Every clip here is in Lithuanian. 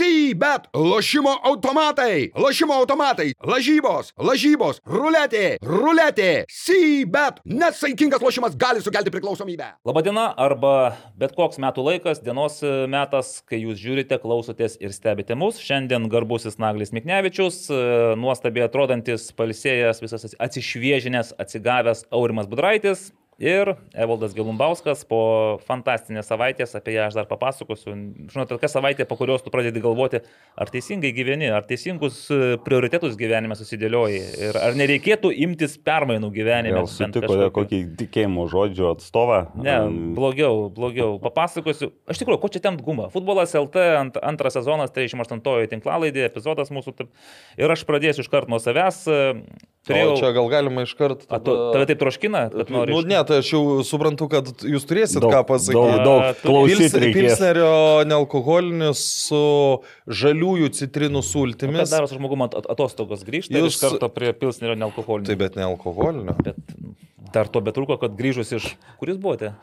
C-bet, lošimo automatai, lošimo automatai, lažybos, lažybos, ruletė, ruletė, C-bet. Nesaikingas lošimas gali sukelti priklausomybę. Labadiena arba bet koks metų laikas, dienos e, metas, kai jūs žiūrite, klausotės ir stebite mus. Šiandien garbusis Naglis Miknevičius, e, nuostabiai atrodantis, palsėjęs, visas atsišviežinęs, atsigavęs Aurimas Budraitis. Ir Evaldas Gelumbauskas po fantastinės savaitės, apie ją aš dar papasakosiu. Žinote, tokia savaitė, po kurios tu pradedi galvoti, ar teisingai gyveni, ar teisingus e, prioritetus gyvenime susidėlioji ir ar nereikėtų imtis permainų gyvenime. Gal sutikote kokį tikėjimo žodžio atstovą? Ne, blogiau, blogiau. Papasakosiu. Aš tikrųjų, ko čia tempt gumą? Futbolas LT, ant, antras sezonas, 38 tinklalaidė, epizodas mūsų. Taip. Ir aš pradėsiu iš karto nuo savęs. Turėjau... O čia gal galima iš karto. Tada... Tave taip troškina, kad nori. Nu, ne, tai aš jau suprantu, kad jūs turėsit daug, ką pasakyti. Daug, daug klausyti. Pils, pilsnerio nealkoholinis su žaliųjų citrinų sultimis. Kas daro su žmogum atostogos grįžti jūs... iš karto prie pilsnerio nealkoholinio? Tai bet nealkoholinio. Bet dar to betrūko, kad grįžus iš... Kuris buvote?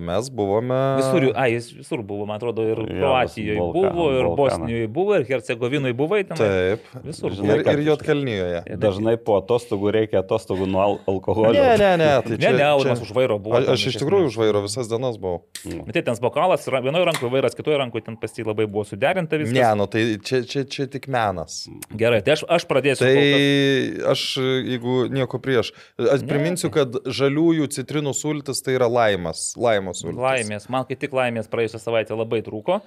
Mes buvome. Visur, ai, jis visur buvo, man atrodo, ir Kroatijoje Balkan, buvo, ir Bosnijoje buvo, ir Hercegovinoje buvo. Ten, Taip. Visur. Žinai, ir, ir Jotkalnyje. Dažnai po atostogų reikia atostogų nuo al alkoholio. Ne, ne, ne. Tai čia, ne, ne, Aurimas už vairo buvo. Aš, aš iš tikrųjų už vairo visas dienas buvau. Bet tai ten bokalas, vienoje rankoje vairas, kitoje rankoje ten pasti labai buvo suderinta viskas. Ne, nu tai čia, čia, čia tik menas. Gerai, tai aš, aš pradėsiu. Tai aš, jeigu nieko prieš, aš priminsiu, kad žaliųjų citrinų sultis tai yra laimas laimos sultis. Laimės, man kaip tik laimės praėjusią savaitę labai trūko.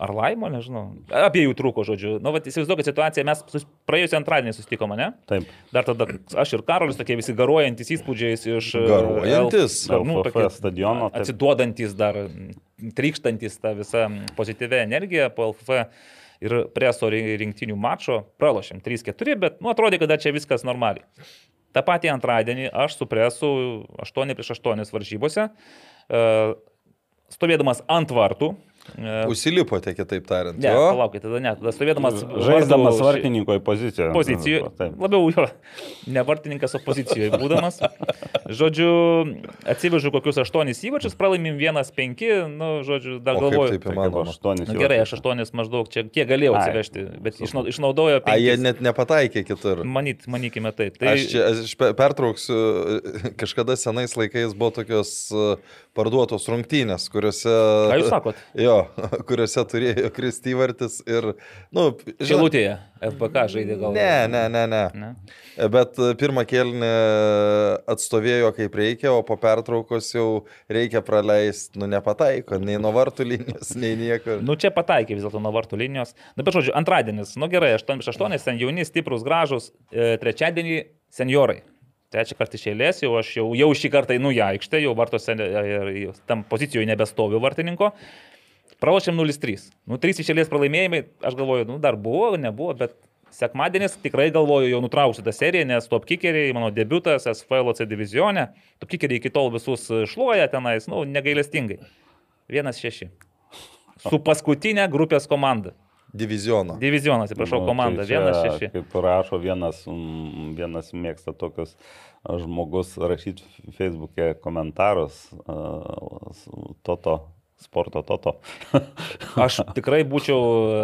Ar laimo, nežinau. Abiejų trūko, žodžiu. Nu, vat, įsivaizduokit situaciją, mes sus... praėjusią antradienį susitikome, ne? Taip. Dar tada aš ir Karolis tokie visi garuojantis įspūdžiais iš... Garuojantis? L... Nu, tokie, stadiono. Taip. Atsiduodantis dar, trykštantis tą visą pozityvę energiją po LFF ir preso rinktinių mačo. Pralošėm 3-4, bet, nu, atrodė, kad čia viskas normaliai. Ta patį antradienį aš su presu 8 prieš 8 varžybose stovėdamas ant vartų. Užsilipote, kitaip tariant. Ne, jo? palaukite, tada ne, tada stovėdamas. Žaisdamas vartininko į poziciją. Pozicijoje. Taip. Labiau jo, ne vartininkas, o pozicijoje būdamas. Žodžiu, atsivežu kokius aštuonis įvačius, pralaimim vienas penki, nu, žodžiu, dar O galvoju. taip įmanoma? Aštuonis. Gerai, aš aštuonis maždaug čia kiek galėjau atsivežti, bet išnau- išnaudojo A, jie net nepataikė kitur. Manyt, manykime taip. Tai Aš čia aš pe- pertrauksiu, kažkada senais laikais buvo tokios parduotos rungtynės, kuriuose... Ką jūs sakot? Jo, kuriuose turėjo Kristi Vartis ir... Nu, Šilutėje FBK žaidė gal. Ne, ne, ne, ne. ne? Bet e, pirmą kelnį atstovėjo kaip reikia, o po pertraukos jau reikia praleisti, nu nepataiko, nei nuo vartų linijos, nei niekur. Nu, čia pataikė vis dėlto nuo vartų linijos. Na, bet žodžiu, antradienis, nu gerai, 8-8, ten jauni, stiprus, gražus, e, trečiadienį seniorai. Trečią kartą iš eilės, jau aš jau, jau šį kartą einu į aikštę, jau vartose e, ir jau tam pozicijoje nebestoviu vartininko. Pralošėm 0-3. Nu, 3 iš eilės pralaimėjimai, aš galvoju, nu, dar buvo, nebuvo, bet sekmadienis tikrai galvoju jau nutrauksiu tą seriją, nes top kickeriai, mano debutas SFLOC divizione, top kickeriai iki tol visus šluoja tenais, nu, negailestingai. 1-6. Su paskutinė grupės komanda. Diviziono. Divizionas, atsiprašau, Nu, komanda. tai čia, 1-6. Kaip rašo vienas, mm, vienas mėgsta tokius žmogus rašyti Facebook'e komentarus, a, s- toto, sporto toto. Aš tikrai būčiau e,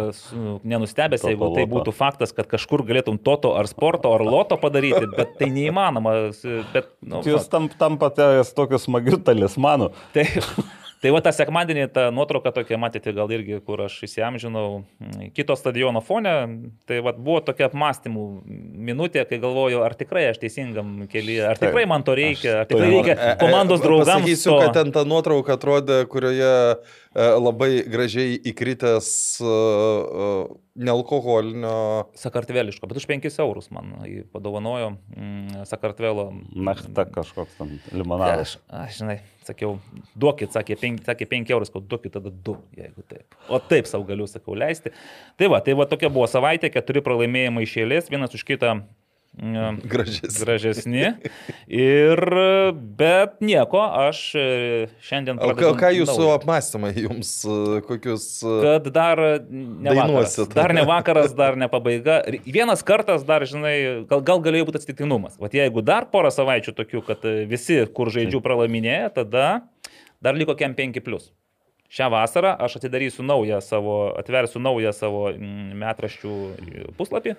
nenustebęs, Toto jeigu tai būtų faktas, kad kažkur galėtum toto ar sporto ar loto padaryti, bet tai neįmanoma. s- Bet, nu, Jūs tam, tampate tokiu smagiu talismanu. Tai, tai va tą sekmadienį, tą nuotrauką tokia matėte gal irgi, kur aš įsiamžinau kito stadiono fone, tai va buvo tokia apmąstymų minutė, kai galvoju, ar tikrai aš teisingam kelyje, ar tikrai man to reikia, ar tikrai to- reikia E, e, komandos draugams. Pasakysiu, to. kad ten ta nuotrauka atrodė, kurioje e, labai gražiai įkritęs e, e, nealkoholinio. Sakartveliško, bet už 5 eurus man padovanojo mm, Sakartvelo. Nachta kažkoks tam limonadas. Aš, aš, žinai, sakiau, duokit, sakė 5, sakė 5 eurus, kad duokit tada 2, jeigu taip. O taip savo galiu, sakau, leisti. Tai va, tai va tokia buvo savaitė, keturi pralaimėjimai iš eilės, vienas už kitą Gražesnis. gražesni. Ir, bet nieko, aš e, šiandien... O ką, pradedu ką jūsų naują. apmąstymai jums, e, kokius... e, kad dar ne vakaras. Dar ne vakaras, dar ne pabaiga. Vienas kartas dar, žinai, gal, gal galėjo būti atsitiktinumas. Vat jeigu dar porą savaičių tokių, kad visi, kur žaidžiu, pralaiminėja, tada dar liko kem 5 plus. Šią vasarą aš atidarysiu naują savo, atversiu naują savo mm, metraščių puslapį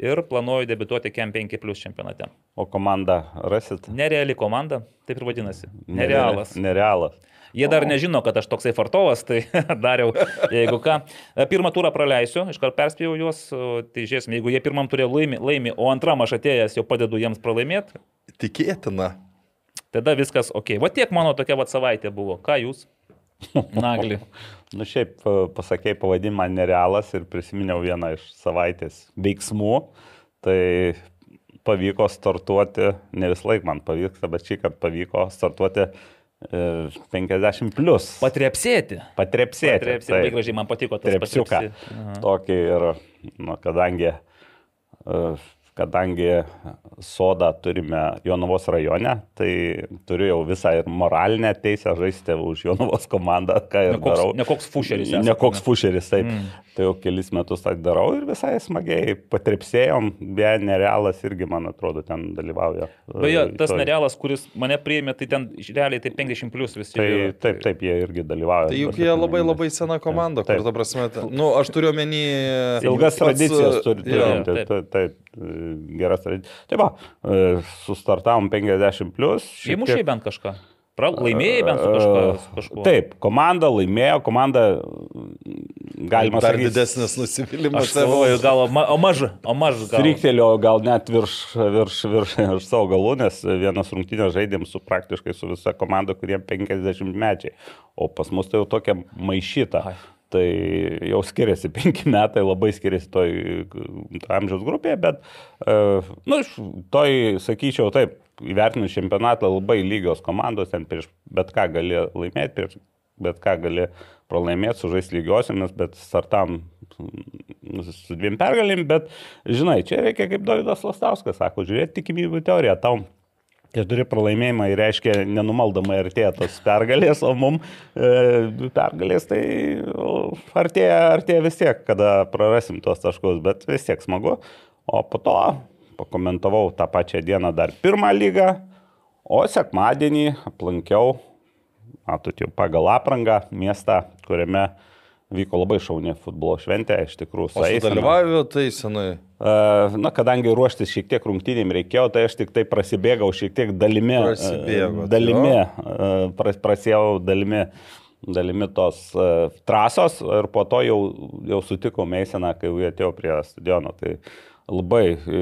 ir planuoju debituoti KEM 5 plus čempionate. O komandą rasit? Nereali komanda, taip ir vadinasi. Nerealas. Nerealas. Jie dar nežino, kad aš toksai fartovas, tai dariau, jeigu ką. Pirmą turą praleisiu, iškart perspėjau juos, tai žiūrėsim, jeigu jie pirmam turė laimi, laimi, o antram aš atėjęs jau padedu jiems pralaimėti, Tikėtina. tada viskas ok. Va tiek mano tokia va savaitė buvo. Ką jūs? Nagli. Nu šiaip e, pasakėjai pavadinimą nerealas ir prisiminiau vieną iš savaitės veiksmų. Tai pavyko startuoti, ne vis laik man pavyksta, bet šį kartą pavyko startuoti e, 50 plus. Patrepsėti. Patrepsėti. Patrepsėti. Labai gražiai man patiko tas Trepsiuką. patrepsi. Aha. Tokį ir, nu, kadangi, e, kadangi sodą turime Jonavos rajone, tai turiu jau visą ir moralinę teisę žaisti už Jonavos komandą, ką ir Ne koks, darau. ne koks fušeris. Ne koks fušeris, taip. Mm. Tai jau kelis metus tai darau ir visai smagiai patrepsėjom, beje, nerealas irgi, man atrodo, ten dalyvauja. Beje, e, tas toj- nerealas, kuris mane priėmė, tai ten realiai tai 50 plus visi. Tai yra. taip, taip, jie irgi dalyvauja. Tai juk jie labai labai sena komanda, kur, Taip. ta prasme, ta- nu, aš turiu omeny... Ilgas pats, tradicijas turi. turim, Taip, taip. taip, taip, e, geras tradicijas. Tai va, e, sustartavom 50 plus. Įmušiai tiek- bent kažką. Laimėjai bent su kažka, su kažkuo. Taip, komanda laimėjo, komanda, galima Dar sakyti, didesnis nusivylimas. Galvoju, gal, o ma- o maža, o maža gal. Stryktelio gal net virš, virš, virš, virš savo galų, nes vienas rungtynės žaidėm su praktiškai su visa komanda, kuriem 50 mečiai, o pas mus tai jau tokia maišyta. Ai. Tai jau skiriasi, penki metai labai skiriasi toj amžiaus grupėje, bet, e, nu, toj, sakyčiau, taip, įvertinus čempionatą labai lygios komandos, ten prieš bet ką gali laimėti, prieš bet ką gali pralaimėti, sužaisti lygiosiamis, bet startam su dviem pergalėm, bet, žinai, čia reikia kaip Davidas Lastauskas sako, žiūrėti tikimybių teoriją, tau keturi pralaimėjimai reiškia nenumaldamai artėja tos pergalės, o mum e, pergalės tai artėja, artėja vis tiek, kada prarasim tuos taškus, bet vis tiek smagu. O po to pakomentavau tą pačią dieną dar pirmą lygą, o sekmadienį aplankiau, matot jau pagal aprangą, miestą, kuriame vyko labai šauni futbolo šventė, iš tikrųjų. O eisena. sudalyvavau tai senai. Na, kadangi ruoštis šiek tiek rungtynėm reikėjo, tai aš tik tai prasibėgau šiek tiek dalimi. Prasibėgot, Dalimi, pras- prasėjau dalimi, dalimi tos trasos ir po to jau, jau sutikau Meiseną, kai jau atėjau prie stadiono. Tai labai e,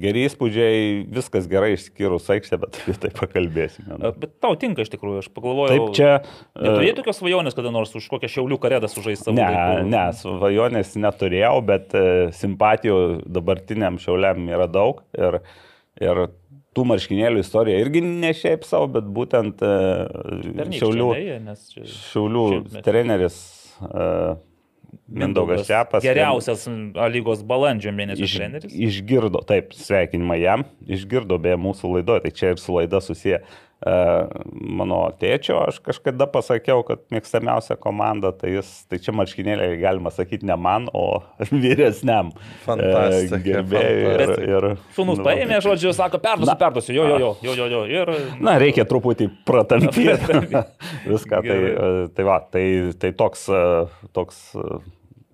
geri įspūdžiai, viskas gerai išskyrus aikštę, bet apie tai pakalbėsime. E, Bet tau tinka iš tikrųjų, aš pagalvojau. Taip, čia. e, Neturėjai tokios svajonės kada nors už kokią šiaulių karėdą sužaisti savo Ne, laiku? ne, svajonės neturėjau, bet e, simpatijų dabartiniam šiauliam yra daug. Ir, ir tų marškinėlių istorija irgi ne šiaip savo, bet būtent Pernykščiai, šiaulių, beje, nes čia- šiaulių treneris e, Mindaugas Šepas. Geriausias lygos balandžio mėnesio Iš, treneris. išgirdo, taip, sveikinimai jam, išgirdo beje mūsų laidoje, tai čia ir su laida susiję. Uh, mano tėčio aš kažkada pasakiau, kad mėgstamiausia komanda, tai, jis, tai čia marškinėliai galima sakyti ne man, o vyresniam e, Fantastika, gerbėjui. Ir, fantastika. ir, Sūnus nu, paėmė, žodžiu, sako, perduosiu, Na. perduosiu, jo, jo, jo, jo, jo, jo. Ir, Na, reikia truputį pratampyti viską. Tai, e, tai, va, tai, tai toks, e, toks e,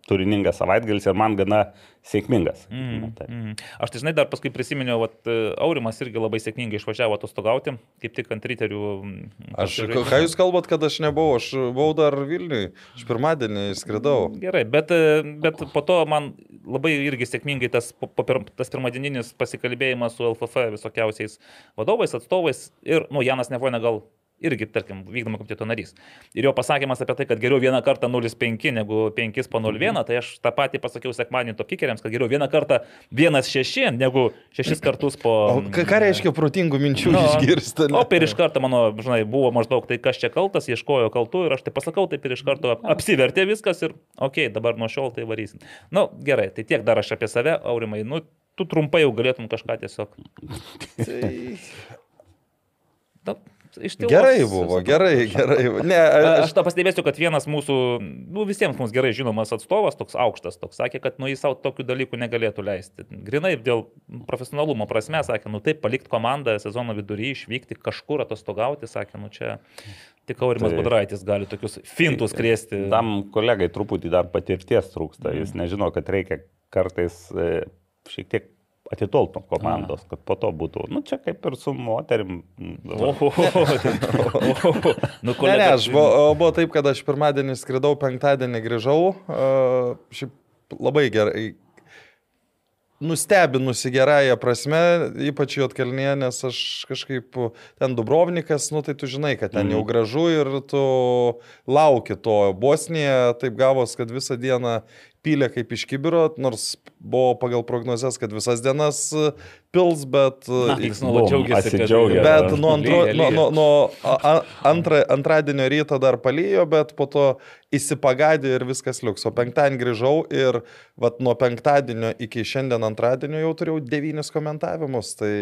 turiningas savaitgalis ir man gana sėkmingas. Mm, Taip. mm. Aš tai žinai, dar paskui prisiminiau, kad Aurimas irgi labai sėkmingai išvažiavo atostogauti, kaip tik ant riterių. mm, Aš, pasižaidimo. ką jūs kalbat, kad aš nebuvau, aš buvau dar Vilniui, aš pirmadienį skridau. Gerai, bet, e, bet po to man labai irgi sėkmingai tas, tas pirmadieninis pasikalbėjimas su LFF visokiausiais vadovais, atstovais ir, nu, Janas Nevoina gal irgi, tarkim, vykdomo komiteto narys. Ir jo pasakymas apie tai, kad geriau vieną kartą 0,5 negu 5 po 0,1, tai aš tą patį pasakiau sekmadienį to kikeriams, kad geriau vieną kartą 1,6 negu 6 kartus po... O ką, ką reiškia protingų minčių no, išgirsti? O ir iš karto mano, žinai, buvo maždaug tai, kas čia kaltas, ieškojo kaltų ir aš tai pasakau, taip ir iš karto apsivertė viskas ir, okei, okay, dabar nuo šiol tai varysim. Na, nu, gerai, tai tiek dar aš apie save, Aurimai, nu, tu trumpai jau galėtum kažką tiesiog. Tai... Na, iš tylos- Gerai buvo, gerai, gerai. Ne, A- aš, Aš tą pastebėsiu, kad vienas mūsų, nu, visiems mums gerai žinomas atstovas, toks aukštas, toks sakė, kad nu, jis savo tokių dalykų negalėtų leisti. Grinai dėl profesionalumo prasme, sakė, nu taip, palikti komandą sezono vidury, išvykti kažkur atostogauti, sakė, nu čia Tik Aurimas Tai- Budraitis gali tokius fintus krėsti. Tam kolegai truputį dar patirties trūksta. Jis nežino, kad reikia kartais e, šiek tiek atitolti nuo komandos, kad po to būtų, nu čia kaip ir su moterim. Nu, Ne, ne, aš buvo, buvo taip, kad aš pirmadienį skridau, penktadienį grįžau. Šiaip labai gerai. Nustebinusi gerąją prasme, ypač Jotkalnie, nes aš kažkaip ten Dubrovnikas, nu tai tu žinai, kad ten jau gražu ir tu lauki to. Bosnija taip gavos, kad visą dieną pylė kaip iš kibiro, nors buvo pagal prognozes, kad visas dienas e, pils, bet... e, Na, jis nuolat džiaugiasi, kad- atsidžiaugia. Bet nuo, antro, lyja, nuo, lyja. nuo, nuo a- antra, antradienio ryto dar palyjo, bet po to įsipagadė ir viskas liuks. O penktadienį grįžau ir vat, nuo penktadienio iki šiandien antradienio jau turėjau devynis komentavimus. Tai,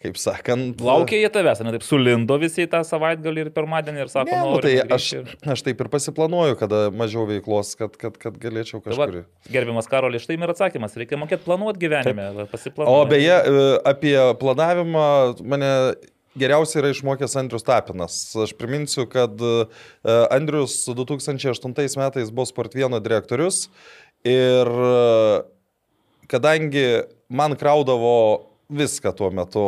kaip sakant, Laukia jie tavęs, ne taip sulindo visi tą savaitgalį ir pirmadienį ir sako, Ne, nu, tai aš, ir- aš taip ir pasiplanuoju, kada mažiau veiklos, kad, kad, kad galėčiau Tai kažkur. Gerbiamas Karolis, štai ir atsakymas. Reikia mokėti planuoti gyvenime. va, O Pasiplanuoti. beje, e, apie planavimą mane geriausiai yra išmokęs Andrius Tapinas. Aš priminsiu, kad e, Andrius 2008 metais buvo Sportvieno direktorius ir e, kadangi man kraudavo viską tuo metu,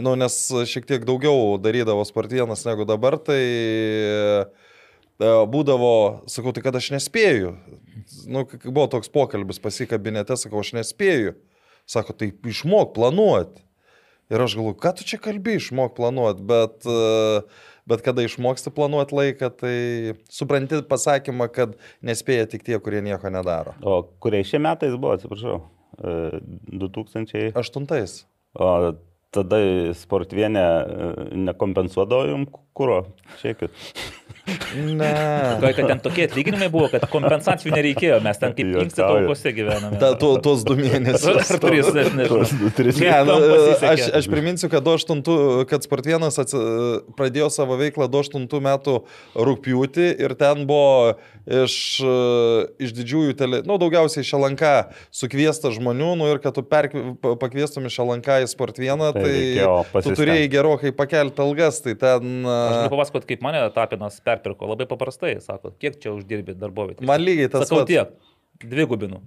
nu, nes šiek tiek daugiau darydavo Sportvienas negu dabar, tai e, būdavo, sakau, tai kad aš nespėju. Nu, buvo toks pokalbis pasikabinete, sakau, aš nespėju. Sako, tai išmok planuoti. Ir aš galvoju, ką tu čia kalbi, išmok planuoti, bet, e, bet kada išmoksti planuoti laiką, tai supranti pasakymą, kad nespėja tik tie, kurie nieko nedaro. O kuriais šie metais buvo, atsiprašau? E, 2000. Aštuntais. O tada sportvienė e, nekompensuodavo jums kūro. Šiekit. Ne. Gal, kad ten tokie atlyginimai buvo, kad kompensacijų nereikėjo, mes ten kaip inkstai taukose gyvename. Ta, tu, tuos du mėnesius. Ar tris, aš nežinau. Tris. Ne, nu, aš, aš priminsiu, kad, 8, kad Sportvienas atsi, pradėjo savo veiklą 2008 metų rūpjūtį ir ten buvo iš, iš didžiųjų, tele, nu, daugiausiai iš Alanka sukviesta žmonių, nu ir kad tu perk, pa- pakviestum iš Alanka į Sportvieną, Tai tai, tu turėjai gerokai pakelti algas, tai ten... Aš galiu papasakoti, kaip mane Tapinas perpirko. Labai paprastai, sako, kiek čia uždirbi darbovietį. Man lygiai tas Sakau pats. tiek. Dvigubinu.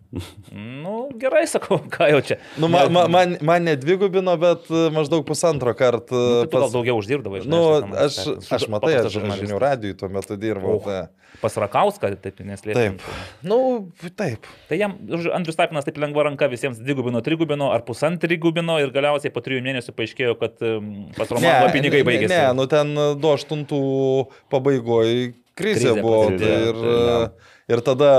Nu, gerai, sakau, ką jau čia. Nu, man, man, man, man ne dvigubino, bet e, maždaug pusantro karto. Nu, tai tu gal daugiau uždirbdavai. Nu, žinai, aš, šitam- aš matai, aš žinių radijui tuo metu dirbau. Oh. Tai. Pas Rakauską, taip neslėpim. Taip. Nu, taip. Tai jam Andrius Tapinas taip lengva ranka visiems dvigubino, trigubino ar pusantrigubino ir galiausiai po trijų mėnesių paaiškėjo, kad pas Romanovą pinigai baigėsi. Ne, nu ten 28 pabaigoje krizė, Krizė buvo. prasidėjo, Tai ir, tai, ir tada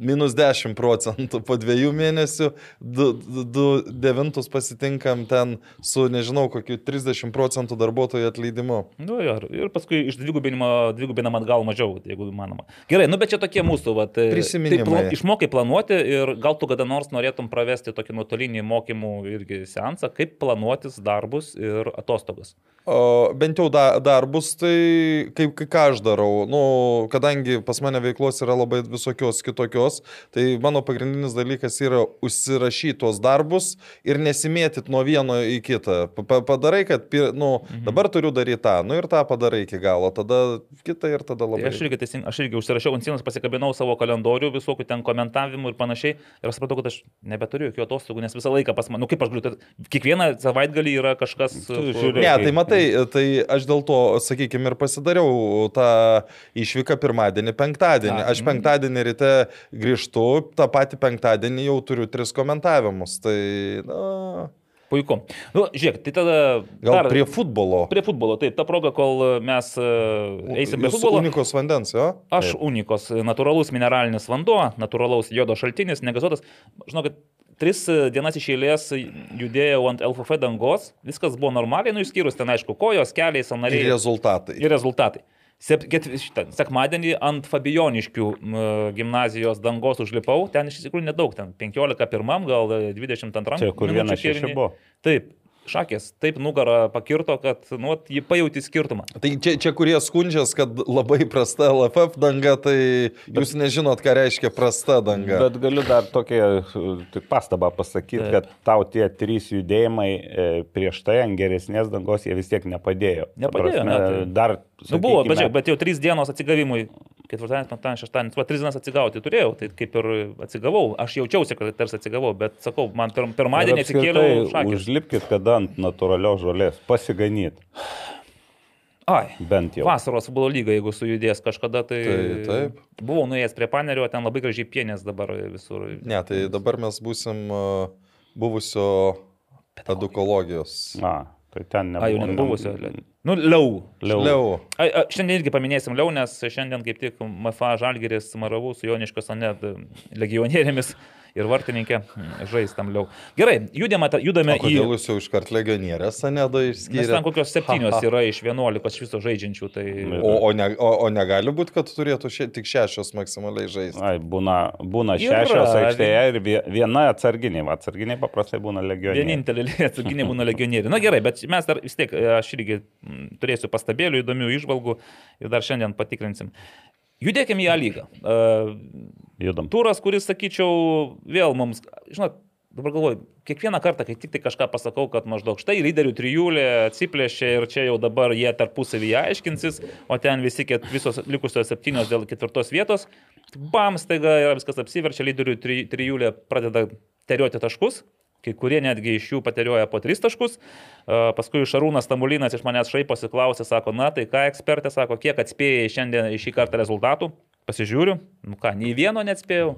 minus 10 procentų po dviejų mėnesių, du, du, du devintus pasitinkam ten su, nežinau, kokiu 30 procentų darbuotojų atleidimu. Nu, jo, ir paskui iš dvigubinam atgal mažiau, jeigu įmanoma. Gerai, nu bet čia tokie mūsų vat, e, Prisiminimai. tai pla, išmokai planuoti ir gal tu kada nors norėtum pravesti tokį nuotolinį mokymų irgi seansą, kaip planuotis darbus ir atostogas. O, bent jau da, darbus, tai kaip kai ką aš darau. Nu, kadangi pas mane veiklos yra labai visokios kitokios, tai mano pagrindinis dalykas yra užsirašyti tuos darbus ir nesimėtit nuo vieno į kitą. Pa- pa- Padarai, kad nu, mhm. dabar turiu daryti tą, nu ir tą padarai iki galo, tada kitą ir tada Tai labai. aš irgi, teising, aš irgi užsirašiau ant sienos, pasikabinau savo kalendorių, visokių ten komentavimų ir panašiai. Ir aš supratau, kad aš nebeturiu jokių atostogų, nes visą laiką pas mane, nu kaip aš galiu, tai kiekvieną savaitgalį yra kažkas. Tu žiūrėk. Ne, tai matai, tai aš dėl to, sakykime, ir pasidariau tą išvyką pirmadienį, penktadienį. Aš mm. penktadienį ryte grįžtu, tą patį penktadienį jau turiu tris komentavimus. Tai, na, Puiku. Nu, žiūrėk, tai tada... gal dar- prie futbolo. Prie futbolo, taip, ta proga, kol mes uh, eisim prie futbolo. unikos vandens, jo? Aš unikos, natūralus mineralinis vanduo, natūralaus jodo šaltinis, negazuotas. Žinokit, tris e, dienas iš eilės judėjau ant LFF dangos, viskas buvo normaliai, nu išskyrus ten, aišku, kojos, keliai, Ir sanariai rezultatai. ir rezultatai. Sep, ket, šitą, sekmadienį ant Fabioniškių gimnazijos dangos užlipau, ten iš tikrųjų nedaug, ten 15 pirmam, gal e, 22. Čia kur minučių vienas šeši buvo. Taip, šakės taip nugarą pakirto, kad nu, jį pajauti skirtumą. Tai čia, čia kurie skundžias, kad labai prasta LFF danga, tai jūs nežinot, ką reiškia prasta danga. Bet galiu dar tokią tik pastabą pasakyti, Taip. kad tau tie trys judėjimai e, prieš tai ant geresnės dangos jie vis tiek nepadėjo. Nepadėjo, prasme, ne, tai- Dar. Nu, buvo, bet, sakykime, žiūrėk, bet jau trys dienos atsigavimui, ketvirtadienis, penktadienis, šeštadienis, va, tris dienas atsigauti turėjau, tai kaip ir atsigavau, aš jaučiausi, kad tarsi atsigavau, bet sakau, man pir, pirmadienį atsikėliau. Užlipkit kada ant natūralios žolės, pasiganyt, Ai. bent jau. Vasaros futbolo lyga, jeigu sujudės kažkada, tai... Tai taip. Buvau nuėjęs prie panerio, ten labai gražiai pienės dabar visur. Ne, tai dabar mes būsim uh, buvusio edukologijos. Na, tai ten nebuvo. A, jau nebuvusio. Nu, liau. Liau. Liau. A, a, šiandien irgi paminėsim liau, nes šiandien kaip tik MFA Žalgeris Maravų su Joniškos Anet legionierimis ir vartininkė mm, žais tam liau. Gerai, judame, judame į... jūs jau iškart legionierės, Anedo Nes ten kokios septynios yra iš vienuolikos viso žaidžiančių, tai... O, o, ne, o, o negali būti, kad turėtų šie, tik šešios maksimaliai žaisti. Ai, būna, būna Yra, šešios aikštėje ir vie- viena atsarginiai. Va, Atsarginiai paprastai būna legionieriai. Vienintelė atsarginė būna legionieriai. Na gerai, bet mes dar vis tiek, e, aš irgi turėsiu pastabėlių, įdomių išvalgų ir dar šiandien patikrinsim. Judėkime į A lygą. Uh, Judam. turas, kuris, sakyčiau, vėl mums, žinot, dabar galvoju, kiekvieną kartą, kai tik tai kažką pasakau, kad maždaug štai lyderių trijulė atsiplėšė ir čia jau dabar jie tarpusavyje aiškinsis, o ten visi ket, visos likusios septynios dėl ketvirtos vietos, bam, staiga yra viskas apsiverčia, lyderių tri, trijulė pradeda terioti taškus. Kai kurie netgi iš jų paterioja po tris taškus. Paskui Šarūnas Tamulinas iš manęs šaiposi klausė, sako, na tai ką ekspertė sako, kiek atspėjai šiandien šį kartą rezultatų. Pasižiūriu, nu ką, nei vieno neatspėjau.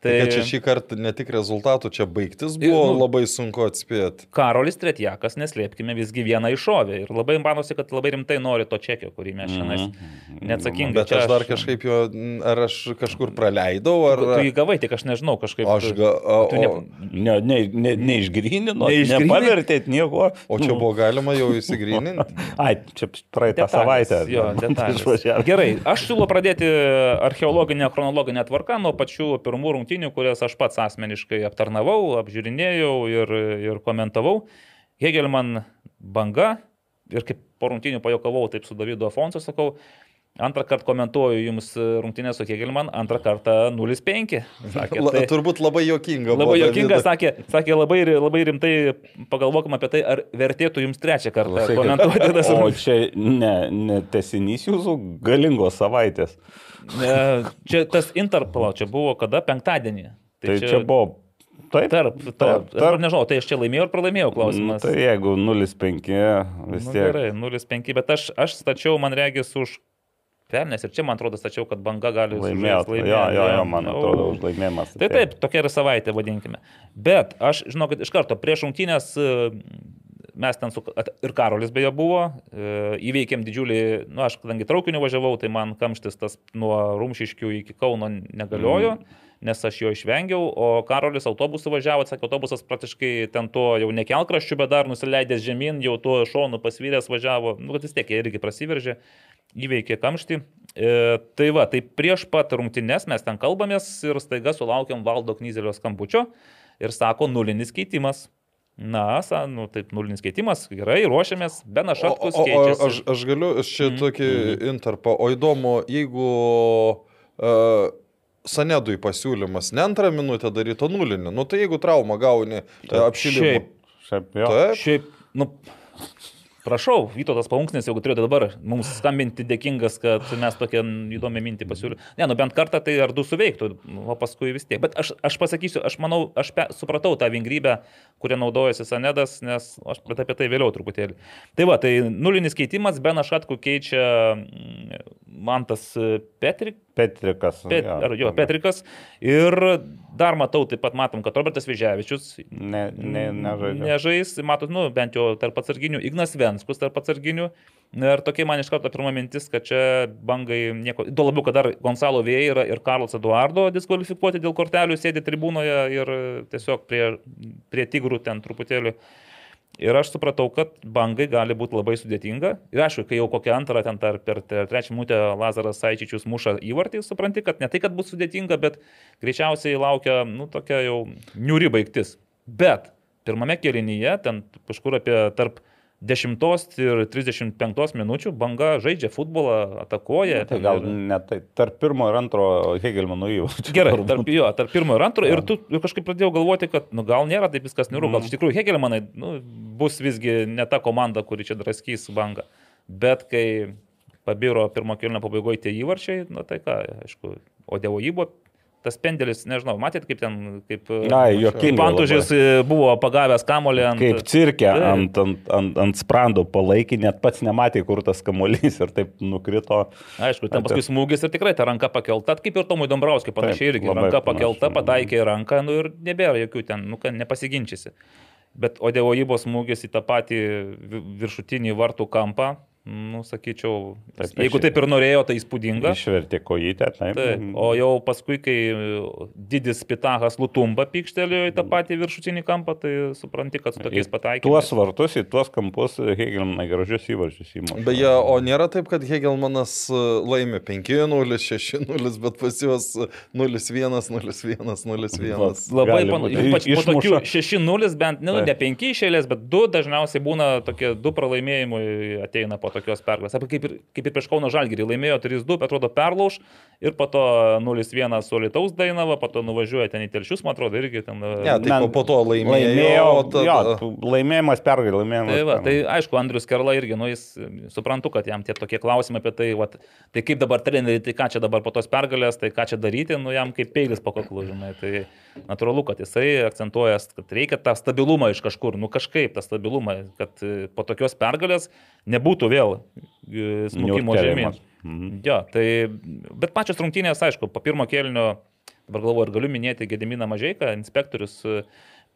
Tai kad čia šį kartą ne tik rezultatų, čia baigtis buvo nu- labai sunku atspėti. Karolis Tretjakas, neslėpkime, visgi vieną iššovė. Ir labai manosi, kad labai rimtai nori to čekio, kurį mes šiandien neatsakingai. Bet aš dar kažkaip jo, ar aš kažkur praleidau, ar... Tu įgavai, tik aš nežinau, kažkaip. Aš ga, o, tu ne- Ne, ne, ne, neišgrynino, Neišgrynino? nepavertėt nieko. o čia buvo galima jau įsigryninti. Ai, čia praeitą Detalės, savaitę. Jo, detalės. Gerai, aš siūlau pradėti archeologinę, chronologinę tvarką nuo pačių pirmų rungtynių, kurias aš pats asmeniškai aptarnavau, apžiūrinėjau ir, ir komentavau. Hegelman banga ir kaip po rungtynių pajokavau, taip su Davidu Afonso sakau. Antrą kartą komentuoju jums rungtynę su Hegelman, antrą kartą 0-5. Sakė, tai- turbūt labai jokinga. Labai buvo, jokinga, sakė, sakė labai, labai rimtai pagalvokim apie tai, ar vertėtų jums trečią kartą Klausykit, komentuoti tas O rungtynes. čia ne, ne tesinys jūsų galingos savaitės. E, Čia tas Interpolo, čia buvo kada penktadienį. Tai čia, čia buvo. Taip, Tarp, tarp, tarp. Aš nežinau, tai aš čia laimėjau ar pralaimėjau Nu, klausimas. tai jeigu 0,5 vis nu, tiek. gerai, 0,5, bet aš, aš stačiau, man regis, už pernės ir čia, man atrodo, stačiau, kad banga gali sužaist, Jo, jo, jo, man atrodo, už laimėjimas. Tai taip, tokia yra savaitė, vadinkime. Bet aš žinau, kad iš karto prieš rungtynės e, mes ten su... Ir Karolis beje buvo, e, įveikėm didžiulį, nu aš kadangi traukiniu važiavau, tai man kamštis tas nuo Rumšiškių iki Kauno negaliojo. Mm. Nes aš jo išvengiau, o Karolis autobusu važiavo, sakė, autobusas praktiškai ten to jau nekelkraščių, bet dar nusileidęs žemyn, jau tuo šonu pasvyręs važiavo, nu, kad vis tiek jie irgi prasiveržė, įveikė kamštį. E, tai va, tai prieš pat rungtynes mes ten kalbamės ir staiga sulaukėm Valdo Knyzelio skambučio ir sako, nulinis keitimas. Na, sa, nu taip, nulinis keitimas, gerai, ruošiamės, O, Benašatkus o, o, keičiasi. aš, aš galiu aš čia mm. tokį mm. interpą. O įdomu, jeigu uh, Sanedui pasiūlymas ne antrą minutę daryto nulinį, nu tai jeigu traumą gauni apšilimą. Šiaip, Šiaip, jo. Taip. Šiaip, nu, prašau, Vytautas Paunksnis, jeigu turėtų dabar mums skambinti dėkingas, kad mes tokią įdomią mintį pasiūlėme. Ne, nu bent kartą tai ar du suveiktų, o paskui vis tiek. Bet aš, aš pasakysiu, aš manau, aš pe, supratau tą vingrybę, kurią naudojasi Sanedas, nes aš apie tai vėliau truputėlį. Tai va, tai nulinis keitimas, Bena Šatku keičia mm, Mantas Petrik, Petrikas. Pet, ar jo, Petrikas. Ir dar matau, taip pat matom, kad Robertas Vyžiavičius Ne, ne, nežaidžia. nežais, matot, nu, bent jau tarp atsarginių, Ignas Venskus tarp atsarginių. Ir tokia man iš karto pirma mintis, kad čia bangai nieko. Tuo labiau, kad dar Gonzalo Vėja yra ir Karlas Eduardo diskvalifikuoti dėl kortelių, sėdi tribūnoje ir tiesiog prie, prie tigrų ten truputėlį. Ir aš supratau, kad bangai gali būti labai sudėtinga. Ir aišku, kai jau kokią antrą ten tar, per trečią minutę Lazaras Saičičius muša įvartį, supranti, kad ne tai, kad bus sudėtinga, bet greičiausiai laukia, nu, tokia jau niuri baigtis. Bet pirmame kėlinyje, ten kažkur apie tarp 10 ir 35 minučių banga žaidžia futbolą, atakuoja. Tai ten gal ir- ne tai tarp pirmo ir antro Hegelmano įvarčio. Gerai, tarp, jo, tarp pirmo ir antro. Ir tu ir kažkaip pradėjau galvoti, kad nu, gal nėra taip viskas niūru. Gal iš tikrųjų Hegelmanai nu, bus visgi ne ta komanda, kuri čia draskys bangą. Bet kai pabiro pirmo kelnio pabaigoje tie įvarčiai, nu tai ką, aišku, o dievo įbo. Tas pendelis, nežinau, matėt, kaip ten, kaip... Ai, juokingai Pantužis buvo pagavęs kamolį ant... Kaip cirke Taip. ant, ant, ant, ant sprando palaikė, net pats nematė, kur tas kamuolys ir taip nukrito. Aišku, ten paskui smūgis ir tikrai ta ranka pakelta, kaip ir Tomui Dombrauskui panašiai Taip, irgi. Ranka pakelta, pataikė į ranką, nu ir nebėra jokių ten, nu nepasiginčysi. Bet Odevo įbos smūgis į tą patį vi- viršutinį vartų kampą, nu, sakyčiau, Taip, jeigu taip ir norėjo, tai įspūdinga. Išvertė kojytę. Taip. Taip, o jau paskui, kai didis pitahas Lutumba pykštelėjo į tą patį viršutinį kampą, tai supranti, kad su tokiais Į pataikymais. Tuos vartus, į tuos kampus Hegelmanai gražius įvarčius įmuša. Beje, o nėra taip, kad Hegelmanas laimi 5-0, 6-0, bet pas juos 0-1, 0-1, 0-1. Labai Gali pan... būti. ypač po tokių 6-0, bent nu, Taip. ne 5 išėlės, bet 2 dažniausiai būna tokie 2 pralaimėjimai ateina po tokios pergalės. Apie kaip ir, kaip ir prieš Kauno Žalgirį laimėjo 3-2, atrodo perlauž ir po to 0-1 su Lietaus Dainava, po to nuvažiuoja ten į Telšius, man atrodo, irgi ten. Ne, tai Na, po, to laimėjo. Laimėjo, o tada- jo, laimėjimas pergalė, laimėjimas. Tai, va, tai aišku, Andrius Kerla irgi, nu, jis e, suprantu, kad jam tie tokie klausimai apie tai, va, tai kaip dabar treneriai, tai ką čia dabar po tos pergalės, tai ką čia daryti, nu, jam kaip peilis po kaklu, žinai. Tai natūralu, kad jisai akcentuoja, kad reikia tą stabilumą iš kažkur, nu kažkaip tą stabilumą, kad e, po tokios pergalės nebūtų vėl e, smūgimo žemyn. Mhm. Jo, tai, bet pačios rungtynės, aišku, po pirmo kelnio, dabar galvoju, ar galiu minėti Gediminą Mažieką, inspektorius e,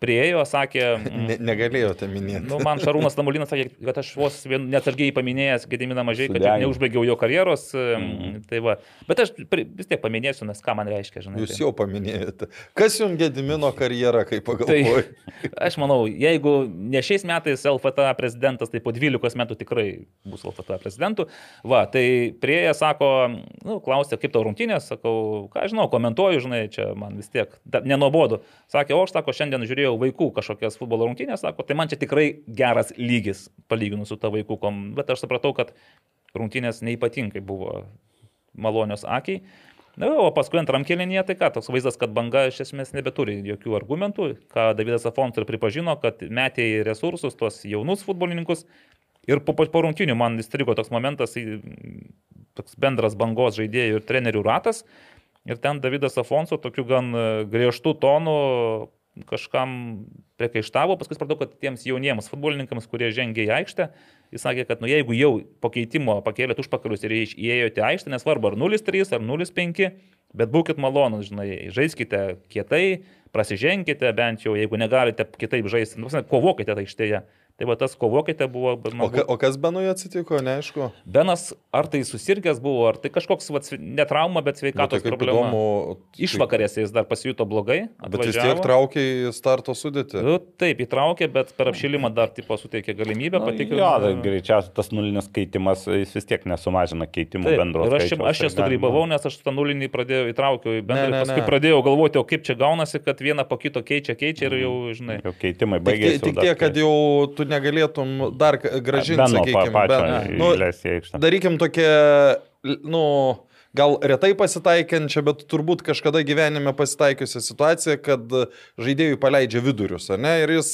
priejo, sakė, mm, Ne, negalėjote minėti. Nu, man Šarūnas Tamulinas sakė, kad aš vos neatsargiai paminėjęs Gediminą mažai, kad neužbaigiau jo karjeros. Mm. Tai va. Bet aš vis tiek paminėsiu, nes ką man reiškia, žinai. Jūs tai- jau paminėjote. Kas jums Gedimino karjera, kaip Tai pagalvoju? aš manau, jeigu ne šiais metais LFTA prezidentas, tai po 12 metų tikrai bus LFTA prezidentu. Va, tai prieėję sako, nu, klausė, kaip tau rungtynės, sakau, ką žinau, komentuoju, žinai, čia man vis tiek nenuobodu. Sakė, o aš, sako, šiandien žiūrėjau vaikų kažkokias futbolo rungtynės, sako, tai man čia tikrai geras lygis, palyginus su ta vaikų kom. Bet aš supratau, kad rungtynės neipatingai buvo malonios akiai. Na, o paskui antram kėlinėje, tai ką, toks vaizdas, kad banga iš esmės nebeturi jokių argumentų, ką Davidas Afons ir pripažino, kad metė į resursus tuos jaunus futbolininkus. Ir po, po, rungtynių man įstrigo toks momentas, toks bendras bangos žaidėjų ir trenerių ratas. Ir ten Davidas Afonso tokiu gan e, griežtų tonų kažkam priekaištavo, paskui supratau, kad tiems jauniems futbolininkams, kurie žengė į aikštę, jis sakė, kad nu, jeigu jau po keitimo pakėlėt užpakalius ir įėjote į aikštę, nesvarbu ar 0-3 ar 0-5, bet būkit malonus, žinai, žaiskite kietai, prasiženkite bent jau, jeigu negalite kitaip žaisti, nu, prasme, kovokite aikštėje. Tai va tas kovokite buvo... O, ka, o kas Benui atsitiko, neaišku. Benas ar tai susirgęs buvo, ar tai kažkoks, sve- ne trauma, bet Bet tai sveikatos kaip problema. įdomu. Išvakarėse jis dar pasijuto blogai. Bet vis tiek atvažiavo. traukė į starto sudėtį. Nu, Taip, įtraukė, bet per apšilimą dar tipo suteikė galimybę Nu, patikrinti. Jo, tai greičiausiai tas nulinis keitimas, jis vis tiek nesumažina keitimų Taip, bendros. ir aš, čia- skaičiaus, aš čia tai sugrybavau, nes aš tą nulinį pradėjau įtraukiau į bendrą. Ne, ne, Paskui ne. pradėjau galvoti, o kaip čia gaunasi, kad vieną po kito keičia, keičia ir jau, žinai. Jau keitimai Tik, baigėsi. tik tiek, kad jau tu negalėtum dar gražinti, sakykime. Ben- nu, darykim tokią, nu, gal retai pasitaikiančią, bet turbūt kažkada gyvenime pasitaikiusią situaciją, kad žaidėjui paleidžia vidurius, ne? Ir jis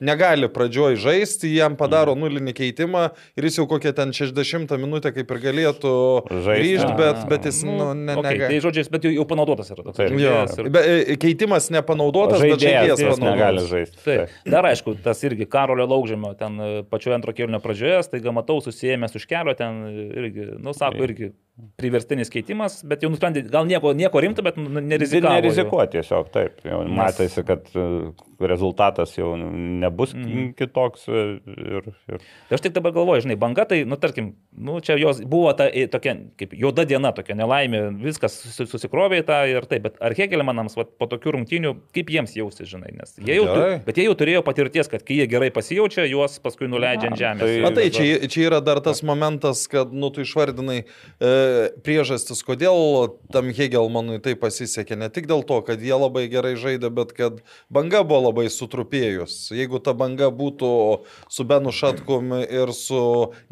negali pradžioj žaisti, jam padaro Mm. nulinį keitimą ir jis jau kokią ten 60 minutę kaip ir galėtų grįžti, bet, A, bet jis nu, ne, okay, negali. Tai žodžiais, bet jau, jau panaudotas yra toks. Taip. Jo, žaidėjas ir- be, e, keitimas nepanaudotas, bet žaidėjas žaidėjas jis negali panaudotas. žaisti. Taip. Dar aišku, tas irgi Karolio laukžėmio, ten e, pačioje antro kėlinio pradžioje, staiga matau, susijęmęs už kelio, ten irgi, nu, sako, irgi priverstinis keitimas, bet jau nusprendė, gal nieko, nieko rimto, bet nu, nerizikavo. jau. Nerizikuoti tiesiog, taip. Jau matėsi, kad e, rezultatas jau nebus Mhm. kitoks. e, Ir, ir... Tai aš tik dabar galvoju, žinai, banga tai, nu, tarkim, nu, čia jos buvo ta e, tokia, kaip juoda diena, tokia nelaimė, viskas susi- susikrovė į tą ir taip, bet ar Hegelmanams vat, po tokių rungtynių, kaip jiems jausis, žinai, nes jie jau, tu, bet jie jau turėjo patirties, kad kai jie gerai pasijaučia, juos paskui nuleidžia ant žemės. tai- Matai, čia, čia yra dar tas momentas, kad, nu, tu išvardinai e, priežastis, kodėl tam Hegelmanui tai pasisekė. Ne tik dėl to, kad jie labai gerai žaidė, bet kad banga buvo labai sutrupėjus. Jeigu ta banga būtų su Benu Šatkum ir su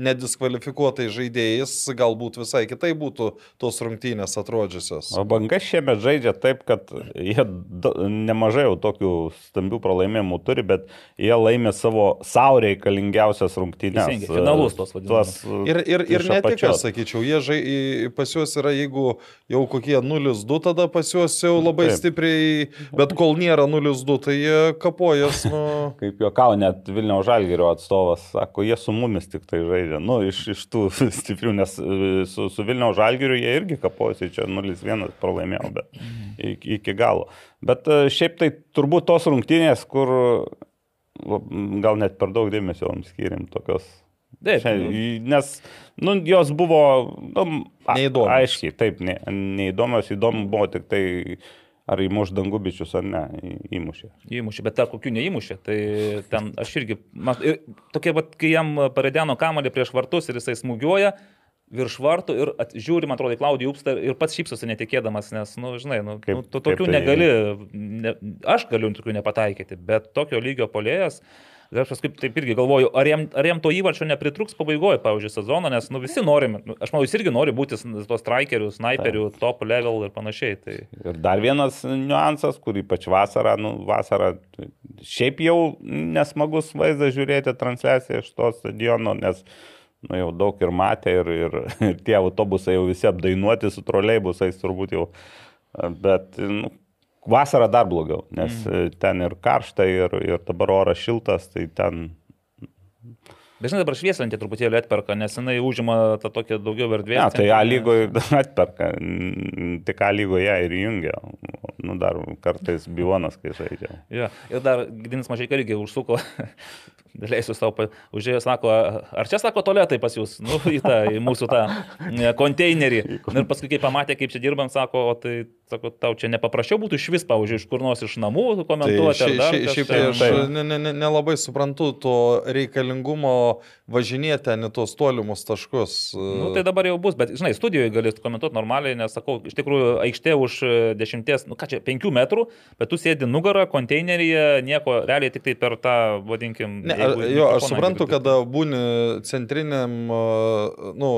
nediskvalifikuotais žaidėjais, galbūt visai kitai būtų tos rungtynės atrodžiusios. O banga šiemet žaidžia taip, kad jie nemažai jau tokių stambių pralaimėjimų turi, bet jie laimė savo savo reikalingiausias rungtynės. Finalus tos vadinamus. Ir, ir, ir ne tik, aš sakyčiau, jie žai, pas juos yra, jeigu jau kokie 0-2, tada pas juos jau labai Taip. stipriai, bet kol nėra 0-2, tai jie kapojas, nu... Kaip juokau, net Vilniaus Žalgirio atstovas sako, jie su mumis tik tai žaidžia. Nu, iš, iš tų stiprių, nes e, su, su Vilniaus Žalgiriu jie irgi kaposi, čia 0-1 pralaimėjau, bet iki, iki galo. Bet e, šiaip tai turbūt tos rungtynės, kur gal net per daug dėmesio jom skiriam tokios. Taip, nu. nes nu, jos buvo nu, Neįdomios. Aiškiai, taip, ne, neįdomios, įdomu buvo tik tai, ar įmuš dangubičius ar ne, įmušė. Įmušė, bet dar kokių neįmušė. Tai ten aš irgi, man, ir tokie, vat, kai jam paredeno kamalį prieš vartus ir jisai smūgiuoja virš vartų ir at, žiūri, man atrodo, Klaudijų Upstą ir pats šypsosi netikėdamas, nes, na, nu, žinai, nu, Kaip- nu, tu tokių tai- negali, ne, aš galiu tokių nepataikyti, bet tokio lygio polėjas. Ir aš paskui taip irgi galvoju, ar jam, ar jam to įvarčio nepritruks pabaigoje, pavyzdžiui, sezono, nes nu, visi norime, nu, aš manau, jis irgi nori būti to strikerių, snaiperių, top level ir panašiai. Tai... Ir dar vienas niuansas, kur ypač vasarą, nu, vasarą šiaip jau nesmagus vaizdas žiūrėti transliaciją iš to stadiono, nes nu, jau daug ir matė ir, ir, ir tie autobusai jau visi apdainuoti su troleibusais turbūt jau. Bet nu, vasarą dar blogiau, nes mm. ten ir karšta, ir, ir dabar oras šiltas, tai ten Bet žinai, dabar švieslentė truputėlį atperka, nes jinai užima tą tokią daugiau erdvės. Ne, tai A lygoje atperka, tik A lygoje ir jungia. Nu, dar kartais bivonas, kai žaidžia. Ja. Ir dar Gidinis mažai irgi užsuko, leisiu savo, užėjo, sako, ar čia sako toletai pas jūs, nu, į, tą, į mūsų tą e, konteinerį. Ir paskui, kai pamatė, kaip čia dirbam, sako, o tai, sako, tau čia nepaprasčiau būtų iš vis, pavyzdžiui, iš kur nors iš namų Tai komentuoti. šia- ar dar šia- šiaip kažką. tai aš nelabai ne, ne, nelabai suprantu to reikalingumo važinėti ten į tuos tolimus taškus. Nu, tai dabar jau bus, bet, žinai, studijoje galės komentuoti normaliai, nes, sakau, iš tikrųjų, aikštė už e, dešimties, nu ką čia, penkių metrų, bet tu sėdi nugarą, konteineryje, nieko, realiai tik tai per tą, vadinkim, Ne, jeigu jo, aš suprantu, kada būni centriniam, a, nu,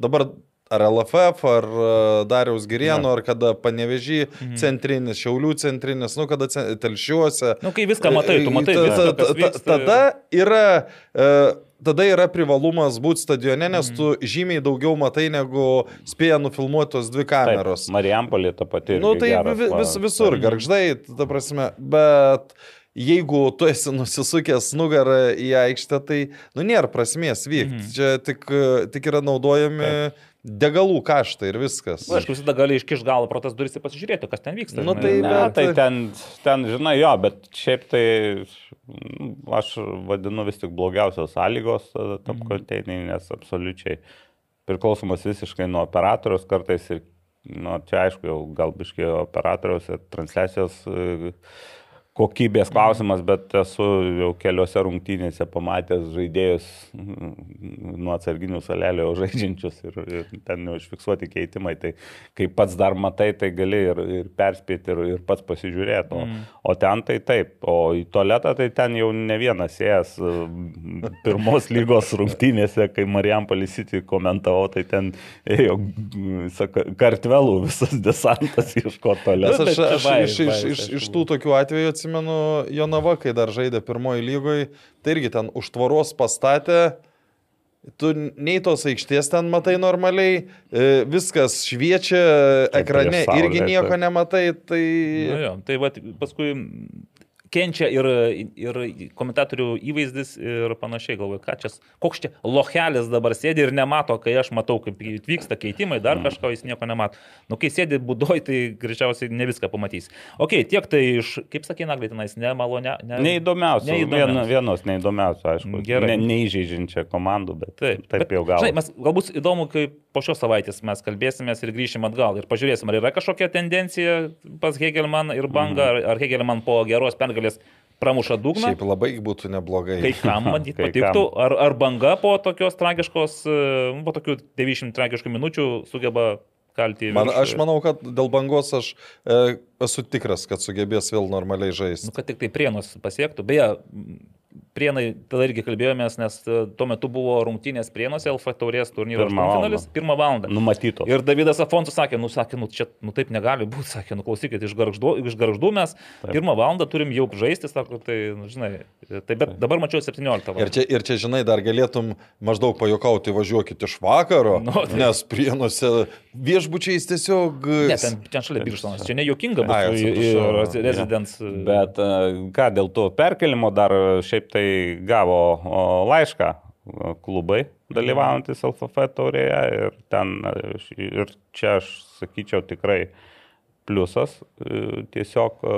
dabar ar LFF, ar a, Dariaus Girieno, ar kada Panevežį Mhm. centrinis, Šiaulių centrinis, nu, kada telšiuose. Nu, kai viską matai, tu matai Ta- ta- ta-. Tada yra, e, tada yra privalumas būti stadione, Mhm. nes tu žymiai daugiau matai, negu spėja nufilmuoti tos dvi kameros. Marijampolė ta pati. Nu, irgi tai geras, vis, visur, garždai, ta prasme, bet jeigu tu esi nusisukęs nugarą į aikštę, tai, nu, nėra prasmės vykti. Mhm. Čia tik, tik yra naudojami degalų kaštai ir viskas. Na, aišku, visada gali iškiš galą pro tas duris ir pasižiūrėti, kas ten vyksta. Nu, žinai. tai- Ne, bet- tai ten, ten, žinai, jo, bet šiaip tai mm, aš vadinu vis tik blogiausios sąlygos tam Mhm. konteineriui, nes absoliučiai priklausomas visiškai nuo operatorius kartais ir, nu, čia aišku, jau gal biškai operatoriaus ir transliacijos e, kokybės klausimas, bet esu jau keliose rungtynėse pamatęs žaidėjus mm, nuo atsarginių salelio žaidžiančius ir, ir ten jau užfiksuoti keitimai. Tai kai pats dar matai, tai gali ir, ir perspėti ir, ir pats pasižiūrėti. O, mm. o ten tai taip, o į tualetą tai ten jau ne vienas ėjęs mm, pirmos lygos rungtynėse, kai Marijam Palisitį komentavo, tai ten ėjo mm, saka, kartvelų visas desantas ieško Nes tualetą. aš, aš vajus, iš, iš, iš, iš tų tokių atvejų atsimenu Jonava, kai dar žaidė pirmoji lygoje, tai irgi ten už tvoros pastatė. Tu nei tos aikštės ten matai normaliai, e, viskas šviečia, ekrane prieš saulę, irgi nieko nematai, tai... Nu, jo, tai va, paskui kenčia ir, ir komentatorių įvaizdis ir panašiai. Galvoju, ką čia, koks čia lochelis dabar sėdi ir nemato, kai aš matau, kaip vyksta keitimai, dar kažko jis nieko nemato. Nu, kai sėdi būdoj, tai greičiausiai ne viską pamatys. Ok, tiek tai iš, kaip sakė Naglai tenais, nemalonė. Ne, Neįdomiausia. Neįdomiausia. Vien, vienos neįdomiausių, aišku. Gerai. Ne, neįžeidžiančia komandų, bet Taip, taip, bet, jau gal. Žinai, mes galbūt įdomu, kaip po šios savaitės mes kalbėsimės ir grįšim atgal ir pažiūrėsim, ar yra kažkokia tendencija pas Hegelman ir Banga, Mhm. ar, ar Hegelman po geros pergalės pramuša dugną. Šiaip labai būtų neblogai. Kai kam matyt Kai patiktų, ar, ar banga po tokios tragiškos, e, po tokių 90 tragiškų minučių sugeba kalti. į Man, aš manau, kad dėl bangos aš e, esu tikras, kad sugebės vėl normaliai žaisti. Nu, kad tik tai prienus pasiektų. Beje, prienai, tada irgi kalbėjomės, nes e, tuo metu buvo rungtynės prienuose, LF taurės turnyro finalis, pirmą valandą. Numatytos. Ir Davidas Afonsas sakė, nu, sakė, nu, čia, nu, taip negali būti, sakė, nu, klausykit, iš garždų, iš garždų mes taip. pirmą valandą turim jau žaisti, sako, tai, nu, žinai, tai bet dabar mačiau 17 Ir valandą. čia, ir čia, žinai, dar galėtum maždaug pajokauti, važiuokit iš vakaro, Nu, tai- nes prienuose viešbučiais tiesiog... Ne, ten, ten šalia Birštonas, čia nejuokinga Ai, bus į- į atsiprašau. residence. Bet e, ką dėl to perkelimo dar e, šiaip tai gavo o, laišką klubai dalyvaujantis LFF taurėje ir ten ir čia aš sakyčiau tikrai pliusas, e, tiesiog e,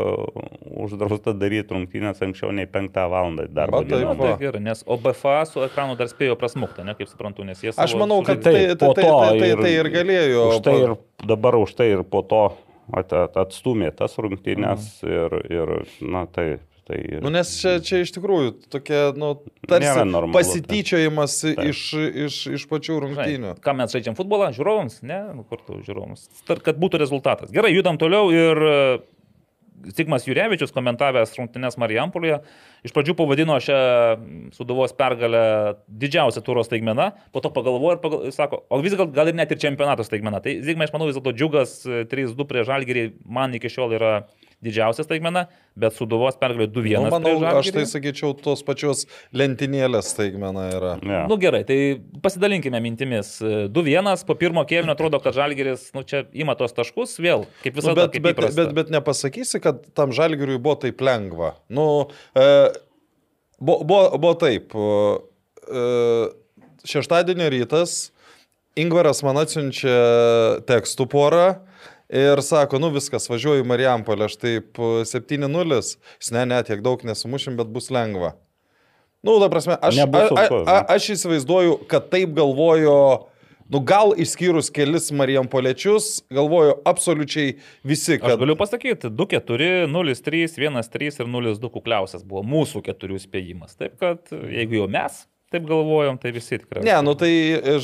uždrausta daryti rungtynės anksčiau nei 5 val. darbo Va, taip, tai gerai, nes OBFA su ekranu dar spėjo prasmukti, ne, kaip suprantu, nes jie... Aš savo manau, kad tai, tai, po tai, to tai, tai, ir- tai ir galėjo. Už tai ir dabar už tai ir po to at, at, atstumė tas rungtynės ir, ir, na tai. Tai Nu, nes čia, čia iš tikrųjų tokia, nu, tarsi normalu, pasityčiojimas Taip. iš, iš, iš pačių rungtynių. Žinai, ką mes žaidžiam futbolą, žiūrovams, ne, nu, kur tu žiūrovams, kad būtų rezultatas. Gerai, judam toliau ir e, Sigmas Jurevičius komentavęs rungtynės Marijampolėje, iš pradžių pavadino šią suduvos pergalę didžiausia tūros staigmena, po to pagalvojo ir pagal, sako, o vis gal, gal ir net ir čempionato staigmena. Tai Zigmai, aš manau, vis dėlto džiugas e, 3-2 prie Žalgirį man iki šiol yra didžiausia staigmena, bet suduvos pergalė 2-1. Nu, manau, prieš aš tai sakyčiau, tos pačios lentynėlės staigmena yra. Ja. Nu gerai, tai pasidalinkime mintimis. 2-1, po pirmo kėlinio atrodo, kad Žalgeris, nu čia ima tos taškus vėl, kaip Nu, visada. bet, kaip bet, įprasta. bet, bet nepasakysi, kad tam žalgiriui buvo taip lengva. Nu, e, buvo, buvo, buvo taip. E, šeštadienio rytas Ingvaras man atsiunčia tekstų porą. Ir sako, nu viskas, važiuoju į Marijampolę, aš taip e, 7-0, jis ne, ne, tiek daug nesumušim, bet bus lengva. Nu, ta prasme, aš, a, Nebus a, a, ne? aš įsivaizduoju, kad taip galvojo, nu gal išskyrus kelis Marijampolečius, galvojo absoliučiai visi, Aš kad... galiu pasakyti, 2-4, 0-3, 1-3 ir 0-2 kukliausias buvo mūsų keturių spėjimas. Taip kad jeigu jau mes taip galvojom, tai visi tikrai. Ne, nu tai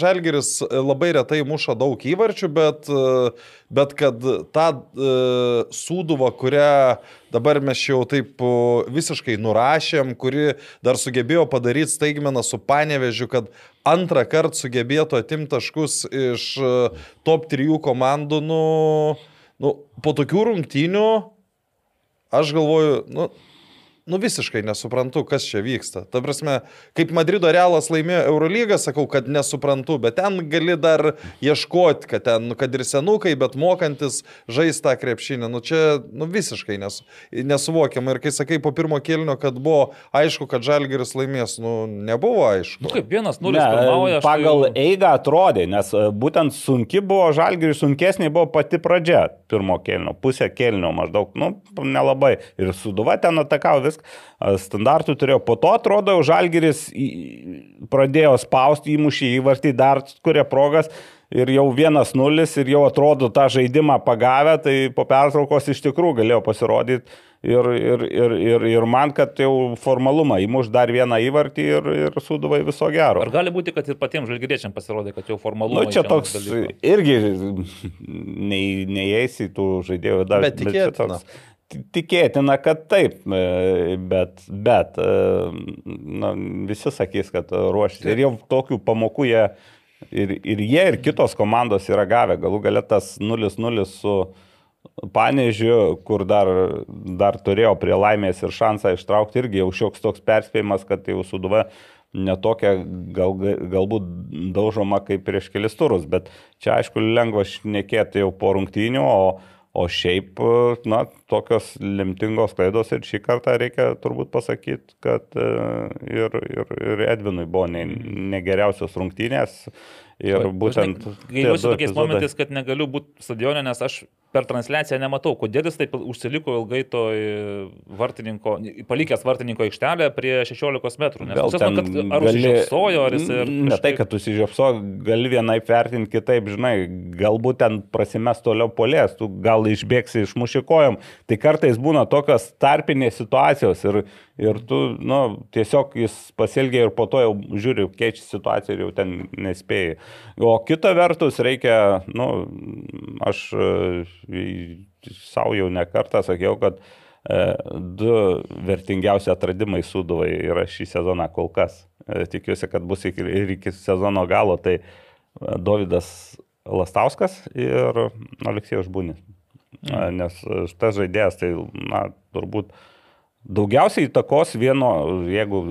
Žalgeris labai retai muša daug įvarčių, bet, e, bet kad tą sūduvą, kurią dabar mes jau taip e, visiškai nurašėm, kuri dar sugebėjo padaryti staigmeną su panevežiu, kad antrą kartą sugebėtų atimti taškus iš e, top 3 komandų, nu, nu, po tokių rungtynių aš galvoju, nu, nu visiškai nesuprantu, kas čia vyksta. Ta prasme, kaip Madrido Realas laimėjo Eurolygą, sakau, kad nesuprantu, bet ten gali dar ieškoti, kad ten, nu, kad ir senukai, bet mokantis žaisti tą krepšinį. Nu čia, nu visiškai nesu, nesuvokiama. Ir kai sakai po pirmo kėlinio, kad buvo aišku, kad Žalgeris laimės, nu nebuvo aišku. Nu kaip 1-0 Ne, pirmauja. pagal tai- eigą atrodė, nes e, būtent sunki buvo žalgiriui, sunkesnė buvo pati pradžia pirmo kelnio, pusė kelnio maždaug, nu, nelabai. Ir suduva ten atakavo viską, standartų turėjo. Po to atrodo, jau žalgiris į- pradėjo spausti, įmušė įvartį, dar kuria progas. Ir jau 1-0 ir jau atrodo tą žaidimą pagavę, tai po pertraukos iš tikrųjų galėjo pasirodyti. Ir, ir, ir, ir, ir man, kad jau formalumą įmuš dar vieną įvartį ir, ir suduvai viso gero. Ar gali būti, kad ir patiems žalgyriečiams pasirodė, kad jau formalu. Nu, čia toks irgi nei, neįeis į tų žaidėjų dar. Bet tikėtina. Ti- Tikėtina, kad taip, e, bet, bet e, na, visi sakys, kad ruoštis. Ir jau tokių pamokų jie ir, ir jie, ir kitos komandos yra gavę. Galų galia tas 0-0 su Panežiu, kur dar, dar turėjo prie laimės ir šansą ištraukti, irgi jau šioks toks perspėjimas, kad jau suduva netokia gal, galbūt daužoma kaip prieš kelis turus, bet čia aišku lengva šnekėti jau po rungtynių, o, o šiaip, na, tokios lemtingos klaidos ir šį kartą reikia turbūt pasakyti, kad e, ir, ir, ir Edvinui buvo ne, ne rungtynės. Ir būtent... Gailiuosi tokiais momentais, kad negaliu būti stadione, nes aš per transliaciją nematau, kodėl jis taip užsiliko ilgai toj vartininko, palikęs vartininko aikštelę prie 16 metrų. Nes tiesiog, ten kad, ar užsižiopsojo, ar jis... ir Ne tai, kažkaip- kad užsižiopso, gali vienaip vertinti kitaip, žinai, galbūt ten prasimes toliau polės, tu gal išbėgsi iš mušikojom. Tai kartais būna tokios tarpinės situacijos ir, ir tu, nu, tiesiog jis pasielgia ir po to jau žiūri, keičia situaciją ir jau ten nespėjai O kita vertus reikia, nu, aš savo jau nekartą sakiau, kad e, du vertingiausi atradimai Suduvai yra šį sezoną kol kas. E, tikiuosi, kad bus iki, ir iki sezono galo. Tai Davidas Lastauskas ir Aleksėjus Žbunis. Mm. Nes šitas žaidėjas, tai, na, turbūt daugiausiai įtakos vieno, jeigu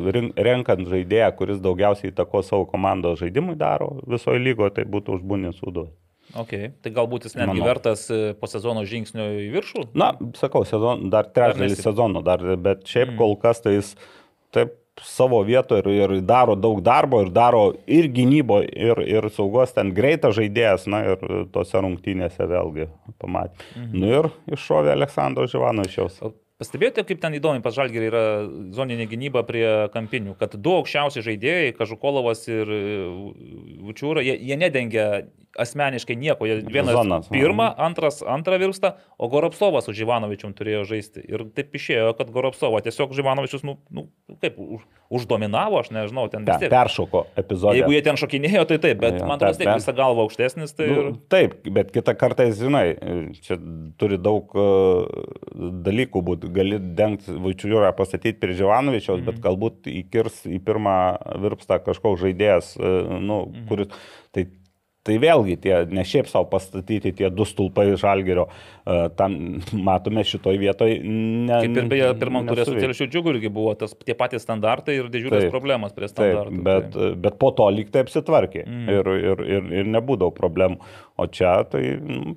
renkant žaidėją, kuris daugiausiai įtakos savo komandos žaidimui daro visoje lygoje, tai būtų Žbunis Sudovas. Ok, tai galbūt jis netgi Manau. vertas e, po sezono žingsnio į viršų? Na, sakau, sezon, dar trečdalis sezono, dar, bet šiaip mm. kol kas tai jis taip savo vietoje ir, ir daro daug darbo, ir daro ir gynybo, ir, ir saugos ten greitas žaidėjas, na ir tose rungtynėse vėlgi pamatė. Mhm. Nu ir iššovė Aleksandro Živanovičiaus. Pastebėjote, kaip ten įdomi pažalgeriai yra zoninė gynyba prie kampinių, kad du aukščiausi žaidėjai, Kažukolovas ir Vučiūra, jie, jie nedengia asmeniškai nieko. Vienas Zonas, pirmą, antras antrą virstą, o Goropsovas su Živanovičium turėjo žaisti. Ir taip išėjo, kad Goropsovą tiesiog Živanovičius, nu, nu kaip, už, uždominavo, aš nežinau, ten vis tiek. Peršoko epizodą. Jeigu jie ten šokinėjo, tai taip, bet ja, man atrodo, taip visą galvą aukštesnis. Tai nu, ir... Taip, bet kitą kartą, žinai, čia turi daug uh, dalykų būti. Gali dengti Vaičiūrą pastatyti prie Živanovičiaus, mm -hmm. bet mhm. galbūt įkirs į pirmą virpstą kažkoks žaidėjas, uh, nu, mm -hmm. kuris... Tai Tai vėlgi tie, ne šiaip savo pastatyti tie du stulpai žalgerio, uh, tam matome šitoj vietoje. Ne, Kaip ir beje, pirmam turė su telšiu džiugu irgi buvo tas, tie patys standartai ir didžiulės problemas prie standartų. Taip, bet, tai. bet po to lyg tai apsitvarkė mm. ir, ir, ir, ir nebūdavo problemų. O čia tai... Nu,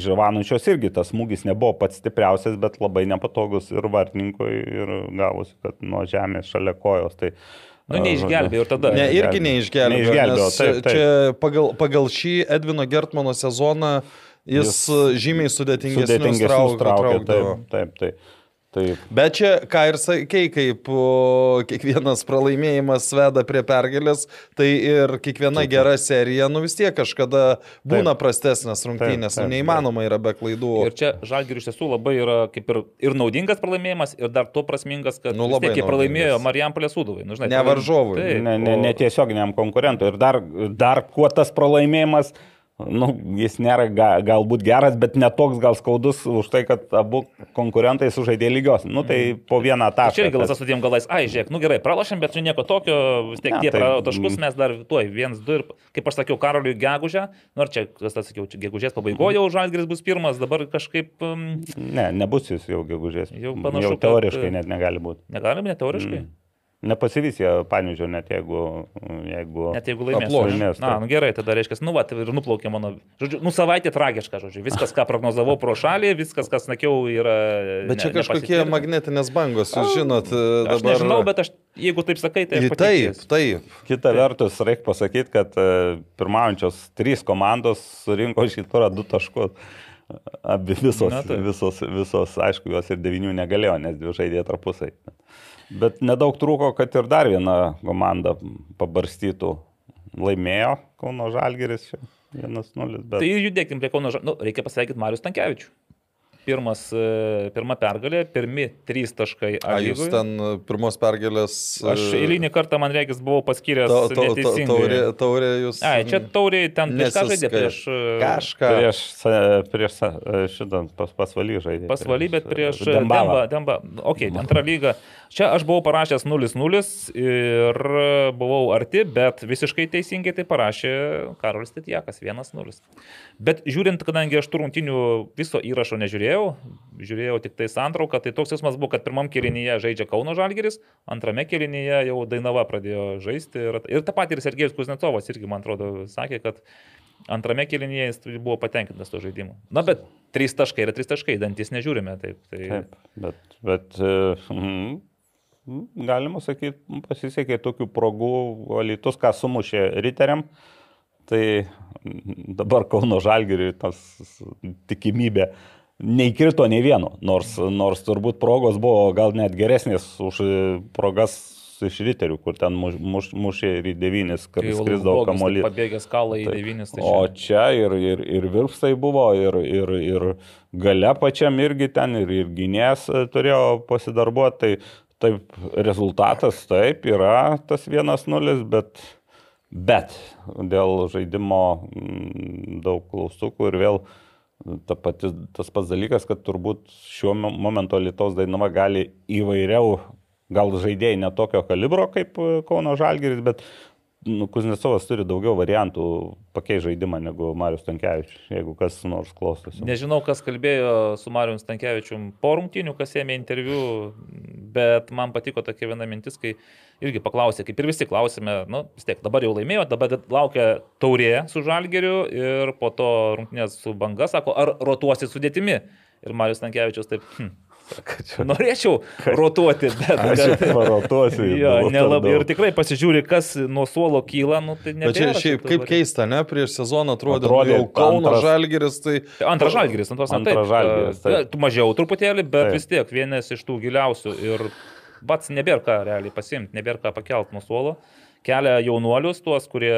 Žavanučios irgi tas smūgis nebuvo pats stipriausias, bet labai nepatogus ir vartininkui ir gavosi, kad nuo žemės šalia kojos. Tai, uh, Nu, neišgelbėjo ir tada. Ne, irgi neišgelbėjo. neišgelbėjo taip, taip. Čia pagal, pagal šį Edvino Gertmano sezoną jis, jis žymiai sudėtingesnius, sudėtingesnius traukė. Taip, taip, taip. Taip. Bet čia, ką ir sakei, kaip kiekvienas pralaimėjimas veda prie pergalės, tai ir kiekviena taip, gera serija, nu vis tiek kažkada būna taip. prastesnės rungtynės, taip, taip, neįmanoma yra be klaidų. Ir čia Žalgirių iš tiesų labai yra kaip ir, ir naudingas pralaimėjimas, ir dar to prasmingas, kad nu, labai tiek, pralaimėjo Marijam Palėsūduvai. Nu, žinai, ne varžovui. Ne, ne, ne tiesioginiam konkurentui. Ir dar, dar kuo tas pralaimėjimas Nu, jis nėra ga, galbūt geras, bet netoks gal skaudus už tai, kad abu konkurentai sužaidė lygios. Nu, tai mhm. po vieną tašką. Čia irgi galas su dviem galais, ai, žiūrėk, nu gerai, pralašėm, bet čia nieko tokio, vis tiek tie tai, taškus mes dar tuoj, viens, du ir, kaip aš sakiau, Karoliui gegužę, nors čia, kas tas sakiau, čia gegužės pabaigoje jau Žalgris bus pirmas, dabar kažkaip... Um, ne, nebus jis jau gegužės. Jau panašu. Jau teoriškai kad, net negali būti. Negali, net teoriškai. Mm. Nepasivys jie panižio, net jeigu, jeigu, net jeigu laimės. laimės Na, nu gerai, tada reiškia, nu, va, ir nuplaukė mano, žodžiu, nu, savaitė tragiška, žodžiu, viskas, ką prognozavau pro šalį, viskas, kas sakiau, yra... Bet čia ne, kažkokie magnetinės bangos, jūs žinot, dabar... Aš nežinau, bet aš, jeigu taip sakai, tai... Taip, taip. Kita taip. vertus, reikia pasakyti, kad e, pirmaujančios trys komandos surinko šį turą du taškus. Abi visos, Na, visos, visos, aišku, jos ir devinių negalėjo, nes dvi žaidė tarpusai. Bet nedaug trūko, kad ir dar viena komanda pabarstytų. Laimėjo Kauno Žalgeris 1-0. Bet... Tai judėkim prie Kauno Žalgeris. Nu, reikia pasveikinti Marius Tankievičius pirmas, e, pirma pergalė, pirmi trys taškai. A, jūs ten e, pirmos pergalės. Aš e, eilinį kartą, man reikės, buvau paskyręs. Ta, ta, ta, taurė, taurė jūs. Ai, čia taurė ten prieš ką žaidė, prieš... Kažką. Prieš, prieš šitą pas, pasvalį žaidė. Pasvalį, bet prieš Dembą. Dembą. Ok, antrą lygą. Čia aš buvau parašęs 0-0 ir buvau arti, bet visiškai teisingai tai parašė Karolis Titjakas 1-0. Bet žiūrint, kadangi aš tų rungtinių viso įrašo nežiūrėjau, žiūrėjau tik tai santrauką, tai toks jausmas buvo, kad pirmam kėlinyje žaidžia Kauno Žalgeris, antrame kėlinyje jau Dainava pradėjo žaisti ir, ir tą patį ir Sergejus Kuznecovas irgi, man atrodo, sakė, kad antrame kėlinyje jis buvo patenkintas to žaidimu. Na, bet trys taškai yra trys taškai, dantis nežiūrime. Taip, tai... taip bet, bet mm, galima sakyti, pasisekė tokių progų, Alytus ką sumušė riteriam, tai dabar Kauno Žalgiriui tas tikimybė neįkrito nei vieno, nors, nors turbūt progos buvo gal net geresnės už progas iš riterių, kur ten muš, muš, mušė ir į devynis, kad skrisdavo kamuolį. Pabėgęs kalą į devynis. Tai o čia ir, ir, ir virpstai buvo, ir, ir, ir gale pačiam irgi ten, ir, ir gynės turėjo pasidarbuoti. Tai Taip, rezultatas taip yra tas 1-0, bet Bet dėl žaidimo mm, daug klaustukų ir vėl ta pati, tas pats dalykas, kad turbūt šiuo mo- momentu Lietuvos dainava gali įvairiau, gal žaidėjai netokio kalibro kaip Kauno Žalgeris, bet nu, Kuznecovas turi daugiau variantų pakeisti žaidimą negu Marius Tankievičius, jeigu kas nors klostosi. Nežinau, kas kalbėjo su Marijum Stankievičium po rungtinių, kas ėmė interviu, bet man patiko tokia viena mintis, kai irgi paklausė, kaip ir visi klausime, nu, vis tiek dabar jau laimėjo, dabar laukia taurė su Žalgeriu ir po to rungtinės su banga, sako, ar rotuosi sudėtimi. Ir Marijus Stankievičius taip, hm, norėčiau rotuoti, bet... Aš kad- parotuosiu. Jo, nelabai. Ir tikrai pasižiūri, kas nuo suolo kyla, nu, tai. Bet čia šiaip kaip keista, ne? Prieš sezoną atrodė, Atrodė atrodė jau Kauno antras- Žalgeris, tai... Antras žalgeris, antras Antras taip. Žalgiris, taip. Tu Mažiau truputėlį, bet Taip. vis tiek vienas iš tų giliausių. Ir pats nebėra ką realiai pasimti, nebėra ką pakelt nuo suolo. Kelia jaunuolius tuos, kurie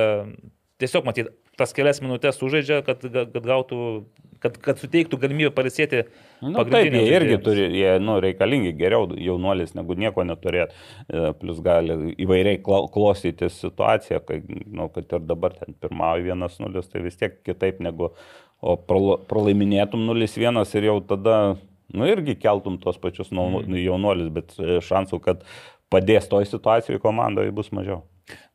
tiesiog, matyt, tas kelias minutės sužaidžia, kad, kad gautų, kad, kad suteiktų galimybę palisėti. Nu, taip, jie irgi turi, jie nu, reikalingi geriau jaunuolis negu nieko neturėti. Plus gali įvairiai klostyti situaciją, kai, nu, kad ir dabar ten pirmauja 1-0, tai vis tiek kitaip negu, o prala- pralaiminėtum 0-1 ir jau tada, nu irgi keltum tos pačius nau- jaunuolis, bet e, šansų, kad padės toj situacijoje komandoje bus mažiau.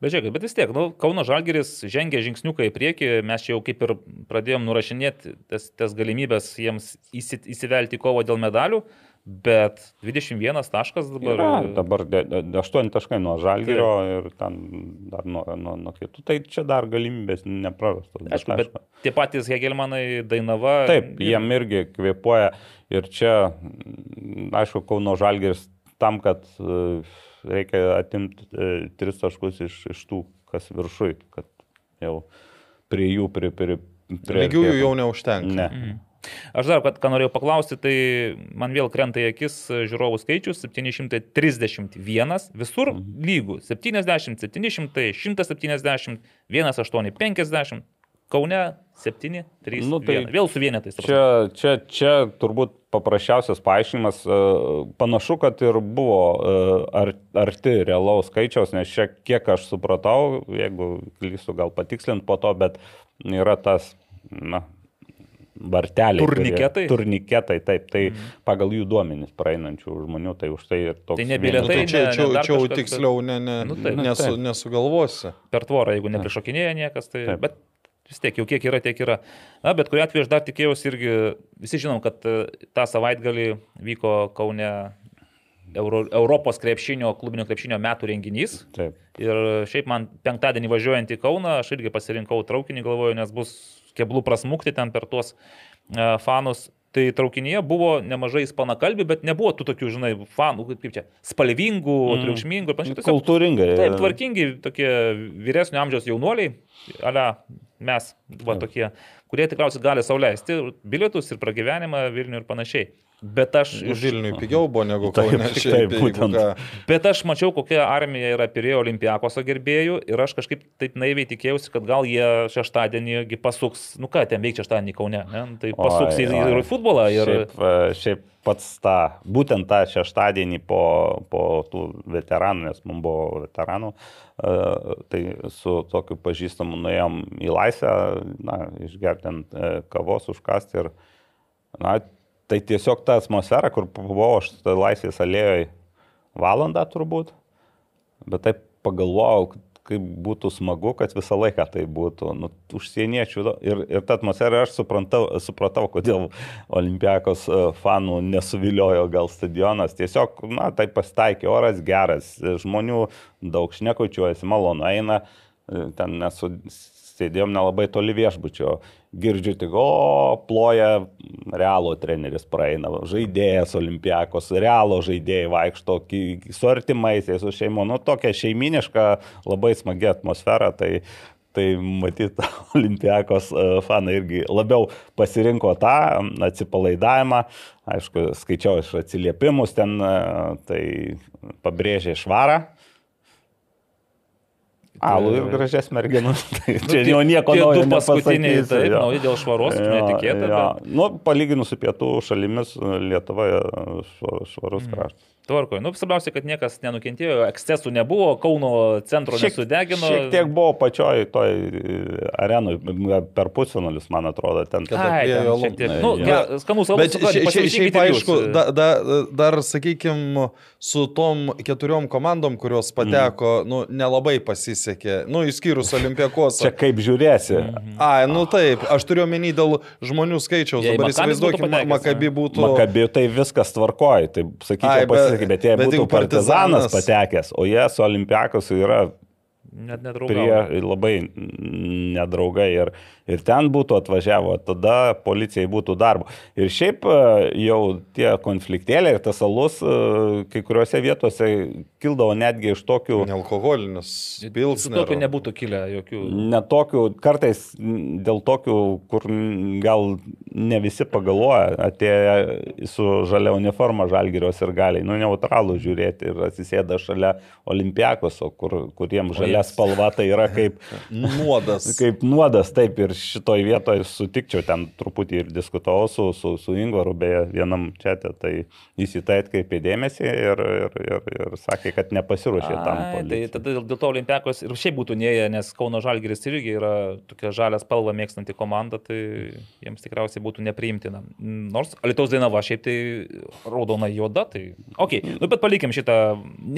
Bet žiūrėk, bet vis tiek, nu, Kauno Žalgeris žengia žingsniuką į priekį, mes čia jau kaip ir pradėjom nurašinėti tas, tas galimybės jiems įsi, įsivelti į kovą dėl medalių, bet 21 taškas dabar. Yra, dabar 8 taškai nuo žalgerio ir ten dar nuo, nuo, nuo kitų, tai čia dar galimybės neprarastos. Aišku, bet tie patys Hegelmanai Dainava. Taip, jiem irgi kvepuoja ir čia, mm, aišku, Kauno Žalgeris tam, kad e, reikia atimti e, tris taškus iš, iš tų, kas viršui, kad jau prie jų, prie, prie, prie Lygiųjų jau neužtenka. Ne. Aš dar, kad, ką norėjau paklausti, tai man vėl krenta į akis žiūrovų skaičius 731, visur lygų 70, 700, 170, 1850, Kaune 7, 3, Nu, tai 1. Vėl su vienetais. Čia, čia, čia turbūt paprasčiausias paaiškinimas. e, Panašu, kad ir buvo e, ar, arti realaus skaičiaus, nes čia, kiek aš supratau, jeigu klystu, gal patikslint po to, bet yra tas, na, varteliai. kurie- Turniketai? Turniketai, taip. Tai mhm. pagal jų duomenys praeinančių žmonių, tai už tai ir toks. Tai ne Nu, tai čia ne- čia, ne čia jau kažkas, tiksliau ne, ne, Nu, taip. Nu, nesu, taip. nesugalvosi. per tvorą, jeigu neprišokinėja niekas, tai... Taip. Bet vis tiek, jau kiek yra, tiek yra. Na, bet kuriu atveju aš dar tikėjausi irgi, visi žinom, kad e, tą savaitgalį vyko Kaune Euro, Europos krepšinio, klubinio krepšinio metų renginys. Taip. Ir šiaip man penktadienį važiuojant į Kauną, aš irgi pasirinkau traukinį, galvoju, nes bus keblų prasmukti ten per tuos e, fanus. Tai traukinyje buvo nemažai ispanakalbių, bet nebuvo tų tokių, žinai, fanų, kaip čia, spalvingų, mm. triukšmingų ir panašiai. Kultūringai. Taip, tvarkingi tokie vyresnio amžiaus jaunuoliai, ale mes, va, tokie, kurie tikriausiai gali sauliaisti bilietus ir pragyvenimą Vilnių ir panašiai. Bet aš, iš, Vilniui pigiau buvo negu Taip, Kaune. taip, šiaip, jeigu būtent. ką. bet aš mačiau, kokia armija yra pirėjo olimpiakoso gerbėjų ir aš kažkaip taip naiviai tikėjausi, kad gal jie šeštadienį pasuks, nu ką, ten veikia šeštadienį Kaune, ne? Nu, tai pasuks Oi, oi. į futbolą ir... Šiaip, e, šiaip pats tą, būtent tą šeštadienį po, po tų veteranų, nes mums buvo veteranų, e, tai su tokiu pažįstamu nuėjom į laisvę, na, išgerti ant e, kavos, užkasti ir, na, tai tiesiog ta atmosfera, kur buvau aš laisvės alėjoje valandą turbūt, bet taip pagalvojau, kaip būtų smagu, kad visą laiką tai būtų. Nu, užsieniečių ir, ir ta atmosfera, aš supratau, supratau, kodėl Olimpiakos e, fanų nesuviliojo gal stadionas. Tiesiog, na, tai pasitaikė, oras geras, žmonių daug šnekučiuojasi, malonu eina, e, ten nesu, sėdėjom nelabai toli viešbučio, girdžiu tik, o, ploja realo treneris praeina, žaidėjas olimpiakos, realo žaidėjai vaikšto su artimaisiais, su šeimo, nu tokia šeiminiška, labai smagi atmosfera, tai, tai matyt, olimpiakos e, fanai irgi labiau pasirinko tą atsipalaidavimą, aišku, skaičiau iš atsiliepimus ten, e, tai pabrėžė švarą. Alų ir gražias merginas. Tai čia jau nieko naujo du paskutiniai, jo. nauji dėl švaros, Jo, netikėta. jo. bet- Nu, palyginus su pietų šalimis, Lietuva šva- švarus Mm. kraštas. Tvarkoju. Nu, svarbiausia, kad niekas nenukentėjo, ekscesų nebuvo, Kauno centro nesudegino. Šiek tiek buvo pačioj toj e, arenui, per pusfinalius, man atrodo, ten. Šiek alum- Nu, ger- skanus alus, Bet kuo šia- šia- šiaip ir aišku, da, da, dar sakykime, su tom keturiom komandom, kurios pateko, nu, nelabai pasisekė, nu, išskyrus Olimpiakos. Čia kaip žiūrėsi. Mhm. Ai, nu taip, aš turiu omeny dėl žmonių skaičiaus. Jei Dabar įsivaizduokime, Makabi būtų... Makabi tai viskas tvarkoja, tai sakyčiau Ai, bet- pasisekė, bet jei bet būtų partizanas Partizanas- patekęs, o jie su Olimpiakos yra Net prie nedraugauju. labai nedraugai ir, ir ten būtų atvažiavo, tada policijai būtų darbo. Ir šiaip e, jau tie konfliktėliai ir tas alus e, kai kuriuose vietose kildavo netgi iš tokių Nealkoholinis Su pilsnis. tokiu nebūtų kilę jokių. netokių, kartais dėl tokių, kur gal ne visi pagalvoja, atėję su žalia uniforma žalgirios ir galiai, nu, neutralų žiūrėti ir atsisėda šalia olimpiakoso, kur, kuriem žalia spalva tai yra kaip, Nuodas. kaip nuodas, taip ir šitoj vietoje sutikčiau, ten truputį ir diskutavau su, su, su Ingvaru, beje, vienam čia, tai jis į tai atkreipė dėmesį ir, ir, ir, ir sakė, kad nepasiruošė tam. Ai, tai policijai. tada dėl, to Olimpiakos ir šiaip būtų neėję, nes Kauno Žalgiris irgi yra tokia žalia spalva mėgstanti komanda, tai jiems tikriausiai būtų nepriimtina. Nors Alitaus Dainava šiaip tai raudona juoda, tai... Ok, nu bet palikim šitą.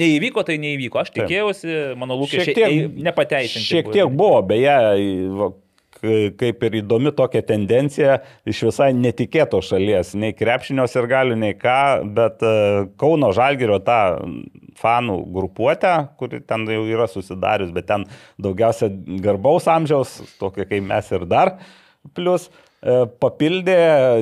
Neįvyko, tai neįvyko. Aš tikėjausi, mano lūkesčiai nepateisinti. Šiek tiek buvo, beje, va, kaip ir įdomi tokia tendencija iš visai netikėtos šalies, nei krepšinios ir galių, nei ką, bet e, Kauno Žalgirio tą fanų grupuotę, kuri ten jau yra susidarius, bet ten daugiausia garbaus amžiaus, tokia kaip mes ir dar, plus papildė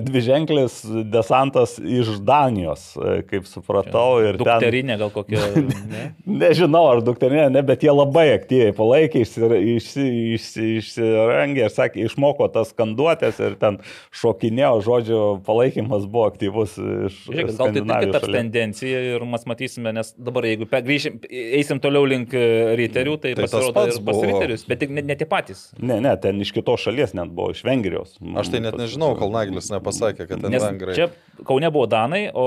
dviženklis desantas iš Danijos, e, kaip supratau. ir ten- Dukterinė gal kokia. Ne? Nežinau, ar dukterinė, ne, bet jie labai aktyviai palaikė, išsi- išsi- išsi- išsirangė ir sakė, išmoko tas skanduotės ir ten šokinėjo, žodžiu, palaikymas buvo aktyvus iš Žiūrėk, gal tai irgi taps tendencija ir mes matysime, nes dabar jeigu grįšim, eisim toliau link e, riterių, tai, Tai pasirodo ir pas buvo. riterius, bet tik ne, ne tie patys. Ne, ne, ten iš kitos šalies net buvo, iš Vengrijos. Aš tai net nežinau, kol Naglis nepasakė, kad ten Nes vengrai. čia Kaune buvo Danai, o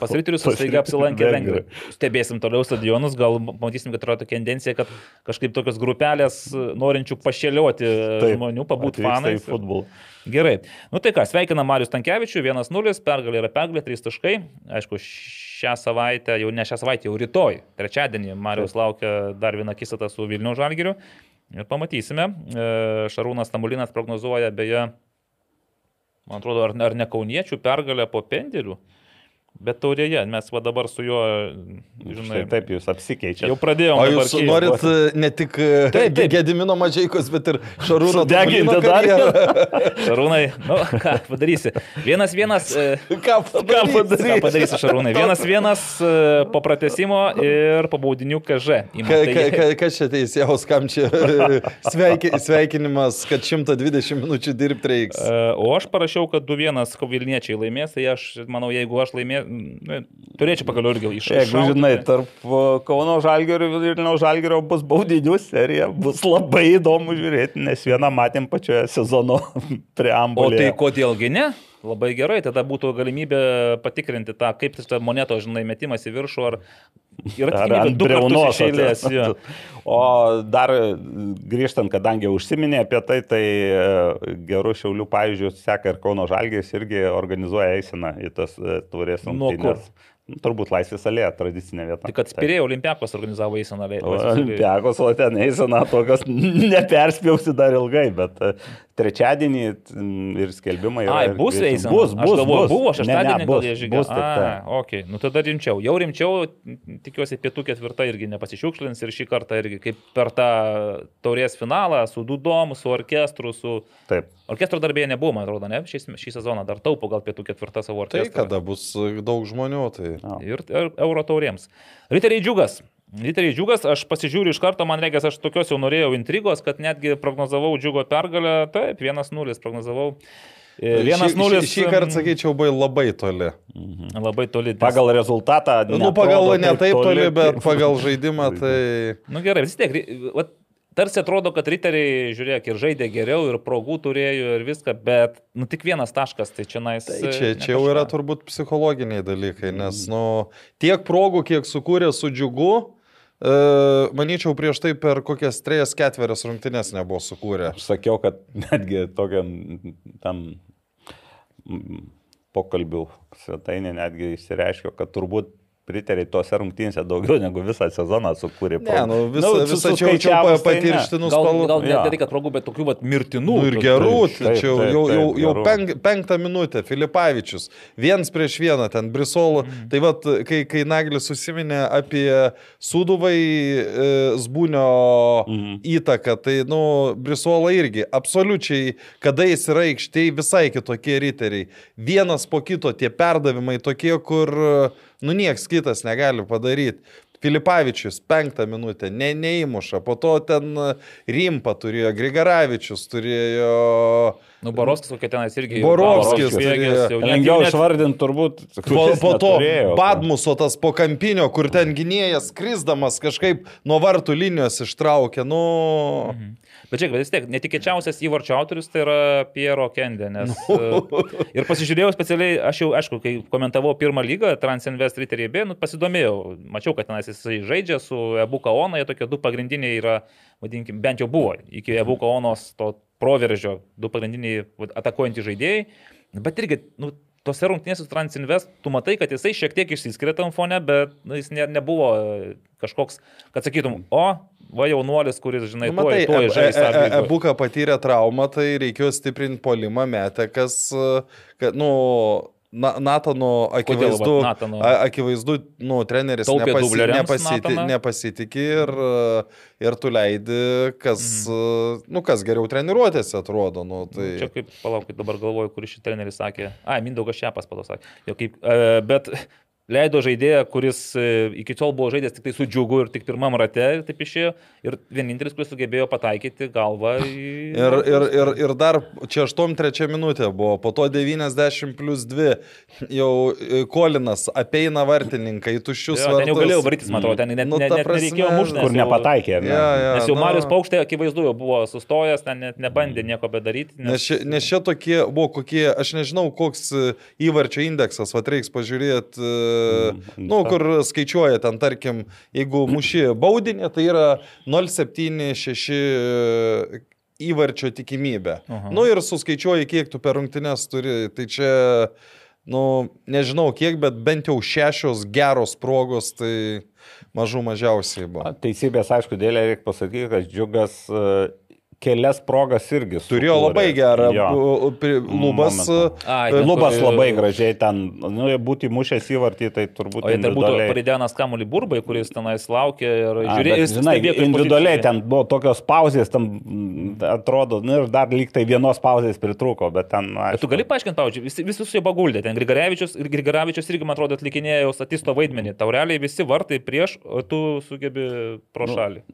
pas riterius staiga apsilankė Vengrai. Stebėsim toliau stadionus, gal matysim, kad yra tokia tendencija, kad kažkaip tokios grupelės norinčių pašėlioti Taip, žmonių, pabūt atvyksta fanais. į futbolą. Gerai. Nu tai ką, sveikinam Marius Tankievičių, 1-0, pergalė yra pergalė, 3 taškai. Aišku, šią savaitę, jau ne šią savaitę, jau rytoj, trečiadienį, Marius laukia dar vieną kisatą su Vilnių Žalgiriu. Ir pamatysime. E, Šarūnas Tamulinas prognozuoja beje, man atrodo, ar, ar ne kauniečių pergalę po pendelių. Bet taurėje, mes va dabar su juo, žinai, Štai taip jūs apsikeičiate. jau pradėjome. O jūs norit e, ne tik e, Taip, taip. Gedimino Mažiaikos, bet ir Šarūno Tamulino dar. Šarūnai, nu, ką padarysi? Vienas vienas. E, Ką padarysi? Ką padarysi, Šarūnai? Vienas vienas e, po pratesimo ir po baudinių KŽ. Ka, Tai- ka, ka, kas čia teisėjaus, kam čia sveiki, sveikinimas, kad 120 minučių dirbti reiks. O aš parašiau, kad 2-1 Vilniečiai laimės, tai aš manau, jeigu aš laimėsiu, nu, turėčiau pagaliau irgi iš Jeigu žinai, tarp uh, Kauno Žalgerio ir Vilniaus Žalgerio bus baudinių serija, bus labai įdomu žiūrėti, nes vieną matėm pačioje sezono O preambulėje. tai kodėlgi ne? Labai gerai, tada būtų galimybė patikrinti tą, kaip tas moneto, žinai, metimas į viršų, ar yra Ar ant iš eilės. jo. O dar grįžtant, kadangi užsiminė apie tai, tai e, gerų šiaulių pavyzdžių seka ir Kauno Žalgės irgi organizuoja eiseną į tas e, turės kur? rungtynes. Turbūt Laisvės alėja, tradicinė vieta. Kad spirėjo Olimpiakos organizavo eiseną. Olimpiakos, o ten eisena tokios neperspjausi dar ilgai, bet e, trečiadienį ir skelbimai yra. Ai, bus eisena. Bus, bus. Aš galvoju, bus. buvo Ne, šeštadienį, ne, gal bus, jie žygė. Bus, taip, taip. A, ok, nu tada rimčiau. Jau rimčiau, tikiuosi, pietų ketvirta irgi nepasišiukšlins ir šį kartą irgi kaip per tą taurės finalą su dudom, su orkestru, su... taip. Orkestro darbėje nebuvo, man atrodo, ne? Šį, šį sezoną dar taupo gal pietų ketvirtą savo Tai orkestrą. kada bus e, daug žmonių, tai ir, ir euro taurėms. Riteriai džiugas. Riteriai džiugas, aš pasižiūriu iš karto, man reikia, aš tokios jau norėjau intrigos, kad netgi prognozavau džiugo pergalę, taip, 1-0 prognozavau. E, 1-0. Šį, šį kartą, sakyčiau, buvo labai toli. Labai toli. nes- Pagal rezultatą. Nu, pagal ne taip toli, bet kaip- pagal žaidimą tai... Nu gerai, vis tiek, vat, tarsi atrodo, kad riteriai, žiūrėk, ir žaidė geriau, ir progų turėjo, ir viską, bet, nu, tik vienas taškas, tai čia nais. Tai čia, čia jau yra turbūt psichologiniai dalykai, nes, nu, tiek progų, kiek sukūrė su džiugu, e, manyčiau, prieš tai per kokias trejas ketverias rungtynės nebuvo sukūrę. Aš sakiau, kad netgi tokiam tam mm, pokalbių svetainė netgi išsireiškė, kad turbūt priteriai tose rungtynėse daugiau negu visą sezoną sukūrė. Ne, nu, visą, nu, visą čia jau čia patirštinus gal, spalvų. gal ne tai, kad progų, bet tokių vat, mirtinų. Nu, ir gerų, tai čia jau, jau, jau, penk, penktą minutę, Filipavičius, viens prieš vieną, ten Brisolą. Mm. Tai vad, kai, kai Naglis susiminė apie Suduvai e, Zbūnio mm. įtaką, tai, nu, Brisolą irgi, absoliučiai, kada jis yra aikštėje, visai kitokie riteriai. Vienas po kito tie perdavimai tokie, kur, nu, nieks kitas negali padaryti. Filipavičius penktą minutę ne, neįmuša, po to ten Rimpa turėjo, Grigaravičius turėjo. Nu, Borovskis, kokia tenais irgi. Borovskis Lengviau išvardinti turbūt. Po, po to. Badmuso tas po kampinio, kur ten gynėjas krizdamas kažkaip nuo vartų linijos ištraukė. Nu, Bet žiūrėk, bet vis tiek, netikėčiausias įvarčio autorius tai yra Piero Kendė, nes... e, Ir pasižiūrėjau specialiai, aš jau, aišku, kai komentavau pirmą lygą, Transinvest Riteriai B, nu, pasidomėjau, mačiau, kad tenais jisai žaidžia su Ebuka Ona, jie tokie du pagrindiniai yra, vadinkim, bent jau buvo, iki Ebuka Onos to proveržio, du pagrindiniai atakuojantys žaidėjai, bet irgi, nu, tose rungtynėse su Transinvest, tu matai, kad jisai šiek tiek išsiskiria tam fone, bet nu, jis ne, nebuvo e, kažkoks, kad sakytum, o, va jaunuolis, kuris, žinai, nu tuoj, matai, tuoj žais. A lygoj. Ebuka patyrė traumą, tai reikėjo stiprinti polimą metę, kas, kad, nu, Na, Natano akivaizdu, vat Natano? a- akivaizdu nu, treneris nepasi, nepasiti, nepasitikė ir, ir tu leidi, kas, mhm. nu, kas geriau treniruotėse atrodo. Nu, tai... Čia kaip, palaukit, dabar galvoju, kuris šis treneris sakė. A, Mindaugas Šepas padosakė. Jo, kaip, e, bet leido žaidėją, kuris e, iki tol buvo žaidęs tik tai su džiugu ir tik pirmam rate, ir taip išėjo. Ir vienintelis, kuris sugebėjo pataikyti galvą į... Ir, ir, ir, ir dar čia 8-3 minutė buvo, po to 90 plus 2 jau e, Kolinas apeina vartininką į tuščius Jo, ten jau vartus. galėjau varytis, man atrodo, ten net, Nu, net, net prasme, nereikėjo mušti. Kur nepataikė. ne? Ja, ja, Nes jau nu, Marius Paukštė akivaizdu jau buvo sustojęs, ten net nebandė nieko bedaryti. Nes čia, nes čia tokie buvo kokie, aš nežinau, koks e, įvarčio indeksas, va reiks pažiūrėti, Mm, nu, kur skaičiuoja ten, tarkim, jeigu muši baudinė, tai yra 0,76 e, įvarčio tikimybė. Aha. Nu ir suskaičiuoji, kiek tu per rungtynes turi, tai čia, nu, nežinau kiek, bet bent jau šešios geros progos, tai mažų mažiausiai buvo. Teisybės, aišku, dėlė reikia pasakyti, kad džiugas e, kelias progas irgi. Turėjo sukūrė. labai gerą lubas. Momentą. Ai, e, Lubas labai gražiai ten, nu, būti mušęs įvartį, tai turbūt O tai būtų Paridenas Kamulį Burbai, kuris tenais laukė ir žiūrėjo, žinai, individualiai ten buvo tokios pauzės, tam mm, atrodo, nu, ir dar lyg tai vienos pauzės pritruko, bet ten... Bet tu gali paaiškinti, pavyzdžiui, visi, visus jie paguldė. Ten Grigaravičius ir Grigaravičius irgi, man atrodo, atlikinėjo statisto vaidmenį. Taureliai visi vartai prieš, o tu sugebi pro šalį.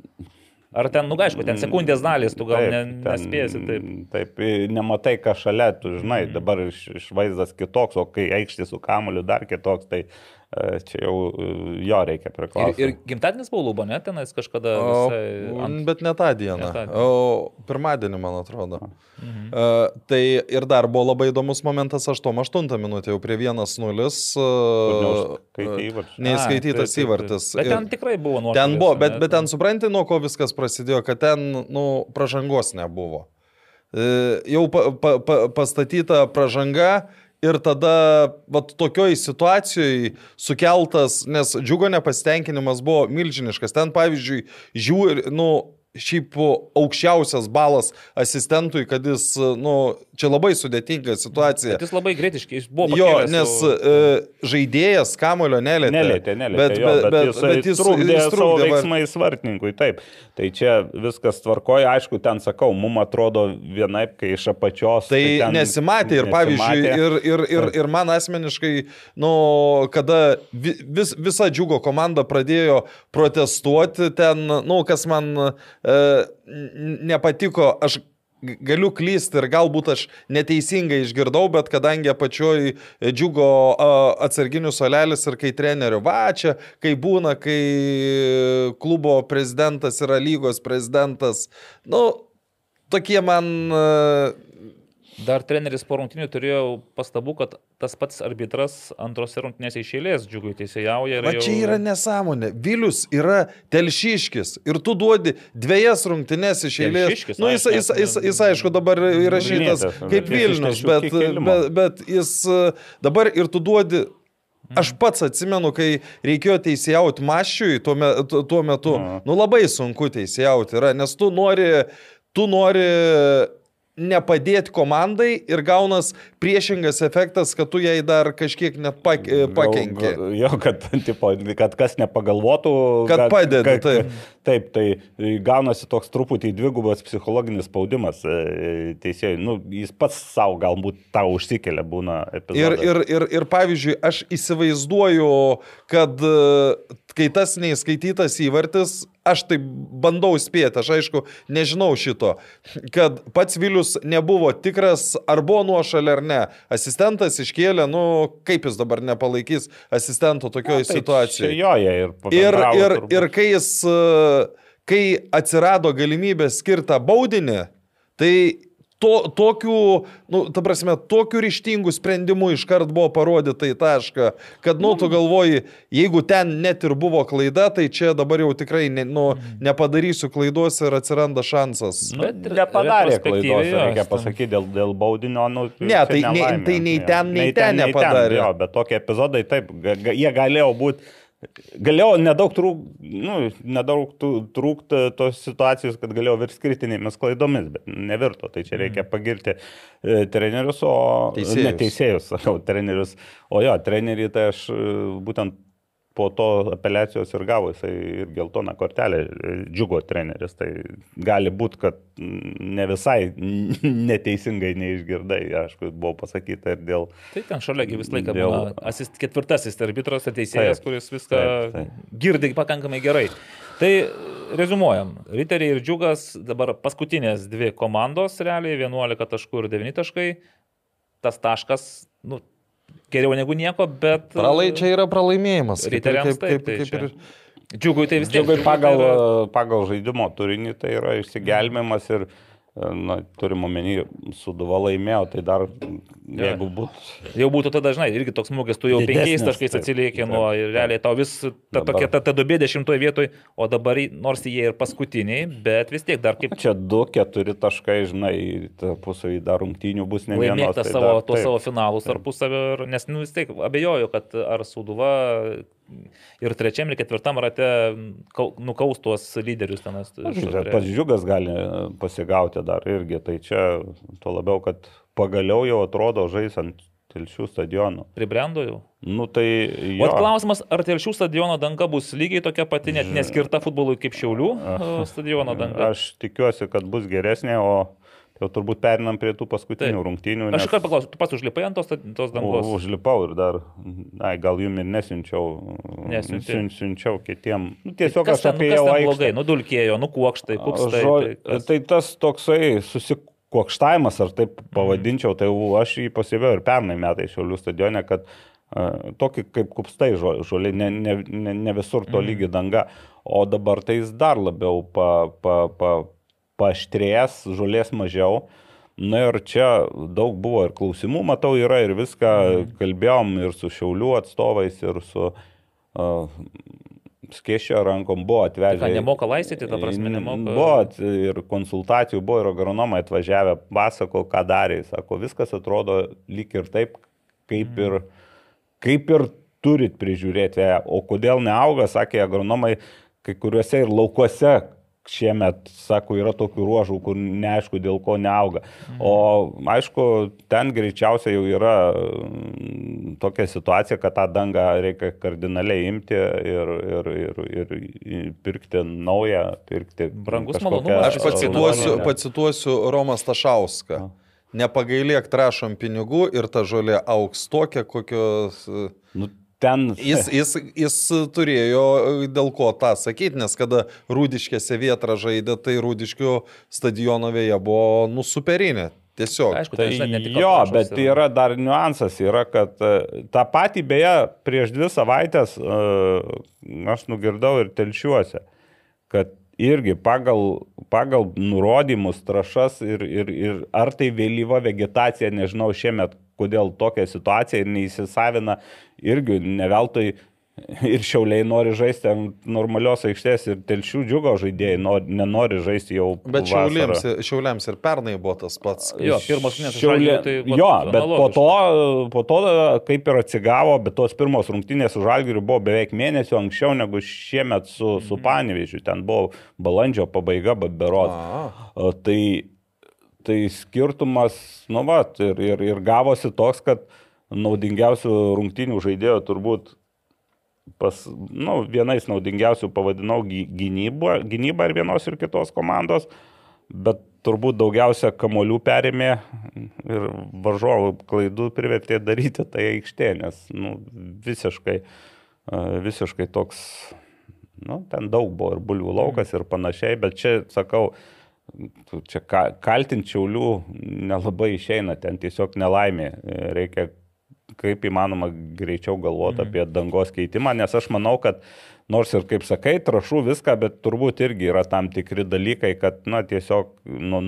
Ar ten, nu aišku, ten sekundės dalis, tu gal ne, nespėsi taip. Taip, nematai, ką šalia, tu žinai, dabar iš, iš vaizdas kitoks, o kai aikštė su kamuoliu dar kitoks, tai čia jau e, jo reikia Ir, priklausyti. ir gimtadienis buvo Lubo, ne, tenais kažkada O, visai ant... Bet ne tą dieną. Ne tą dieną. O pirmadienį, man atrodo. Mhm. Uh, tai ir dar buvo labai įdomus momentas 8-8 minutė, jau prie 1-0. neužskaitė įvarčio. Ai, Neįskaitytas įvartis. Bet Ir ten tikrai buvo nuo. ten buvo, bet, bet ten supranti, nuo ko viskas prasidėjo, kad ten, nu, pražangos nebuvo. E, Jau pa, pa, pa, pastatyta pražanga ir tada, va, tokioj situacijoje sukeltas, nes džiugo nepasitenkinimas buvo milžiniškas. Ten, pavyzdžiui, žiūri, nu, šiaip aukščiausias balas asistentui, kad jis, nu, čia labai sudėtinga situacija. Bet jis labai greitiškai, jis buvo. Jo, pakėlęs nes jau- e, žaidėjas kamulio nelėtė. Nelėtė, nelėtė. Bet, jo, bet, bet, jisai bet jis trukdė jis savo trukdė, va- veiksmais vartininkui, taip. Tai čia viskas tvarkoja, aišku, ten sakau, mum atrodo vienaip, kai iš apačios. Tai ten nesimatė ir pavyzdžiui, nesimatė. ir, ir, ir, ir man asmeniškai, nu, kada vi- vis, visa džiugo komanda pradėjo protestuoti ten, nu, kas man nepatiko, aš galiu klysti ir galbūt aš neteisingai išgirdau, bet kadangi apačioj džiugo atsarginių solelis ir kai trenerių, va čia, kai būna, kai klubo prezidentas yra lygos prezidentas, nu, tokie man... Dar treneris po rungtinių turėjo pastabų, kad tas pats arbitras antrose rungtinėse išėlės džiugui teisėjauja. Va jau- čia yra nesąmonė. Vilius yra telšiškis ir tu duodi dviejas rungtynes iš eilės. Telšiškis, Nu, jis, jis, jis, jis, aišku, dabar įrašytas kaip Vilnius, bet, bet, bet jis e, dabar ir tu duodi. Aš pats atsimenu, kai reikėjo teisėjauti mašiui tuo, me, tu- tuo metu. Nu labai sunku teisėjauti yra, nes tu nori, tu nori nepadėti komandai ir gaunas priešingas efektas, kad tu jai dar kažkiek net pak, pakenki. Jo, kad, tipo, kad kas nepagalvotų. Kad padedi, taip. Taip, tai gaunasi toks truputį dvigubas psichologinis spaudimas e, teisėjai. Nu, jis pats savo galbūt tau užsikelia būna Ir, epizodas. ir, ir, ir pavyzdžiui, aš įsivaizduoju, kad e, kai tas neįskaitytas įvartis, aš tai bandau spėti, aš aišku nežinau šito, kad pats Vilius nebuvo tikras, ar buvo nuošalė ar ne. Asistentas iškėlė, nu kaip jis dabar nepalaikys asistento tokioje Tai situacijoje. Jo, jie ir Ir, ir, ir kai jis, e, kai atsirado galimybė skirtą baudinį, tai to, tokių, nu, ta prasme, tokių ryštingų sprendimų iškart buvo parodyta į tašką, kad, nu, tu galvoji, jeigu ten net ir buvo klaida, tai čia dabar jau tikrai ne, nu, nepadarysiu klaidos ir atsiranda šansas. Nu, Bet nepadarė klaidos, reikia ten- pasakyti dėl, dėl baudinio. Nu, Ne, čia tai nei- nelaimė. tai nei Jo. ten, nei ten nepadarė. jo, bet tokie epizodai, taip, ga, jie galėjo būti. Galėjo nedaug trūkti, nu, nedaug tų- trūkt tos situacijos, kad galėjo virsti kritinėmis klaidomis, bet nevirto. Tai čia reikia pagirti e, trenerius, o Teisėjus. ne teisėjus, sakau, trenerius. O jo, trenerį tai aš e, būtent po to apeliacijos ir gavo jisai ir geltoną kortelę džiugo treneris. Tai gali būti, kad ne visai neteisingai neišgirdai, aišku, buvo pasakyta ir dėl... Tai ten šaliagi visą laiką Dėl- būna asist, ketvirtasis arbitras ar teisėjas, Taip. kuris viską Taip, taip. girdi pakankamai gerai. Tai rezumuojam. Riteriai ir Džiugas dabar paskutinės dvi komandos realiai 11 taškų ir 9 taškai. Tas taškas, nu, geriau negu nieko, bet... Pralai čia yra pralaimėjimas. Riteriams kaip, taip, kaip, tai kaip, čia. ir, Džiugui tai vis tiek. Džiugui pagal, yra- pagal žaidimo turinį tai yra išsigelbėjimas ir, na, turim omeny, suduva laimėjo, tai dar, jeigu būtų... Jau būtų tada dažnai, irgi toks smūgis, tu jau Didesnis, penkiais taškais taip, nuo ir realiai tau vis ta tokia ta, ta dubė dešimtoje vietoje, o dabar nors jie ir paskutiniai, bet vis tiek dar kaip Čia 2-4 taškai, žinai, tarpusavį dar rungtynių bus ne vienas. laimėta tai savo, tuos savo finalus tarpusavio, ir- nes nu, vis tiek abejoju, kad ar Suduva ir trečiam ir ketvirtam rate kau- nukaus tuos lyderius tenas. Pats džiugas gali pasigauti dar irgi, tai čia tuo labiau, kad pagaliau jau atrodo žais ant telšių stadionų. Pribrendo jau. Nu tai O klausimas, ar telšių stadiono danga bus lygiai tokia pati, net neskirta futbolui kaip Šiaulių e, stadiono danga? Aš tikiuosi, kad bus geresnė, o jau turbūt perinam prie tų paskutinių Taip. rungtynių. Aš iš karto paklausiu, tu pats užlipai ant tos, tos dangos? U- Užlipau ir dar, ai, gal jum ir nesinčiau. Nesiuntei. Siun- Siunčiau kitiem. Nu, tiesiog Kas aš nu, apie kas jau aikštę. blogai, nudulkėjo, nukokštai, kupstai. Žo- tai kas- Tai tas toksai susikokštavimas, ar taip pavadinčiau, tai aš jį pasivėjau ir pernai metai Šiaulių stadione, kad uh, tokį kaip kupstai žo- žolė, ne, ne, ne, ne visur to lygi danga, o dabar tai jis dar labiau pa, pa, pa, paaštrės, žolės mažiau. Na ir čia daug buvo ir klausimų, matau, yra ir viską kalbėjom ir su Šiaulių atstovais, ir su uh, skėšio rankom buvo Tai atvežę. nemoka laistyti, ta prasme, nemoka. Buvo ir konsultacijų, buvo ir agronomai atvažiavę, pasako, ką darė. Sako, viskas atrodo lyg ir taip, kaip ir, kaip ir turit prižiūrėti. O kodėl neauga, sakė agronomai, kai kuriuose ir laukuose šiemet, sako, yra tokių ruožų, kur neaišku, dėl ko neauga. O aišku, ten greičiausiai jau yra mm, tokia situacija, kad tą dangą reikia kardinaliai imti ir, ir, ir, ir pirkti naują, pirkti. Brangus malonumas. Aš pacituosiu, pacituosiu Romą Stašauską. Nepagailėk trašom pinigų ir ta žolė auks tokia, kokios... Nu, ten... Jis, jis, jis turėjo dėl ko tą sakyti, nes kada Rūdiškėse vietra žaidė, tai Rūdiškių stadiono vėja buvo nusuperinė. Tiesiog. Aišku, Tai tai žinai, ne tik jo, bet yra. yra dar niuansas, yra, kad e, tą patį beje prieš dvi savaitės e, aš nugirdau ir telšiuose, kad irgi pagal, pagal nurodymus trašas ir, ir, ir ar tai vėlyva vegetacija, nežinau šiemet, kodėl tokia situacija ir neįsisavina, irgi neveltui ir šiauliai nori žaisti ant normalios aikštės ir telšių džiugo žaidėjai nori, nenori žaisti jau. Bet šiauliams, šiauliams ir pernai buvo tas pats. Jo, su Šiaulė- tai jo, bet po to, po to kaip ir atsigavo, bet tos pirmos rungtynės su Žalgiriu buvo beveik mėnesio anksčiau negu šiemet su, su Mhm. Panevežiu. Ten buvo balandžio pabaiga, bet O Tai, tai skirtumas, nu va, ir, ir, ir gavosi toks, kad naudingiausių rungtynių žaidėjų turbūt pas, nu, vienais naudingiausių pavadinau gy- gynybą, gynybą ir vienos ir kitos komandos, bet turbūt daugiausia kamolių perėmė ir varžovų klaidų privertė daryti tai aikštė, nes nu, visiškai, visiškai toks, nu, ten daug buvo ir bulvių laukas ir panašiai, bet čia, sakau, čia ka- kaltinti šiaulių nelabai išeina, ten tiesiog nelaimė. Reikia kaip įmanoma greičiau galvoti apie dangos keitimą, nes aš manau, kad nors ir kaip sakai, trašų viską, bet turbūt irgi yra tam tikri dalykai, kad, na, tiesiog nu,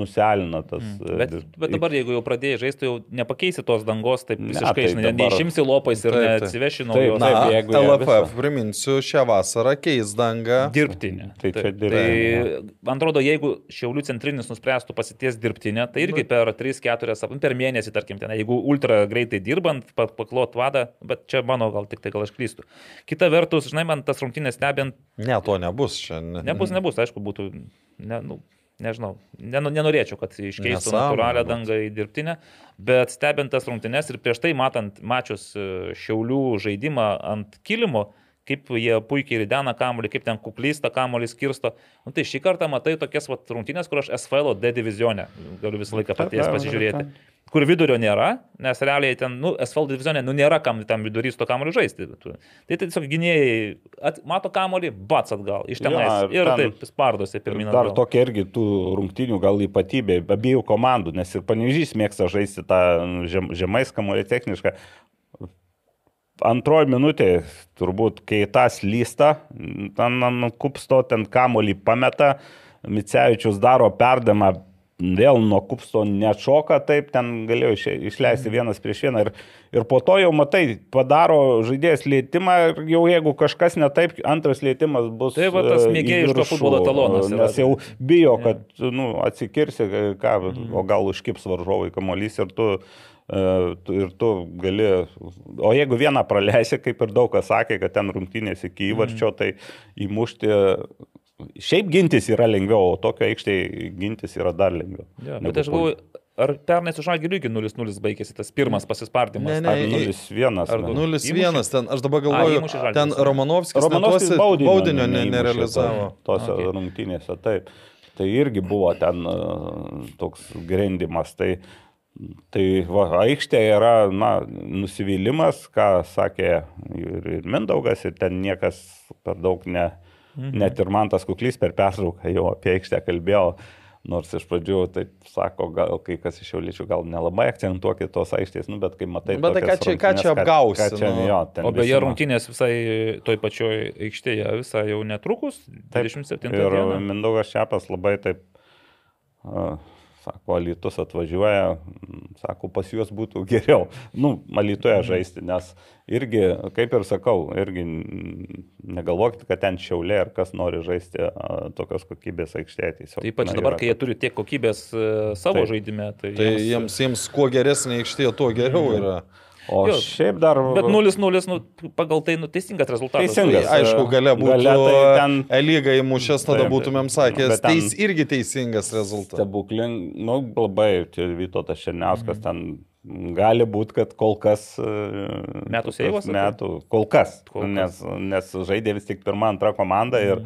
nuselina tas. e, Bet, bet dabar, jeigu jau pradėjai žaisti, jau nepakeisi tos dangos, taip Ne, visiškai, tai žinai, ne, dabar- neišimsi lopais ir Taip, taip. neatsiveši Taip, naujos. taip. Na, jeigu LFF, priminsiu, šią vasarą keis dangą. Dirbtinė. Tai čia Tai, dirbtinė, man atrodo, jeigu Šiaulių centrinis nuspręstų pasities dirbtinę, tai irgi per 3-4, per mėnesį, tarkim, ten, jeigu ultra greitai dirbant, pa- paklot vadą, bet čia mano gal tik tai gal aš klystu. Kita vertus, žinai, man tas rungtynės stebint, Ne, to nebus šiandien. nebus, nebus, aišku, būtų, ne, nu, nežinau, nenorėčiau, kad iškeistų natūralią dangą į dirbtinę, bet stebint tas rungtynes ir prieš tai matant, mačius e, Šiaulių žaidimą ant kilimo, kaip jie puikiai ridena kamuolį, kaip ten kuklys tą kamuolį skirsto. Nu, tai šį kartą matai tokias vat, rungtynės, kur aš SFL D divizionė galiu visą laiką paties pasižiūrėti. Kur vidurio nėra, nes realiai ten, nu, SFL divizionė, nu, nėra kam tam vidurys to kamuolį žaisti. Tu- Tai tiesiog gynėjai at, mato kamuolį, bats atgal, iš tenais. Jo, ir ir ten- taip, spardosi pirmin. Dar tokia irgi tų rungtinių gal ypatybė abiejų komandų, nes ir panežys mėgsta žaisti tą žem, žemais kamuolį technišką. Antroji minutė, turbūt, kai tas lysta, ten ant kupsto ten kamuolį pameta, Micevičius daro perdamą, vėl nuo kupsto nešoka, taip ten galėjo išleisti vienas prieš vieną. Ir, ir po to jau matai, padaro žaidėjas lėtimą ir jau jeigu kažkas ne taip, antras lėtimas bus. Tai va tas e, mėgėjiško futbolo talonas. Nes jau bijo, kad nu, atsikirsi, ką, o gal užkips varžovai kamuolys ir tu, e, tu, ir tu gali. O jeigu vieną praleisi, kaip ir daug kas sakė, kad ten rungtynės iki įvarčio, tai įmušti. Šiaip gintis yra lengviau, o tokio aikštėje gintis yra dar lengviau. Negu bet aš galvoju, ar pernai su Žalgiriu irgi 0-0 baigėsi tas pirmas pasispardymas? Ne, ne, Ar į- 0-1. ar ne? 0-1 ten, aš dabar A, galvoju, Žalgiris, ten? Romanovskis, Romanovskis baudinio, baudinio ne, nerealizavo. Tose Okay. okay. rungtynėse, taip. Tai irgi buvo ten e, toks grendimas. Tai, tai va, aikštė yra na, nusivylimas, ką sakė ir, ir Mindaugas, ir ten niekas per daug ne. Mhm. Net ir man tas kuklys per pertrauką jau apie aikštę kalbėjo. Nors iš pradžių, taip sako, gal kai kas iš jauličių gal nelabai akcentuokit tos aikštės, nu, bet kai matai... Bet tai ką čia- ką čia apgausi, Ką, ką čia, nu? jo, O beje, ma- rungtynės visai toj pačioj aikštėje, visai jau netrukus, Taip, 27 Ir dieną. Mindaugas Čiapas labai taip, uh, sako, Alytus atvažiuoja, sako, pas juos būtų geriau, nu, Alytuje žaisti, nes irgi, kaip ir sakau, irgi negalvokit, kad ten šiaulė ar kas nori žaisti tokios kokybės aikštėje. Tiesiog, Tai ypač dabar, yra kai jie turi tiek kokybės e, savo Taip. žaidime, tai, Tai jiems, jiems kuo geresnė aikštė, tuo geriau yra. O Jo, šiaip dar... Bet 0-0, nu, pagal tai nu, teisingas rezultatas. Teisingas. Tai aišku, gale būtų Gale tai ten- Lyga įmušęs, tada Taip, būtumėm ten- teis, irgi teisingas rezultatas. Stebukling, nu, labai, čia Vytotas Šerniauskas ten gali būti, kad kol kas... e, Metų seivas, Metų, kol kas, Kol kas. Nes, nes žaidė vis tik pirmą, antrą komandą ir,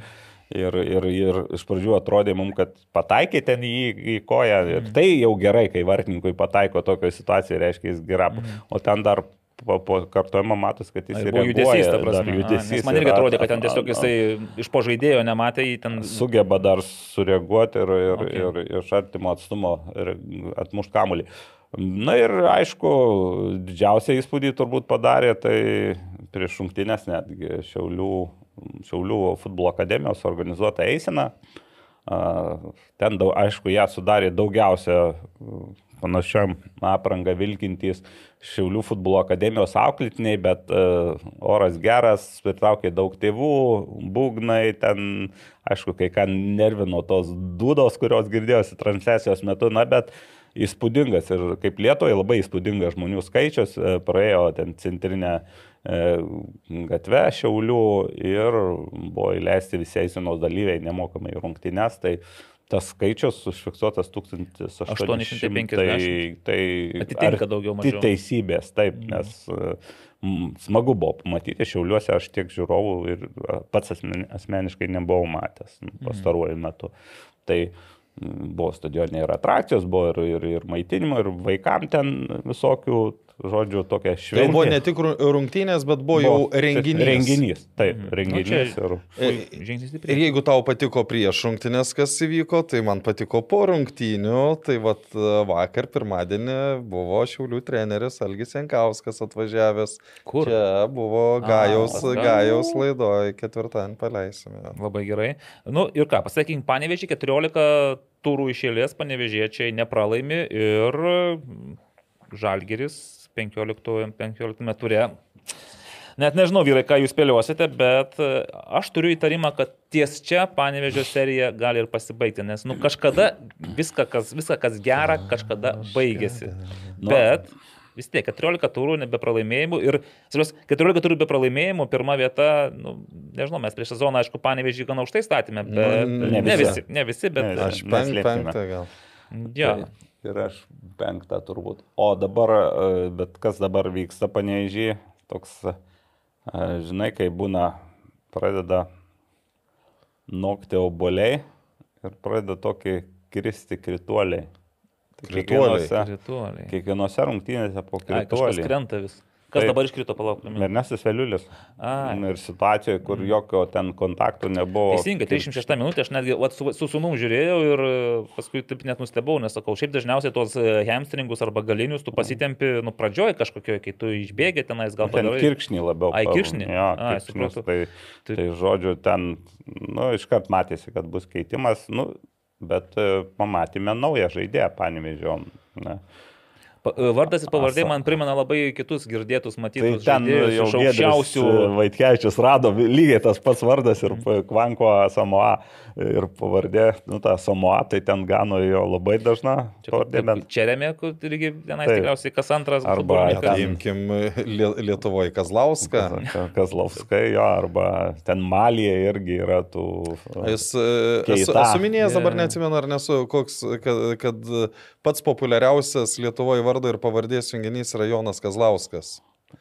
ir, ir, ir iš pradžių atrodė mums, kad pataikė ten į, į koją ir tai jau gerai, kai vartininkui pataiko tokio situacijoje, reiškia jis gerą. O ten dar po, po kartojimo matos, kad jis ir Buvo judesys, ta prasme. A, Judesys nes man irgi yra- atrodė, kad ten tiesiog jisai iš po žaidėjo nematė, ten... sugeba dar sureaguoti ir, ir, Okay. okay. ir iš artimo atstumo ir atmušt kamuolį. Na ir aišku, didžiausią įspūdį turbūt padarė tai prieš šimtinės netgi Šiaulių, Šiaulių futbolo akademijos organizuota eisena. Ten, aišku, ją sudarė daugiausia panašiam aprangą vilkintys Šiaulių futbolo akademijos auklėtiniai, bet oras geras, pritraukė daug tėvų, būgnai, ten, aišku, kai ką nervino tos dūdos, kurios girdėjosi transliacijos metu, na, bet įspūdingas ir kaip Lietuvoje labai įspūdingas žmonių skaičius, praėjo ten centrinę e, gatvę Šiaulių ir buvo įleisti visi eisenos dalyviai nemokamai rungtynes. Tai tas skaičius užfiksuotas 1850. 850. Tai, tai Atitinka daugiau mažiau. Tai teisybės, taip, nes e, m, smagu buvo pamatyti, šiauliuose aš tiek žiūrovų ir pats asmeni- asmeniškai nebuvau matęs nu, pastaruoju metu. Tai buvo stadione ir atrakcijos, buvo ir, ir, ir maitinimo, ir vaikam ten visokių, žodžiu, tokia Tai šventė. buvo ne tik ru- rungtynės, bet buvo jau renginys. Renginys, taip, Mhm. renginys. Nu, čia- ir... Į Ir jeigu tau patiko prieš rungtynės, kas įvyko, tai man patiko po rungtynių. Tai vat e, vakar, pirmadienį, buvo Šiaulių treneris Algis Jankauskas atvažiavęs. Kur? Čia buvo Gajaus, ką? Gajaus laidoje, ketvirtadienį paleisime. Labai gerai. Nu ir ką, pasakykim, panevežiai 14 turų išėlės, panevežiečiai nepralaimi ir Žalgeris 15, 15 turė. Net nežinau, vyrai, ką jūs spėliosite, bet e, aš turiu įtarimą, kad ties čia panevežio serija gali ir pasibaigti, nes nu, kažkada viską, kas, viską, kas gera, kažkada baigėsi. Bet vis tiek 14 turų nebepralaimėjimų ir, svarbiausia, 14 turų be pralaimėjimų, pirma vieta, nu, nežinau, mes prieš sezoną, aišku, panevežį gana aukštai statėme, bet Nu, ne, ne ne visi. visi, ne visi, bet... Ne, Aš penktą gal. Ja. Ir aš penktą turbūt. O dabar, e, bet kas dabar vyksta paneižiai, toks, e, žinai, kai būna, pradeda nokti oboliai ir pradeda tokį kristi krituoliai. Krituoliai. kiekvienose- Ritualiai. Kiekvienose rungtynėse po Ai, kažkas krituolį. krenta vis. Kas Taip. dabar iškrito, palauk. Ernestas Veliulis. Ai. Ir situacijoje, kur jokio ten kontaktų nebuvo. Teisingai, 36 minutė, aš netgi vat, su, su sunum žiūrėjau ir e, paskui taip net nustebau, nes sakau, šiaip dažniausiai tos e, hamstringus arba galinius tu pasitempi, nu, pradžioj kažkokio, kai tu išbėgi tenais, gal Ten padarai. kirkšnį labiau. Ai, kirkšnį? Jo, Ai, supratau. tai, Tai- tai žodžiu, ten, nu, iškart matėsi, kad bus keitimas, nu, bet e, pamatėme naują žaidėją, panevežiom. E, Vardas ir pavardė man primena labai kitus girdėtus, Tai matytus ten žaidėjus jau aukščiausių. Vaitkevičius rado lygiai tas pats vardas ir p- Kvanko Samoa ir pavardė, nu, ta Samoa, tai ten gano jo labai dažna pavardė, bet Čeremė, kur irgi vienas Taip. tikriausiai kas antras. Arba Imkim Lie- Lietuvoje Kazlauską. Kazlauskai jo, arba ten Malija irgi yra tų... Jis e, esu, Keita. esu minėjęs, dabar neatsimenu, ar nesu, koks, kad, kad pats populiariausias Lietuvoje vardo ir pavardės junginys yra Jonas Kazlauskas.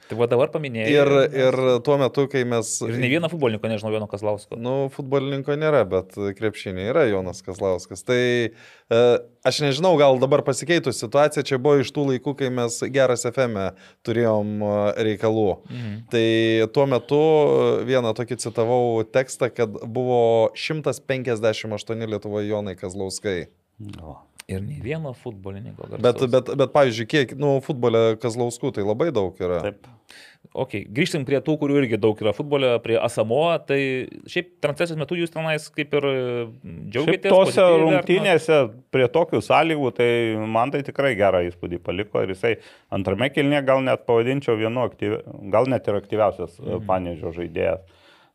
Tai va dabar paminėjai. Ir, ir tuo metu, kai mes... Ir ne vieno futbolininko nežinau, vieno Kazlausko. Nu, futbolininko nėra, bet krepšinė yra Jonas Kazlauskas. Tai e, aš nežinau, gal dabar pasikeitų situacija, čia buvo iš tų laikų, kai mes geras FM turėjom e, reikalų. Mhm. Tai tuo metu e, vieną tokį citavau tekstą, kad buvo 158 Lietuvoje Jonai Kazlauskai. O. Ir ne vieno futbolininko. Bet, garsaus. bet, bet pavyzdžiui, kiek, nu, futbole Kazlauskų tai labai daug yra. Taip. Ok, grįžtim prie tų, kurių irgi daug yra futbole, prie Asamoa. Tai šiaip transliacijos metu jūs tenais kaip ir Šiaip džiaugiatės. tose pozityviai vertinat? rungtynėse prie tokių sąlygų, tai man tai tikrai gerą įspūdį paliko ir jisai antrame kilnie gal net pavadinčiau vienu aktyvi, gal net ir aktyviausias mhm. panežio žaidėjas.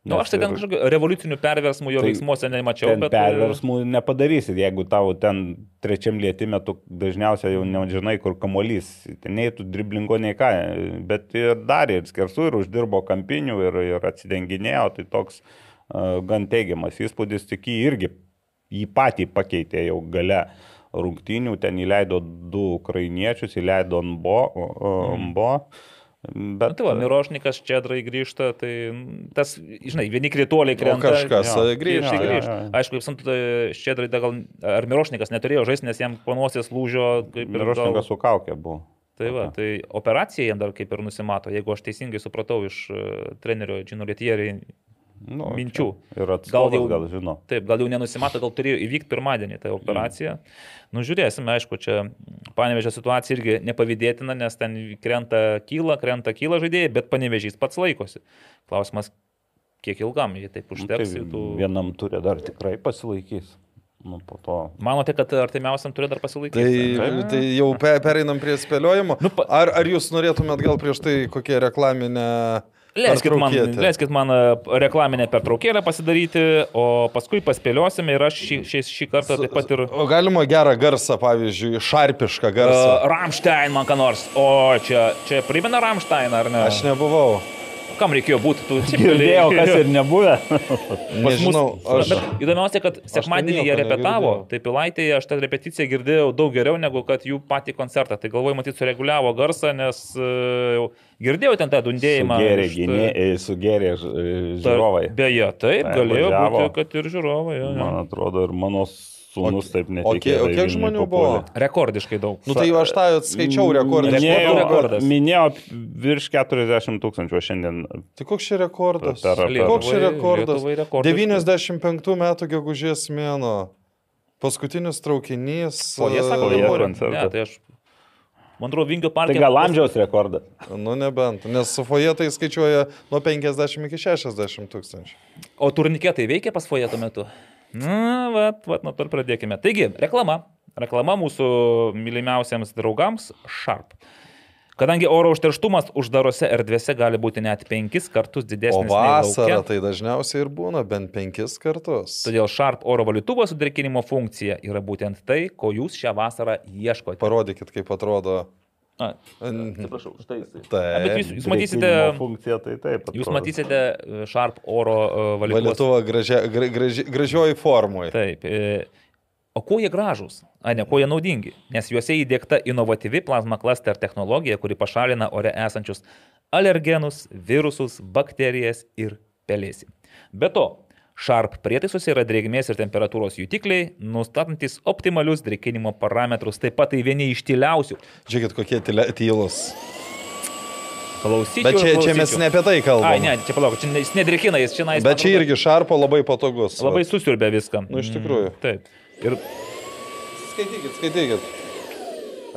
Na, nu, aš tai ten kažkokių revoliucinių perversmų jo Tai veiksmuose nemačiau, bet... perversmų nepadarysi, jeigu tau ten trečiam lietime tu dažniausiai jau nežinai, kur kamolys, ten nei tu driblingo, nei ką, bet ir darė ir skersų, ir uždirbo kampinių, ir, ir atsidenginėjo, tai toks uh, gan teigiamas įspūdis, tik jį irgi jį patį pakeitė jau gale rungtynių, ten įleido du ukrainiečius, įleido Mbo. Mm. Bet tai va, Mirošnikas Čedrai grįžta, tai tas, žinai, vieni krituoliai krenta. kažkas, jo, grįžta, tai jo, grįžta. jo, jo. Aišku, kaip sant, Čedrai, gal, ar Mirošnikas neturėjo žaisti, nes jam panosės lūžio, kaip ir gal... Mirošnikas su kaukė buvo. Tai va, tai operacija jam dar kaip ir nusimato, jeigu aš teisingai supratau iš e, trenerio Džino Lietierį Nu, minčių. Ir atstovas Gal jau- gal žino. Taip, gal jau nenusimato, gal turėjo įvykti pirmadienį ta operacija. Nu, žiūrėsime, aišku, čia panevežė situacija irgi nepavydėtina, nes ten krenta kyla, krenta kyla žaidėjai, bet panevežys pats laikosi. Klausimas, kiek ilgam jie taip Nu, užteks. tai tų... vienam turė dar tikrai pasilaikys. Nu, po to. Manote, kad artimiausiam turi dar pasilaikyti? Tai, tai jau pe, pereinam prie spėliojimo. Nu, pa- ar, ar jūs norėtumėt gal prieš tai kokią reklaminę... Leiskit man, leiskit man e, reklaminę pertraukėlę pasidaryti, o paskui paspėliosime ir aš šį, šį, šį kartą taip pat ir... O galima gerą garsą, pavyzdžiui, šarpišką garsą. Uh, Ramstein man ką nors. O čia, čia primena Ramstein, ar ne? Aš nebuvau. Kam reikėjo būti? Tu Girdėjau, kas ir nebuvę. Nežinau, aš... Bet įdomiausia, kad sekmadienį jie repetavo, tai pilaitėje aš tą repeticiją girdėjau daug geriau negu kad jų patį koncertą. Tai galvoju, matyt, sureguliavo garsą, nes uh, girdėjau ten tą dundėjimą. Iš- gynė, e, e, Ta- žiūrovai. Beje, taip, Tai galėjo būti, kad ir žiūrovai. Jo, jo. Man atrodo, ir mano sūnus O- taip o netikėjo. kiek- o kiek žmonių buvo? Rekordiškai daug. Nu tai aš tą skaičiau rekordą. Minėjau- rekordas. minėjau virš 40 tūkstančių šiandien. Tai koks čia rekordas? Per- per- Koks čia rekordas? Lietuvai rekordas. 95 metų gegužės mėno. Paskutinis traukinys. O jie sako, Foje kad nori. koncertas. Ne, tai aš. Man atrodo, Vingio Tai parke. gal amžiaus rekordas. Nu nebent, nes foje tai skaičiuoja nuo 50 iki 60 tūkstančių. O turniketai veikia pas foje tuo metu? Na, va, va, nuo to ir pradėkime. Taigi, reklama. Reklama mūsų mylimiausiems draugams - Sharp. Kadangi oro užterštumas uždarose erdvėse gali būti net penkis kartus O didesnis nei vasarą tai dažniausiai ir būna bent penkis kartus. todėl Sharp oro valytuvo sudrėkinimo funkcija yra būtent tai, ko jūs šią vasarą ieškote. Parodykit, kaip atrodo. A, atsiprašau, štai jisai. Taip. Bet jūs, jūs matysite, Funkcija tai taip. jūs atrodo. matysite e, Sharp oro valytuvos Valytuvo gražia, gra, graži, gražioj formui. Taip. O kuo jie gražūs? A ne, kuo jie naudingi? Nes juose įdėkta inovatyvi plazma cluster technologija, kuri pašalina ore esančius alergenus, virusus, bakterijas ir pelėsį. Be to, Sharp prietaisuose yra drėgmės ir temperatūros jutikliai, nustatantis optimalius drėkinimo parametrus, taip pat tai vieni iš tyliausių. Žiūrėkit, kokie tylus. Klausyčiau. Bet čia, čia mes ne apie tai Ai, kalbame. ne, čia palauk, čia jis nedrėkina, jis čia nais. Bet čia irgi šarpo labai patogus. Labai vat. susiurbė viską. Nu, iš tikrųjų. Mm, Taip. Ir Skaitykit, skaitykit.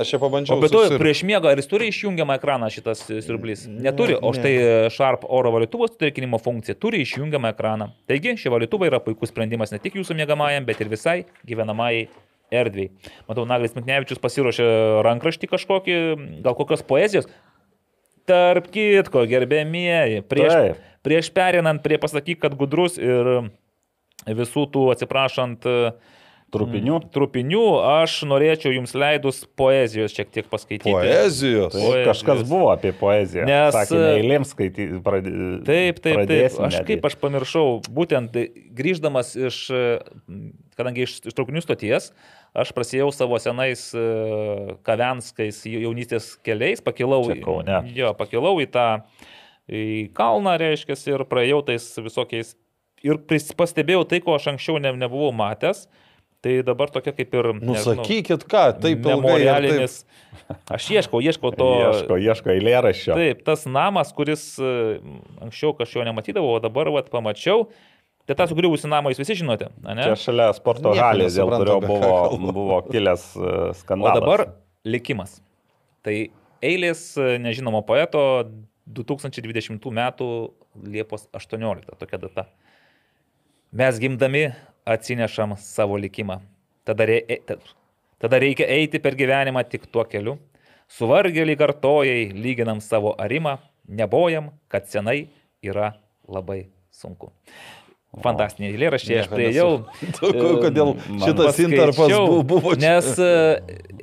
Aš čia pabandžiau. O be to, susir- prieš miegą ar jis turi išjungiamą ekraną šitas e, siurblys? Neturi, o štai e, Sharp oro valytuvo sutrikinimo funkcija turi išjungiamą ekraną. Taigi, šie valytuvai yra puikus sprendimas ne tik jūsų miegamajam, bet ir visai gyvenamajai erdvėjai. Matau, Naglis Miknevičius pasiruošė rankraštį kažkokį, gal kokios poezijos. Tarp kitko, gerbėmieji, prieš, Taip. prieš perinant prie pasakyk, kad gudrus ir visų tų, atsiprašant, e, Trupinių. trupinių, aš norėčiau jums leidus poezijos šiek tiek paskaityti. Poezijos. Tai Poezijos. kažkas buvo apie poeziją. Nes, eilėms skaityti. Pradė, Taip, taip, taip. Aš netgi. kaip aš pamiršau, būtent grįždamas iš, e, kadangi iš, iš traukinių stoties, aš prasidėjau savo senais e, kavenskais jaunystės keliais, pakilau, Čia Kaune. jo, pakilau į tą į kalną, reiškia, ir praėjau tais visokiais. Ir pastebėjau tai, ko aš anksčiau ne, nebuvau matęs. Tai dabar tokia kaip ir... Nusakykit, ką, taip ilgai. ir Taip... memorialinis. Aš ieškau, ieškau to. Ieško, ieško eilėraščio. Taip, tas namas, kuris e, anksčiau kažko nematydavau, o dabar vat, pamačiau. Tai tą sugriuvusi namą jūs visi žinote, ne? Čia šalia sporto halės, dėl kurio buvo, buvo kilęs e, O skandalas. dabar likimas. Tai eilės e, nežinomo poeto 2020 m. Liepos 18, tokia data. Mes gimdami atsinešam savo likimą. Tada, rei, e- ta- tada reikia eiti per gyvenimą tik tuo keliu. Suvargėlį kartojai lyginam savo arimą, nebojam, kad senai yra labai sunku. Fantastiniai eilėraščiai, aš. Ko- Kodėl Man šitas interpas bu- buvo čia? Nes e,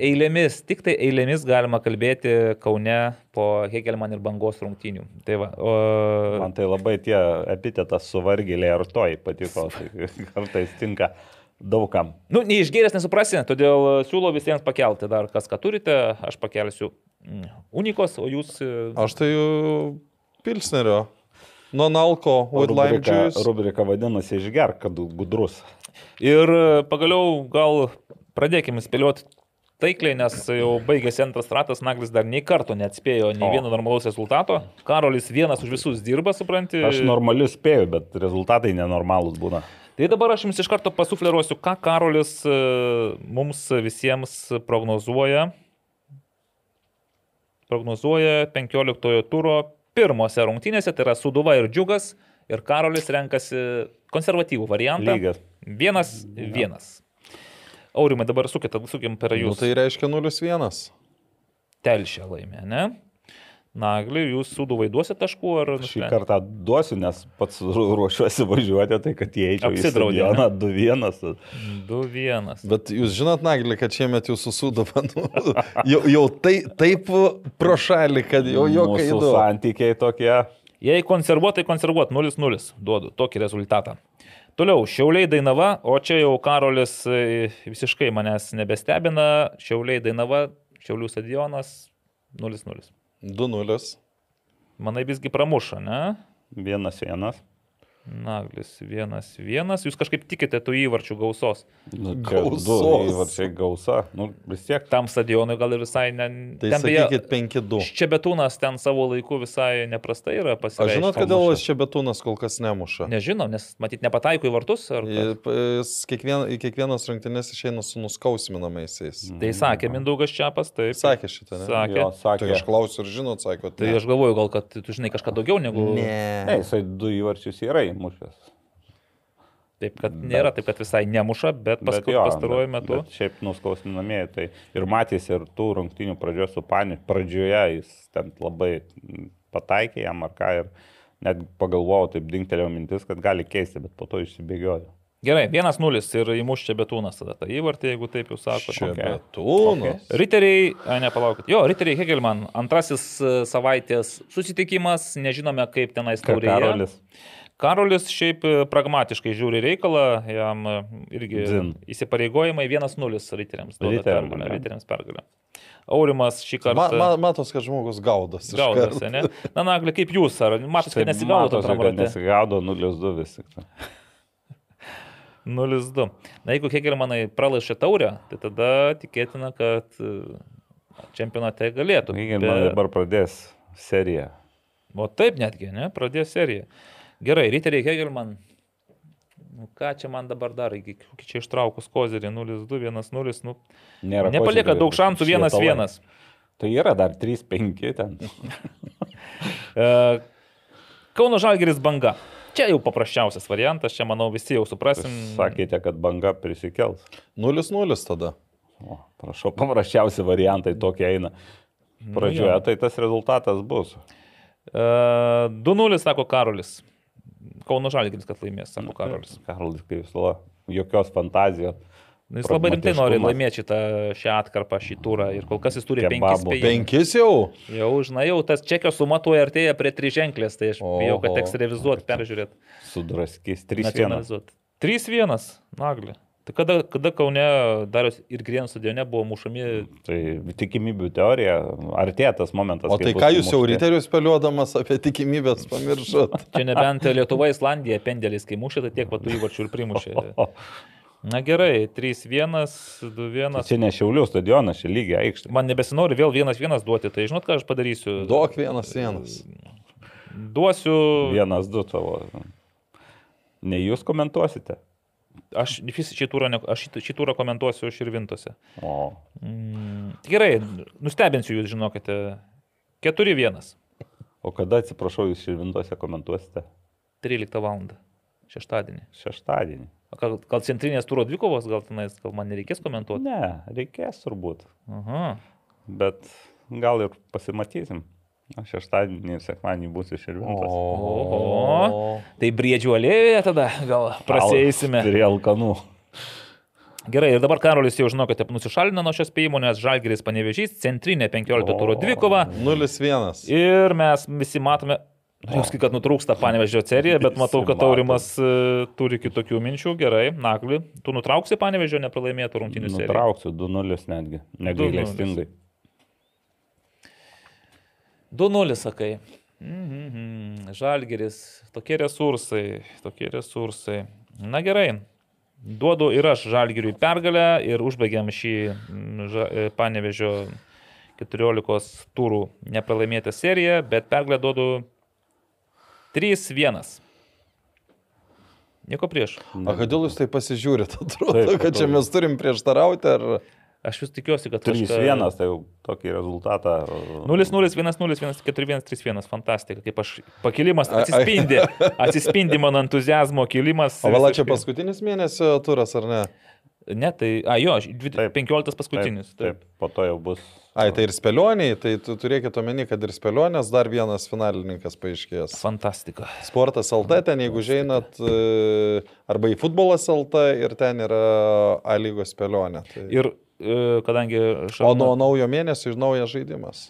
eilėmis, tik tai eilėmis galima kalbėti Kaune po Hegelman ir bangos rungtynių. Tai va, o, Man tai labai tie epitetas suvargėlė ir toj patiko. Tai kartais tinka daugam. nu, neišgėręs nesuprasi, todėl siūlau visiems pakelti dar kas, ką turite, aš pakelsiu mm, unikos, o jūs... e, Aš tai jau Pilsnerio. Non-alko with lime Rubrika, juice. rubrika vadinasi išgerk, kad gudrus. Ir e, pagaliau gal pradėkime spėlioti, taikliai, nes jau baigėsi antras ratas, Naglis dar nei karto neatspėjo nei O. vieno normalaus rezultato. Karolis vienas už visus dirba, supranti. Aš normalius spėju, bet rezultatai nenormalūs būna. Tai dabar aš jums iš karto pasufleruosiu, ką Karolis e, mums visiems prognozuoja. Prognozuoja 15 turo pirmose rungtynėse, tai yra Suduva ir Džiugas. Ir Karolis renkasi konservatyvų variantą. Lygias. Vienas, vienas. Aurimai, dabar sukite, sukim per Nu, jūs. tai reiškia 0-1. Telšė laimė, ne? Nagli, jūs Suduvai duosite taškų ar... Šį kartą duosiu, nes pats ru- ruošiuosi važiuoti, tai kad įeičiau į Apsidraudė, stadioną 2-1. 2-1. Bet jūs žinot, Nagli, kad šiemet jūsų sudava, nu, jau, jau tai, taip pro šalį, kad jau Mūsų įdomu. santykiai tokie. Jei konservuot, tai konservuot 0-0. Duodu tokį rezultatą. Toliau, Šiauliai Dainava, o čia jau Karolis e, visiškai manęs nebestebina. Šiauliai Dainava, Šiaulių stadionas 0-0. 2-0. Manai visgi pramuša, ne? Vienas vienas. Naglis 1-1. Jūs kažkaip tikite tų įvarčių gausos. Nu, čia Gausos. Du įvarčiai gausa. Nu, vis tiek. Tam stadionui gal ir visai ne... Tai ten sakykit 5-2. Čebetūnas ten savo laiku visai neprastai yra pasiekęs. žinot, kodėl muša. čia betūnas kol kas nemuša. Nežinau, nes matyt nepataiko į vartus. Ar... Jis kiekvien, kiekvienas rungtynės išeina su nuskausminamaisiais. Tai sakė Mindaugas Čiapas, taip. Sakė šitą, ne? Sakė. Jo, Tai sakė. aš klausiu ir žinot, sako, Tai aš galvoju, gal kad tu žinai kažką daugiau negu... Ne, Ne. jisai du įvarčius yra įmušęs. Taip, kad nėra taip, kad visai nemuša, bet, Bet paskui pastaruoju bet- metu. Bet šiaip nuskausminamieji. Tai ir matys ir tų rungtinių pradžios su Pani. Pradžioje jis ten labai pataikė jam ar ką ir net pagalvojau, taip dingtelėjo mintis, kad gali keisti, bet po to išsibėgiojo. Gerai, 1-0 ir įmuš čia betūnas tada tą įvartį, jeigu taip jūs sakote. Čia kokia? betūnas. Riteriai, a, ne, palaukit. Jo, Riteriai Hegelman, antrasis e, savaitės susitikimas, nežinome kaip tenais taurėje. Karolis. Karolis šiaip e, pragmatiškai žiūri reikalą, jam e, irgi Dzin. įsipareigojimai 1-0 riteriams. Riteriams pergalę. Aurimas šį Ma, kartą... ma, matos, kad žmogus gaudosi. Gaudosi, ne? Na, Nagli, kaip jūs, ar matot, kad nesigaudo? Nesigaudo 0-2 vis tik. 0-2. Na, jeigu Hegelmanai pralašė taurę, tai tada tikėtina, kad e, čempionate galėtų. Taigi Be- dabar pradės seriją. O taip netgi, ne? Pradės seriją. Gerai, Riteriai Hegelman. Nu, ką čia man dabar dar, kokį čia ištraukus kozerį 0-2, 1-0, nu, Nėra ko nepalieka čia daug šansų švietalai. 1-1. Tai yra dar 3-5 ten. E, Kauno Žalgeris banga. Čia jau paprasčiausias variantas, čia manau visi jau suprasim. Sakėte, kad banga prisikels. 0-0 tada. O, prašau, paprasčiausi variantai tokie eina. Pradžioje jo. tai tas rezultatas bus. E, 2-0, sako Karolis. Kauno Žalgeris, kad laimės, sako Karolis. Karolis, kaip visada, jokios fantazijos. Nu, Jis labai rimtai nori laimėti šitą šią atkarpą, šį turą ir kol kas jis turi Kebabų. penkis. Penkis jau. Jau, žinai, jau tas čekio suma tuo artėja prie triženklės, tai aš bijau, kad teks revizuoti, peržiūrėti, Sudraskys 3-1. nacionalizuoti. 3-1, nagli. Tai kada, kada Kaune Darius ir Grienų stadione buvo mušami, Tai tikimybių teorija, artėja tas momentas. O kai tai bus ką jūs jau įmušti. ryterius spėliodamas apie tikimybės pamiršot? čia nebent Lietuva, Islandija, pendelis, kai mušė, tai tiek patų įvarčių ir primušė. Na gerai, 3-1, 2-1. Tai Čia ne Šiaulių stadionas, čia lygiai aikštė. Man nebesinori vėl 1-1 duoti, tai žinot, ką aš padarysiu? Duok vienas vienas. Duosiu. Vienas, du tavo. Ne jūs komentuosite. Aš šį turą, ne- aš šį, šį turą komentuosiu Širvintose. O, Mm, gerai, nustebinsiu jūs, žinokite. 4-1, o kada, atsiprašau, jūs širvintose komentuosite? 13 val. Šeštadienį. Šeštadienį. Gal, gal centrinės turo dvikovos, gal tenais, gal man nereikės komentuoti? Ne, reikės turbūt. Aha. Bet gal ir pasimatysim. Aš šeštadienį ir sekmadienį būsiu širvintas. Oho. Tai briedžių alėjoje tada gal prasėsime. Prie alkanų. Gerai, ir dabar Karolis jau žinokite, nusišalina nuo šios spėjimo, nes Žalgeris panevežys, centrinė 15 turo dvikova. 0-1. Ir mes visi matome, Jūs kad nutrūksta panevežio serija, bet matau, kad. Taurimas e, turi kitokių minčių. Gerai, Nagli, tu nutrauksi panevežio nepralaimėtų rungtynių seriją. Nutrauksiu 2-0 netgi. Negailestingai. 2-0 sakai. Mhm. Žalgeris, tokie resursai, tokie resursai. Na gerai. Duodu ir aš Žalgiriui pergalę ir užbaigiam šį ža- e, Panevežio 14 turų nepralaimėtą seriją, bet pergalę duodu 3-1. Nieko prieš. O kodėl jūs tai pasižiūrite? Atrodo, Taip, kad čia mes turim prieštarauti ar... Aš vis tikiuosi, kad 3-1, tai jau tokį rezultatą. 0-0, 1-0, 1-4-1, 3-1. Fantastika. Kaip aš pakilimas atsispindi. Atsispindi mano entuzijazmo kilimas. O gal čia paskutinis mėnesio turas ar ne? Ne, tai, a jo, dvi- Taip. 15 paskutinis. Taip, taip, po to jau bus. Ai, tai ir spėlioniai, tai tu turėkite omeny, kad ir spėlionės dar vienas finalininkas paaiškės. Fantastika. Sportas LT, ten jeigu žinot, e, arba į futbolas LT ir ten yra A lygos spėlionė. Tai... Ir e, kadangi O Šarūnas- nuo naujo mėnesio ir naujas žaidimas.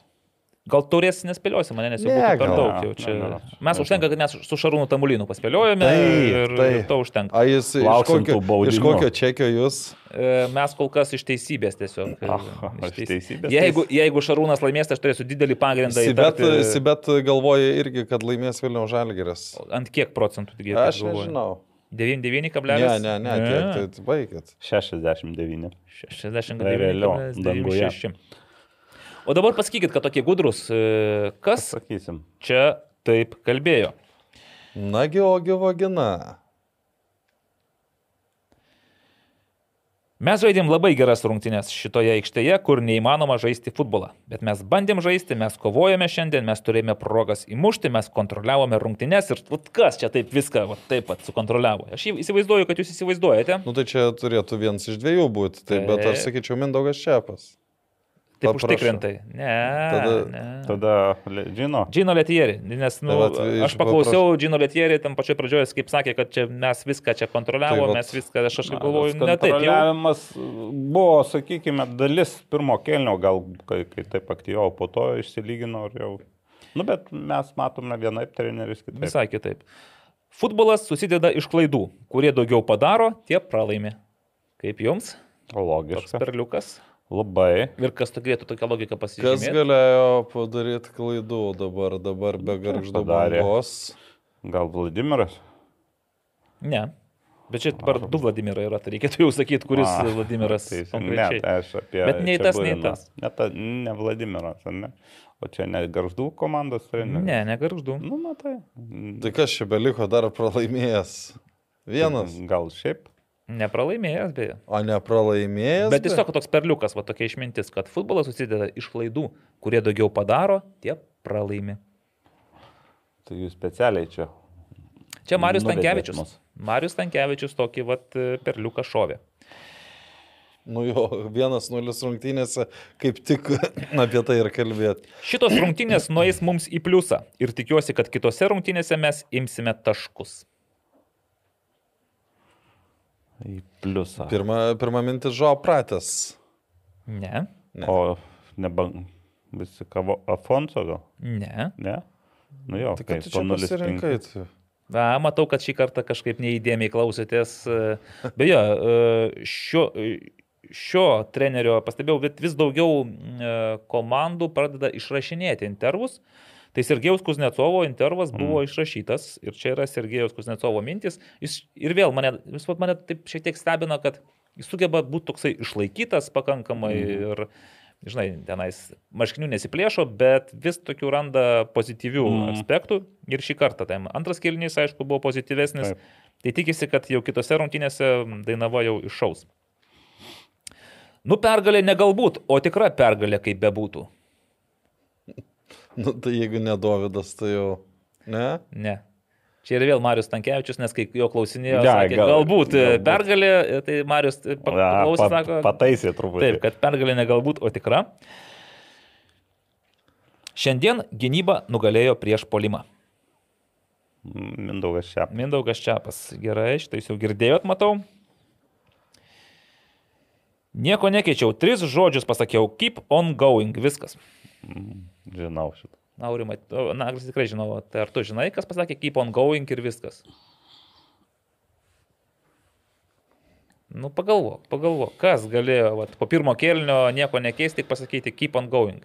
Gal taurės nespėliosi mane, nes jau Ne, per daug. Jau Ne, čia. ne, ne. Mes užtenka, kad mes su Šarūnu Tamulinu paspėliojame Taip, ir, taip. ir to užtenka. A jis iš Lauksim kokio, tų baudinių. iš kokio čekio jūs? E, Mes kol kas iš teisybės tiesiog. e, Aha, iš iš teisybės Jeigu, jeigu Šarūnas laimės, tai aš turėsiu didelį pagrindą Sibet, įtarti. Sibet galvoja irgi, kad laimės Vilniaus Žalgeris. Ant kiek procentų tik Aš nežinau. 99,9. Ne, ne, ne, kiek, tai tai baigit. 69. 69,6. O dabar pasakykit, kad tokie gudrus, e, kas Sakysim. čia taip kalbėjo. Nagi, ogi vagina. Mes žaidėm labai geras rungtynės šitoje aikštėje, kur neįmanoma žaisti futbolą. Bet mes bandėm žaisti, mes kovojame šiandien, mes turėjome progas įmušti, mes kontroliavome rungtynės ir vat, kas čia taip viską vat, taip pat sukontroliavo. Aš įsivaizduoju, kad jūs įsivaizduojate. Nu tai čia turėtų vienas iš dviejų būti, tai, bet aš Taip. sakyčiau Mindaugas Čiapas. Taip paprašau. užtikrintai. Ne. Tada- ne. Tada, le- žino, Džino Letieri, nes nu, Tai vat, aš paklausiau Džino Letieri tam pačioj pradžioje, kaip sakė, kad čia mes viską čia kontroliavo, Tai mes viską, aš kažkaip galvoju, ne taip. Kontroliavimas buvo, sakykime, dalis pirmo kelnio, gal kai, kai taip aktyviau, po to išsilygino ir jau. Nu, bet mes matome vienaip treneris kitaip. Visai kitaip. Futbolas susideda iš klaidų. Kurie daugiau padaro, tie pralaimi. Kaip jums? Toks Logiška. perliukas. Labai. Ir kas galėtų tokią logiką Kas pasižiūrėti? galėjo padaryti klaidų dabar, dabar be garždo bangos? Gal Vladimiras? Ne. Bet čia dabar du Vladimirai yra, tai reikėtų jau sakyti, kuris A, Vladimiras tai, konkrečiai. Ne, aš apie. Bet nei tas, nei tas. Ne, ta, ne Vladimiras, ne? O čia ne Garždų komandos treneris. Ne, negarždu. Nu, matai. Tai kas čia beliko dar pralaimėjęs? Vienas. Gal šiaip. Nepralaimėjęs beje. O ne pralaimėjęs? Bet tiesiog toks perliukas, va tokia išmintis, kad futbolas susideda iš klaidų. Kurie daugiau padaro, tie pralaimi. Tai jūs specialiai čia. Čia Marius Tankievičius. mus. Marius Tankievičius tokį vat perliuką šovė. Nu jo, vienas nulis rungtynėse, kaip tik apie tai ir kalbėti. Šitos rungtynės nueis mums į pliusą ir tikiuosi, kad kitose rungtynėse mes imsime taškus. Į pliusą. Pirma, pirma mintis žo pratęs. Ne, Ne. O nebang. Visi kavo Afonso gal? ne. Ne? Nu jo, Tai kai kad tu po čia 0,5. pasirinkai. tu. Va, matau, kad šį kartą kažkaip neįdėmiai klausėtės. e, Beje, šio, e, šio trenerio pastebėjau, bet vis daugiau e, komandų pradeda išrašinėti intervus. Tai Sergejaus Kuznecovo intervas buvo mm. išrašytas ir čia yra Sergejaus Kuznecovo mintis. Jis ir vėl mane, vis vat mane taip šiek tiek stebina, kad jis sugeba būti toksai išlaikytas pakankamai mm. ir, žinai, tenais marškinių nesiplėšo, bet vis tokių randa pozityvių. Mm. aspektų ir šį kartą. Tai antras kelnys, aišku, buvo pozityvesnis. Taip. Tai tikisi, kad jau kitose rungtynėse Dainava jau iššaus. Nu, pergalė ne galbūt, o tikra pergalė, kaip bebūtų. Nu, tai jeigu ne Dovydas, tai jau. Ne? Ne. Čia ir vėl Marius Tankievičius, nes kai jo klausinėjo, Ja, sakė, gal- galbūt, galbūt galbūt. pergalė, tai Marius Ja, paklausė, pa, sako, pataisė truputį. taip, kad pergalė ne galbūt, o tikra. Šiandien gynyba nugalėjo prieš polimą. Mindaugas čia. Mindaugas Čiapas. Gerai, štai jūs jau girdėjot, matau. Nieko nekeičiau, tris žodžius pasakiau, keep on going, viskas. Žinau šitą. Aurimai, o, na, aš tikrai žinau, tai ar tu žinai, kas pasakė keep on going ir viskas? Nu, pagalvok, pagalvok, kas galėjo vat, po pirmo kėlinio nieko nekeisti, tik pasakyti keep on going.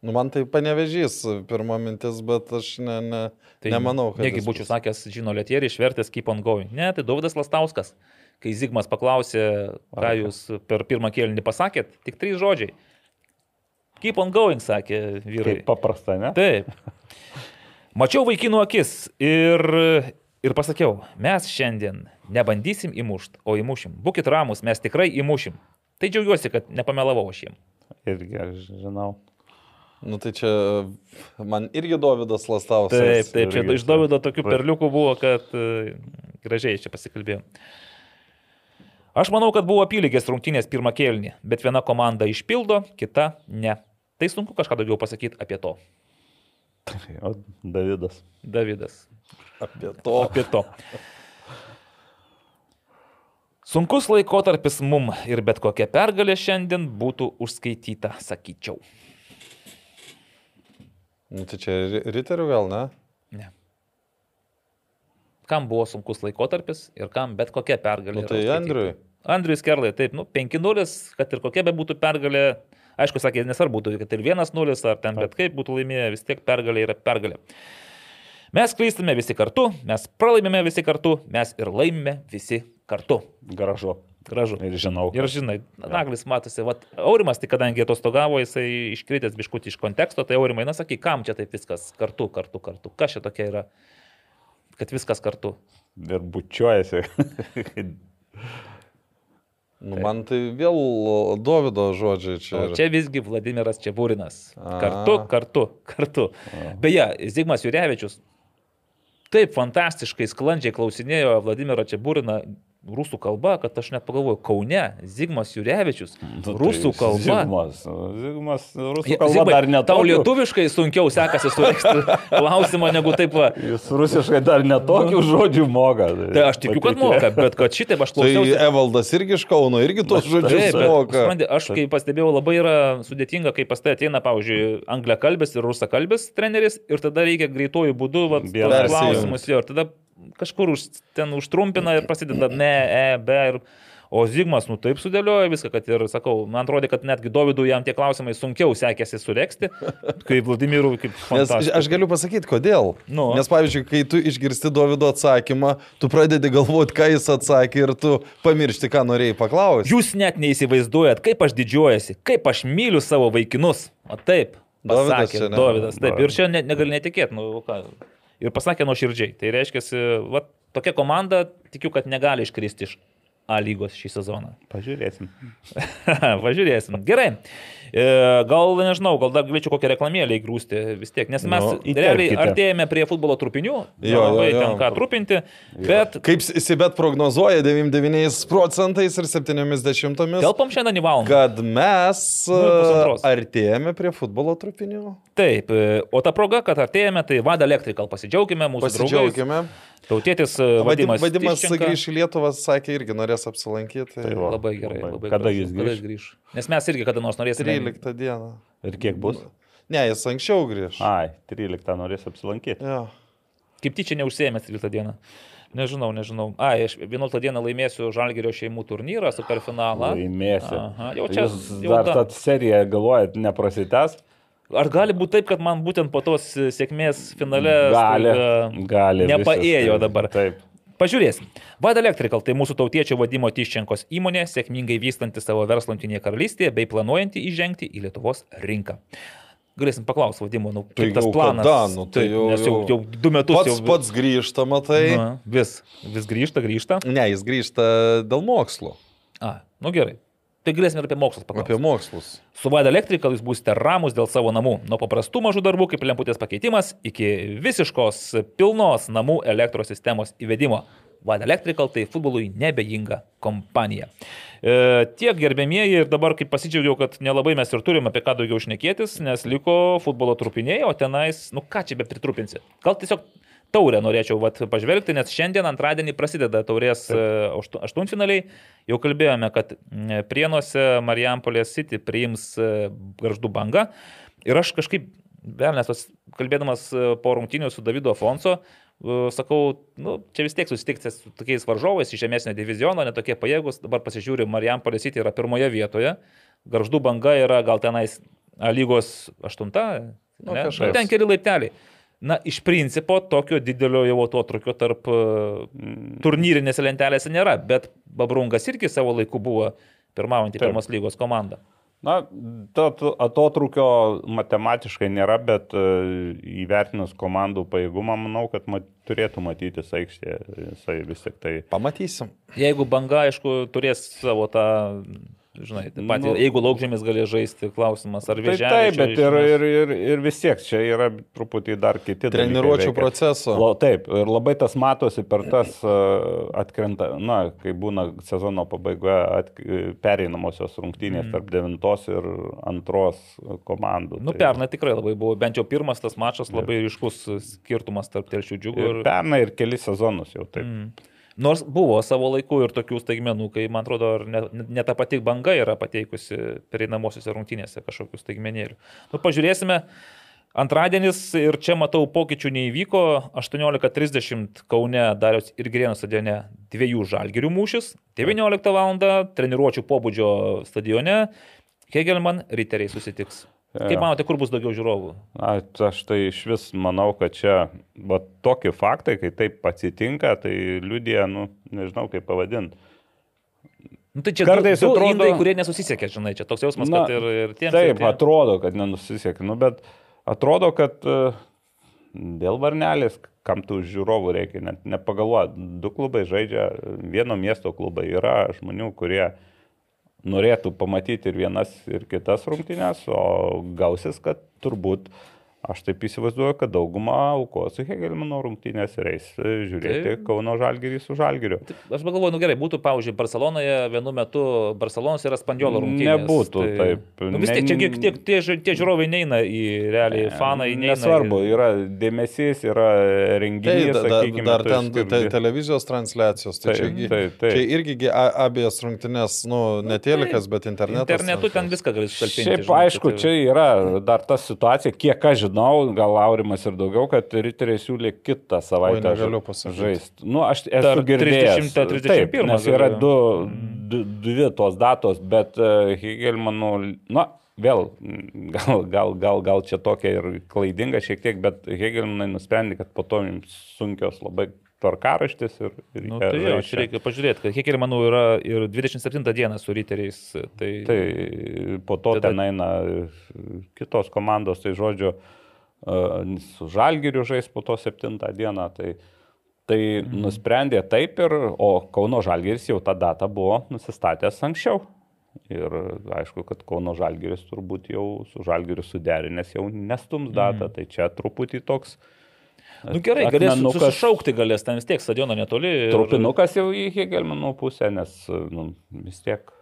Nu, man tai panevežys pirma mintis, bet aš ne, ne, tai nemanau, kad... Negi būčiau sakęs, žino, Lietierį išvertęs keep on going. Ne, tai Dovydas Lastauskas. Kai Zigmas paklausė, ką jūs per pirmą kėlinį pasakėt, tik trys žodžiai. Keep on going, sakė vyrai. Kaip paprasta, ne? Taip. Mačiau vaikinų akis ir, ir pasakiau, mes šiandien nebandysim įmušti, o įmušim. Būkit ramus, mes tikrai įmušim. Tai džiaugiuosi, kad nepamelavau aš jiem. Irgi aš žinau. Nu, tai čia man irgi Davidas Lastauskas. Taip, taip, čia irgi iš Davido tokių taip. perliukų buvo, kad e, gražiai čia pasikalbėjom. Aš manau, kad buvo apylygės rungtynės pirmą kėlinį, bet viena komanda išpildo, kita ne. Tai sunku kažką daugiau pasakyti apie to. O Davidas. Davidas. Apie to. Apie to. Sunkus laikotarpis mum ir bet kokia pergalė šiandien būtų užskaityta, sakyčiau. Nu, tai čia ri- riterių gal? Ne. Kam buvo sunkus laikotarpis ir kam bet kokia pergalė. Nu, tai. Andriui. Andrius Kerlai, taip, nu, 5-0, kad ir kokia be būtų pergalė, aišku, sakė, nesvarbu kad ir 1-0 ar ten bet kaip būtų laimėję, vis tiek pergalė yra pergalė. Mes klystame visi kartu, mes pralaimime visi kartu, mes ir laimime visi kartu. Gražu. Gražu. Ir žinau. Ir žinai, Naglis matosi, vat, Aurimas, tai kadangi atostogavo, jisai iškritęs biškutį iš konteksto, tai Aurimai, na sakai, kam čia taip viskas kartu, kartu, kartu, kas čia tokia yra, kad viskas kartu. Ir bučiuojasi. Nu, man tai vėl Davido žodžiai čia. O čia visgi Vladimiras Čiabūrinas. A. Kartu, kartu, kartu. Beje, Zigmas Jurevičius taip fantastiškai sklandžiai klausinėjo Vladimiro Čiabūriną rusų kalba, kad aš net pagalvoju, Kaune, Zigmas Jurevičius, rusų kalba. Nu, tai Zigmas. Zigmas rusų Je- kalba Zigmai, dar ne Tau lietuviškai sunkiau sekasi surasti klausimą negu taip. Va. Jis rusiškai dar netokių žodžių moka. Tai aš tikiu, kad moka, bet kad šitaip aš Tai klausiausi. Evaldas irgi iš Kauno, irgi tos žodžius Taip, bet, moka. supranti, aš kai pastebėjau, labai yra sudėtinga, kai pas tai ateina, pavyzdžiui, angliakalbis ir rusakalbis treneris ir tada reikia greitojų būdų vat, klausimus jo ir tada kažkur už, ten užtrumpina ir prasideda ne, e, be ir... O Zigmas, nu taip sudėliojo viską, kad ir sakau, man atrodo, kad netgi Dovydui jam tie klausimai sunkiau sekėsi sureksti, kaip Vladimirui, kaip fantastiškai. aš galiu pasakyti, kodėl. Nu. Nes, pavyzdžiui, kai tu išgirsti Davido atsakymą, tu pradedi galvoti, ką jis atsakė ir tu pamiršti, ką norėjai paklausti. Jūs net neįsivaizduojat, kaip aš didžiuojasi, kaip aš myliu savo vaikinus. O taip, Dovydas pasakė ne? Dovydas. Taip, Dovydas. ir čia ne, negali netikėti. Nu, ką. Ir pasakė nuoširdžiai. Tai reiškia, va, tokia komanda, tikiu, kad negali iškristi iš A lygos šį sezoną. Pažiūrėsim. Pažiūrėsim. Gerai. E, Gal, nežinau, gal dar galėčiau kokią reklamėlę įgrūsti vis tiek, nes mes Nu, realiai artėjame prie futbolo trupinių, Jo, labai jo, jo. ten ką trupinti, bet Kaip Sibet prognozuoja 99 procentais ir 70, telpam šiandien į valandą. kad mes Nu, e, artėjame prie futbolo trupinių. Taip, e, o ta proga, kad artėjame, tai Vada Electrical pasidžiaugime, mūsų draugais. Pasidžiaugime. Tautėtis e, Vadim, Vadimas. Vadimas grįš į Lietuvą, sakė, irgi norės apsilankyti. Tai va. Labai gerai. Labai. Labai Kada jis Kada grįš? jis grįš? Nes mes irgi kada nors norėsime. 13 dieną. Ir kiek bus? Ne, jis anksčiau grįž. Ai, 13 norės apsilankyti. Jo. Kaip tyčia neužsėmė 13 dieną. Nežinau, nežinau. A, aš 11 dieną laimėsiu Žalgerio šeimų turnyrą, superfinalą. Laimėsi. Aha, jau čia- Jūs jau dar da. tą seriją galvojat, neprasitęs? Ar gali būti taip, kad man būtent po tos sėkmės finale Gali. staiga Gali. nepaėjo visiškai. dabar? Taip. Pažiūrėsim. Vada Electrical tai mūsų tautiečio vadimo Tiščenkos įmonė, sėkmingai vystanti savo verslą Junktinėje karalystėje bei planuojanti įžengti į Lietuvos rinką. Galėsim paklausti vadimo, nu, Tai kaip tas jau planas. kada? Nu, tai Taip, jau- nes jau, jau- jau du metus Pats, jau pats grįžta, matai. Na, vis, vis grįžta, grįžta. Ne, jis grįžta dėl mokslo. A, nu gerai. Tai galėsime ir apie mokslus pakalbėti. Apie mokslus. Su Vada Electrical jūs būsite ramus dėl savo namų. Nuo paprastų mažų darbų kaip lemputės pakeitimas iki visiškos pilnos namų elektros sistemos įvedimo. Vada Electrical tai futbolui nebejinga kompanija. E, tiek gerbėmieji ir dabar kaip pasidžiaugiau, kad nelabai mes ir turim apie ką daugiau šnekėtis, nes liko futbolo trupiniai, o tenais, nu ką čia be pritrupinsi. Gal tiesiog taurę norėčiau vat, pažvelgti, nes šiandien antradienį prasideda taurės e, aštu- aštuntfinaliai. Jau kalbėjome, kad Prienuose Marijampolės City priims e, garždų bangą. Ir aš kažkaip, vėl nes kalbėdamas e, po rungtynių su Davidu Afonso, sakau, nu, čia vis tiek susitikti su tokiais varžovais iš žemesnio diviziono, netokie pajėgus. Dabar pasižiūriu, Marijampolės City yra pirmoje vietoje. Garždų banga yra gal tenais lygos aštunta, Nu, ne? kažkas. ten keli laipteliai. Na, iš principo, tokio didelio jau atotrukio tarp e, turnyrinėse lentelėse nėra, bet Babrungas irgi savo laiku buvo pirmaujantį pirmos lygos komandą. Na, to to atotrukio matematiškai nėra, bet e, įvertinus komandų pajėgumą, manau, kad mat, turėtų matytis aikštėje. Jisai vis tik tai. Pamatysim. Jeigu banga, aišku, turės savo tą, žinai, taip pat, Nu. nu, jeigu laukžėmis galės žaisti, klausimas, ar Tai vėžiai. taip, bet ir, ir, ir, ir vis tiek čia yra truputį dar kiti. dalykai Treniruočio proceso. Lo, taip, ir labai tas matosi per tas uh, atkrenta, na, kai būna sezono pabaigoje at, pereinamosios rungtynės mm. tarp devintos ir antros komandų. Nu, Tai- pernai tikrai labai buvo, bent jau pirmas tas mačas labai ryškus skirtumas tarp telšių džiugų Ir ir... pernai ir keli sezonus jau taip. Mm. Nors buvo savo laiku ir tokių staigmenų, kai, man atrodo, ar ne, ne ta pati banga yra pateikusi pereinamosiose rungtynėse kažkokių staigmenėlių. Nu, pažiūrėsime. Antradienis ir čia matau pokyčių neįvyko. 18.30 Kaune Darius ir Grėnų stadione dviejų žalgirių mūšis. 19 val. treniruočio pobūdžio stadione Hegelman riteriai susitiks. Kaip manote, kur bus daugiau žiūrovų? Na, aš tai iš vis manau, kad čia va, tokie faktai, kai taip atsitinka, tai liudija, nu, nežinau kaip pavadinti. Nu, tai čia Kartais du, du atrodo- indai, kurie nesusisiekė, žinai, čia toks jausmas, Na, kad ir, ir tiems. Taip, ir tiems. atrodo, kad nenusisekė, nu, bet atrodo, kad e, dėl varnelės, kam tų žiūrovų reikia, net nepagalvoja. Du klubai žaidžia, vieno miesto klubai yra žmonių, kurie norėtų pamatyti ir vienas, ir kitas rungtynės, o gausis, kad turbūt Aš taip įsivaizduoju, kad dauguma aukos su Hegelmano rungtynės ir eis e, žiūrėti Taip. Kauno Žalgirį su Žalgiriu. Aš pagalvoju, nu gerai, būtų, pavyzdžiui, Barcelonoje vienu metu Barcelonos yra Spandiolo rungtynės. Nebūtų taip. Nu, vis tiek, čia tiek, tiek tie, tie žiūrovai neina į realiai, fanai neina. Nesvarbu, į- yra dėmesys, yra Tai renginys, da, da, sakykime, dar ten skirti- te, televizijos transliacijos. Tai Taip, čia, taip, taip. čia irgi abiejas rungtynės, nu, ne telikas, bet internetas. Internetu ten viską gali sutalpinti. Šiaip žinai, aišku, tai- čia yra dar ta situacija, kiek aš žinau, gal Aurimas ir daugiau, kad riteriai siūlė kitą savaitę Oi, negaliu pasakyti. žaisti. Nu, aš esu Dar girdėjęs. 30, 31 Taip, nes yra du, du, dvi tos datos, bet uh, Hegelmanų, na, vėl, mm, gal, gal, gal, gal čia tokia ir klaidinga šiek tiek, bet Hegelmanai nusprendė, kad po to jums sunkios labai tvarkaraštis ir, ir Nu, tai žais čia reikia pažiūrėti, kad manau yra ir 27 dieną su riteriais. Tai, Tai po to Tada- ten eina kitos komandos, tai žodžiu, e, su Žalgiriu žais po to septintą dieną. Tai, tai mhm. nusprendė taip ir, o Kauno Žalgiris jau tą datą buvo nusistatęs anksčiau. Ir aišku, kad Kauno Žalgiris turbūt jau su Žalgiriu suderinęs jau nestums datą, mhm. tai čia truputį toks... nu, gerai, galės susišaukti, galės ten vis tiek stadiono netoli. ir- Trupinukas jau į Hegelmanų pusę, nes nu, vis tiek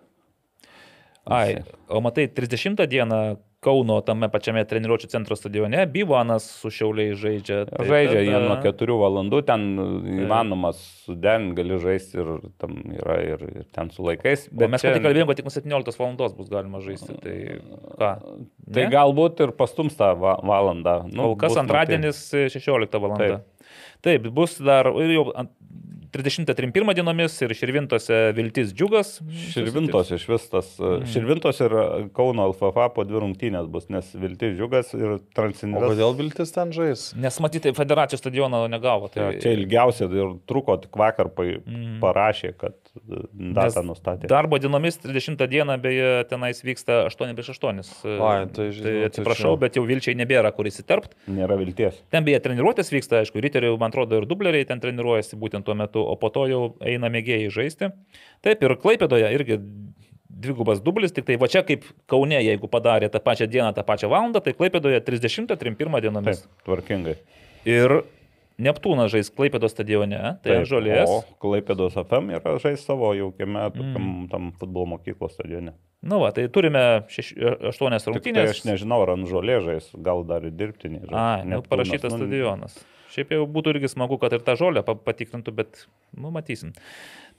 Ai, o matai, 30 dieną Kauno tame pačiame treniruočio centro stadione Bivanas su Šiauliai žaidžia. Tai Žaidžia tada- jie nuo 4 valandų, ten įmanomas suden, gali žaisti ir tam yra ir, ir ten su laikais. Bet mes čia... tik kalbėjome, kad tik nuo 17 valandos bus galima žaisti. Tai ką? Tai Ne? galbūt ir pastums tą va valandą. Kol kas antradienis 16 val. Taip. Taip, bus dar jau 30-31 dienomis ir Širvintose Viltis Džiugas. Širvintos iš vis tas. Mhm. Širvintos ir Kauno LFF po dvi rungtynės bus, nes Viltis Džiugas ir O Transinės. kodėl Viltis ten žais? Nes matyti, federacijos stadiono negavo. Tai... Ja, čia ilgiausia ir truko, tik vakar pa, Mhm. parašė, kad e, datą nustatė. Darbo dienomis 30 dieną beje tenais vyksta 8 prieš 8. Ai, tai žinau, tai tai atsiprašau, čia- bet jau Vilčiai nebėra kur įsiterpt. Nėra vilties. Ten beje treniruotės vyksta, aišku, riterių, man atrodo, ir dubleriai ten treniruojasi būtent tuo metu, o po to jau eina mėgėjai žaisti. Taip ir Klaipėdoje irgi dvigubas dublis, tik tai va čia kaip Kaune, jeigu padarė tą pačią dieną, tą pačią valandą, tai Klaipėdoje 30-31 dienomis. Taip, tvarkingai. Ir Neptūnas žais Klaipėdos stadione, tai Taip, žolės. O Klaipėdos FM yra žais savo jaukiame mm. tam futbolo mokyklos stadione. Nu, va, tai turime šeš, aštuonias tai rungtynės. aš nežinau, ar ant žolė žais, gal dar ir dirbtiniai. Ai, nu, parašytas nu, stadionas. Šiaip jau būtų irgi smagu, kad ir tą žolę pa- patikrintų, bet, nu, matysim.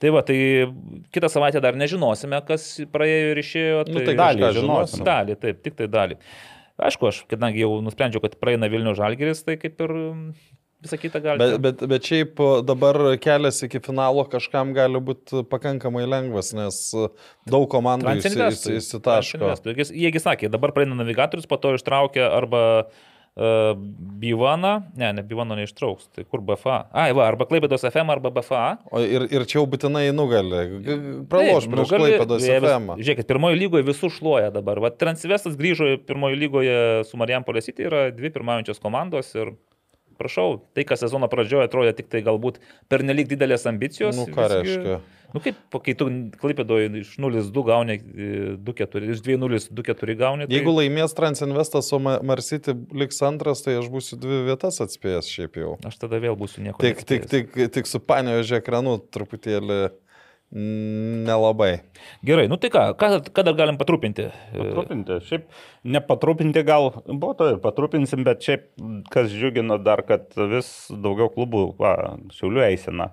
Tai va, tai kitą savaitę dar nežinosime, kas praėjo ir išėjo. Nu, tai tai dalį kažką žinosim. žinosim. Dalį, taip, tik tai dalį. Aišku, aš, kadangi jau nusprendžiau, kad praeina Vilnių žalgeris, tai kaip ir visą kitą gali. Bet, bet, bet šiaip dabar kelias iki finalo kažkam gali būti pakankamai lengvas, nes daug komandų įsi- įsi- įsitaško. Jiegi sakė, dabar praeina navigatorius, po to ištraukia arba uh, Bivaną, ne, ne Bivaną neištrauks, tai kur BFA. Ai, va, arba Klaipėdos FM, arba BFA. O ir, ir čia jau būtinai nugali. Praloš Taip, prieš Klaipėdos FM. Žiūrėkit, pirmojo lygoje visų šluoja dabar. Va, Transvestas grįžo pirmojo lygoje su Marijampolė City, yra dvi pirmaujančios komandos ir prašau, tai, kas sezono pradžioje atrodė tik tai galbūt per nelik didelės ambicijos. Nu, ką reiškia? Nu kaip, kai tu Klaipėdoje iš 0-2 gauni 2-4, iš 2-0 2-4 gauni. Tai... Jeigu laimės Transinvestas, o Ma- Marsity liks antras, tai aš būsiu dvi vietas atspėjęs šiaip jau. Aš tada vėl būsiu nieko. Tik, tik, tik, tik su panėvežė ekranu truputėlį nelabai. Gerai, nu tai ką, ką, ką dar galim patrupinti? Patrupinti. Šiaip nepatrupinti gal, buvo to ir patrupinsim, bet šiaip kas džiugina dar, kad vis daugiau klubų, va, šiaulių eisena.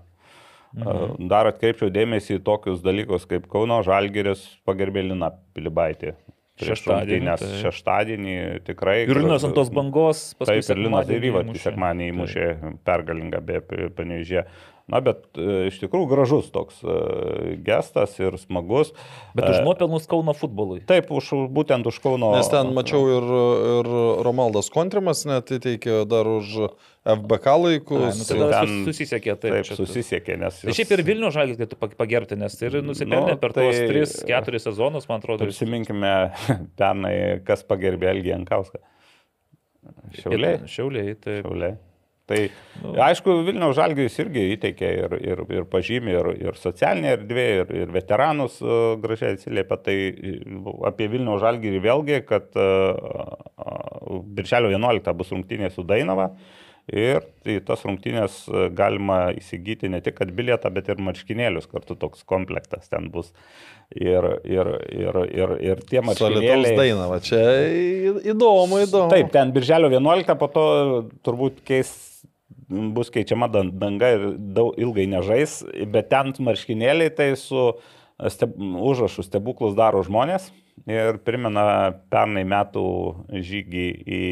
Mhm. Dar atkreipčiau dėmesį į tokius dalykus, kaip Kauno Žalgeris pagerbė Lina Pilibaitį. Prieš Šeštadienį, taip. šeštadienį tikrai. Ir Linas ant tos bangos, paskui Taip, ir Linas ir įmušė. sekmanį įmušė pergalingą be panežė. Na, bet e, iš tikrųjų gražus toks e, gestas ir smagus. Bet už E, nuopelnus Kauno futbolui. Taip, už, būtent už Kauno. Nes ten mačiau ir, ir Romaldas Kontrimas net įteikė dar už FBK Ai, laikus. nu, tada ten- sus- susisiekė, taip. Taip, čia- susisiekė, nes... Tai šiaip ir Vilnių žalgis galėtų pag- pagerbti, nes tai ir nusipelnė Nu, per tai- tuos 3-4 sezonus, man atrodo. Prisiminkime pernai, kas pagerbė Elgį Jankauską. Šiauliai. Šiauliai, taip. Šiauliai. Tai Nu. aišku, Vilniaus Žalgiris irgi įteikė ir, ir, ir pažymė, ir, ir socialinė erdvė, ir, ir veteranus uh, gražiai atsiliepia. Tai uh, apie Vilniaus Žalgirį vėlgi, kad uh, uh, Birželio 11 bus rungtynė su Dainava. Ir tai tas rungtynės galima įsigyti ne tik kad bilietą, bet ir marškinėlius kartu toks komplektas ten bus. Ir, ir, ir, ir, ir tie Solitaus marškinėliai. daina, va čia įdomu, įdomu. Taip, ten birželio 11, po to turbūt keis, bus keičiama dan- danga ir daug ilgai nežais, bet ten marškinėliai tai su steb, užrašu stebuklus daro žmonės ir primena pernai metų žygį į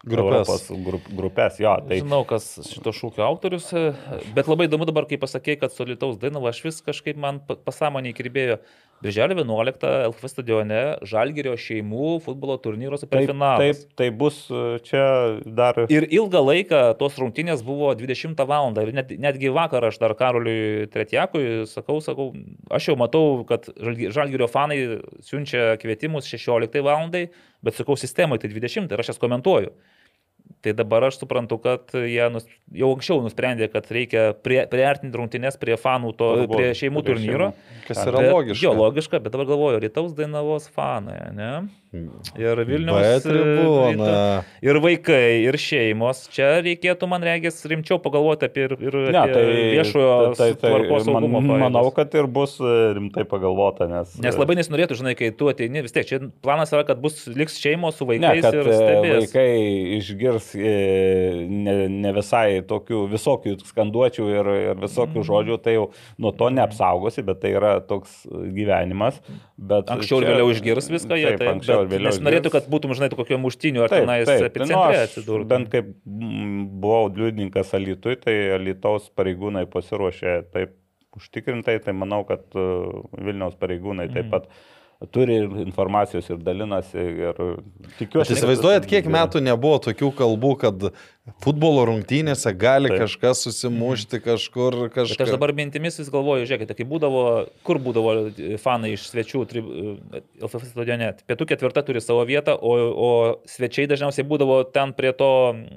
Grupes. Europos grup, grupės. Jo, tai Žinau, kas šito šūkio autorius, e, bet labai įdomu dabar, kai pasakė, kad solitaus dainava, aš vis kažkaip man pa- pasąmonėje kirbėjo. Birželio 11 LFF stadione Žalgirio šeimų futbolo turnyro taip, superfinalas. taip, tai bus e, čia dar. Ir ilgą laiką tos rungtynės buvo 20 val. Ir net, netgi vakar aš dar Karoliui Tretjakui sakau, sakau, aš jau matau, kad Žalgi- Žalgirio fanai siunčia kvietimus 16 val. Bet sakau, sistemoje tai 20 ir aš jas komentuoju. Tai dabar aš suprantu, kad jie nus, jau anksčiau nusprendė, kad reikia prie, priartinti rungtynės prie fanų, to, Turbūt, prie šeimų prie turnyro. šeimų. Kas yra Bet- logiška. Jo, logiška, bet dabar galvoju, Rytaus Dainavos fanai, ne? Ir Vilnius. Bet tribūna. Ir vaikai, ir šeimos. Čia reikėtų, man regis, rimčiau pagalvoti apie, ir, ir Ne, apie tai viešojo tai, tai, tvarkos man, pajėgas. manau, kad ir bus e, rimtai pagalvota, nes... Nes labai nesinorėtų, žinai, kai tu ateini, vis tiek, čia planas yra, kad bus liks šeimos su Ne, vaikais kad ir e, stebės. vaikai išgirs e, ne, ne visai tokių visokių skanduočių ir, ir visokių žodžių, tai jau nuo to neapsaugosi, bet tai yra toks gyvenimas. Bet Anksčiau ir vėliau išgirs viską, jie Taip, tai anksčiau ir vėliau. Nesinorėtų, išgirs. kad būtum, žinai, kokio muštinių ar Taip, tenais taip, tai nu, epicentre aš atsidurtum. Bent kaip mm, buvau liudininkas Alitui, tai Alitaus pareigūnai pasiruošė taip užtikrintai, tai manau, kad e, Vilniaus pareigūnai Mhm. taip pat turi informacijos ir dalinasi. Ir tikiuosi. įsivaizduojat, kiek metų nebuvo tokių kalbų, kad futbolo rungtynėse gali Taip. kažkas susimušti kažkur, Bet aš dabar mintimis vis galvoju, žiūrėkite, kai būdavo, kur būdavo fanai iš svečių tri- LFF stadione. Pietų ketvirta turi savo vietą, o, o svečiai dažniausiai būdavo ten prie to,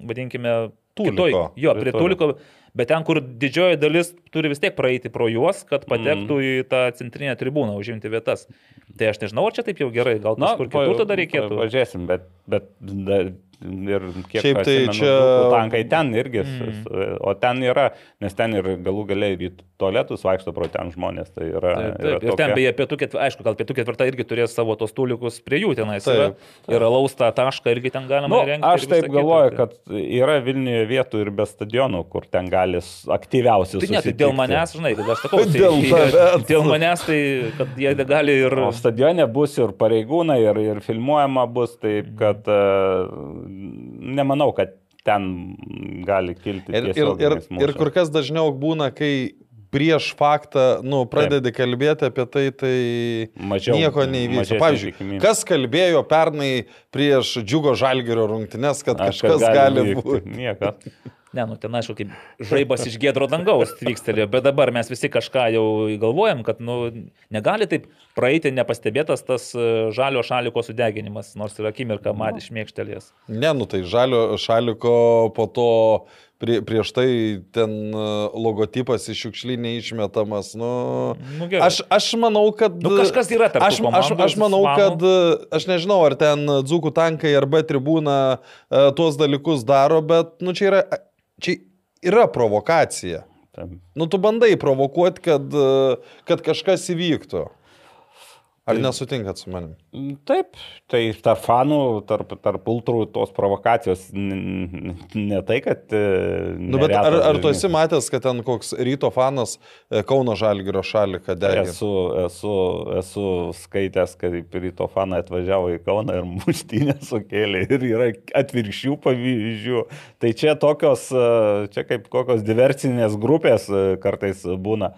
vadinkime, Tuliko. kitoj- Jo, Prie prie tuliko. tuliko. Bet ten, kur didžioji dalis turi vis tiek praeiti pro juos, kad patektų į tą centrinę tribūną, užimti vietas. Tai aš nežinau, ar čia taip jau gerai, gal kažkur kitur tada reikėtų. Pažiūrėsim, bet, bet ir kiek Šiaip tai atsimenu, čia- tankai ten irgi, Mm. mm. o ten yra, nes ten ir galų galiai ir į tualetus vaikšto pro ten žmonės. Tai yra, Taip, yra taip. Ir ten beje, pietų ketvirta, aišku, gal pietų ketvirta irgi turės savo tos tulikus prie jų tenais. Yra, Taip, yra laustą tašką irgi ten galima Nu, įrengti. aš taip kita. galvoju, Tai- kad yra Vilniuje vietų ir be stadionų, kur ten gali aktyviausiai Tai ne, tai dėl manęs, žinai, kad aš sakau, tai, Dėl tavęs. dėl manęs, tai kad jie gali ir... O stadione bus ir pareigūnai, ir, ir filmuojama bus, taip kad e, nemanau, kad ten gali kilti. Ir, ir, ir, ir kur kas dažniau būna, kai prieš faktą, nu, pradedi Taip. kalbėti apie tai, tai Mažiau- nieko mažesnė Pavyzdžiui, tikimybė. kas kalbėjo pernai prieš džiugo žalgerio rungtynes, kad Aš, kažkas kad gali įvykti. būti. Niekas. Ne, nu ten aišku, kaip žaibas iš gėdro dangaus vykstelėjo, bet dabar mes visi kažką jau galvojam, kad nu, negali taip praeiti nepastebėtas tas e, žalio šaliko sudeginimas, nors ir akimirką matė šmėkštelės. Ne, nu tai žalio šaliko po to prie, prieš tai ten e, logotipas iš šiukšlinė išmetamas. Nu, Nu, gerai. aš, aš manau, kad... Nu, kažkas yra tarp aš, aš, aš manau, kad e, aš nežinau, ar ten dzūkų tankai arba tribūna tuos dalykus daro, bet nu, čia, yra, čia yra provokacija. Taip. Nu, tu bandai provokuoti, kad, kad kažkas įvyktų. Ar nesutinkat su manim? Taip, tai tarp fanų, tarp, tarp ultrų tos provokacijos ne tai, kad... e, Nu, bet ar, ar tu esi matęs, kad ten koks ryto fanas e, Kauno Žalgirio šaliką degė? Esu, esu, esu skaitęs, kad ryto fanai atvažiavo į Kauną ir muštinę sukėlė ir yra atvirkščių pavyzdžių. Tai čia tokios, e, čia kaip kokios diversinės grupės kartais būna.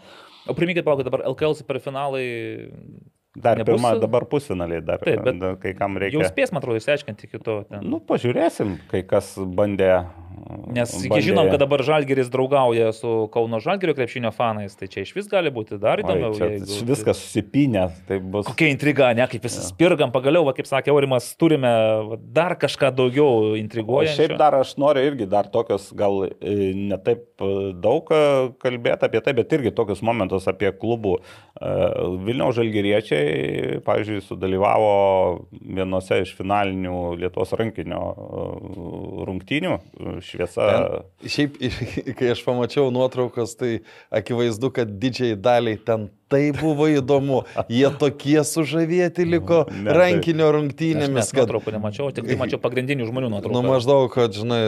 O priminkit, palaukit, dabar LKL superfinalai Dar Nebus- pirmą, dabar pusfinaliai, dar, Taip, bet kai kam jau reikia. spės, man atrodo, išsiaiškinti kito. Ten. Nu, pažiūrėsim, kai kas bandė. Nes iki žinom, kad dabar Žalgeris draugauja su Kauno Žalgerio krepšinio fanais, tai čia iš vis gali būti dar Oi, įdomiau. čia jeigu- Viskas susipinę, tai bus. Kokia intriga, ne, kaip visi spirgam, pagaliau, va, kaip sakė Aurimas, turime dar kažką daugiau O intriguoja. šiaip dar aš noriu irgi dar tokios, gal e, ne taip e, daug e, kalbėti apie tai, bet irgi tokius momentus apie klubų. Vilniaus žalgeriečiai, pavyzdžiui, sudalyvavo vienose iš finalinių Lietuvos rankinio rungtynių. Šviesa. Ten, šiaip, kai aš pamačiau nuotraukas, tai akivaizdu, kad didžiai daliai ten tai buvo įdomu. Jie tokie sužavėti liko Ne, tai- rankinio Aš rungtynėmis, net kad... nuotraukų nemačiau, tik tai mačiau pagrindinių žmonių Nu, nuotraukas. maždaug, kad, žinai,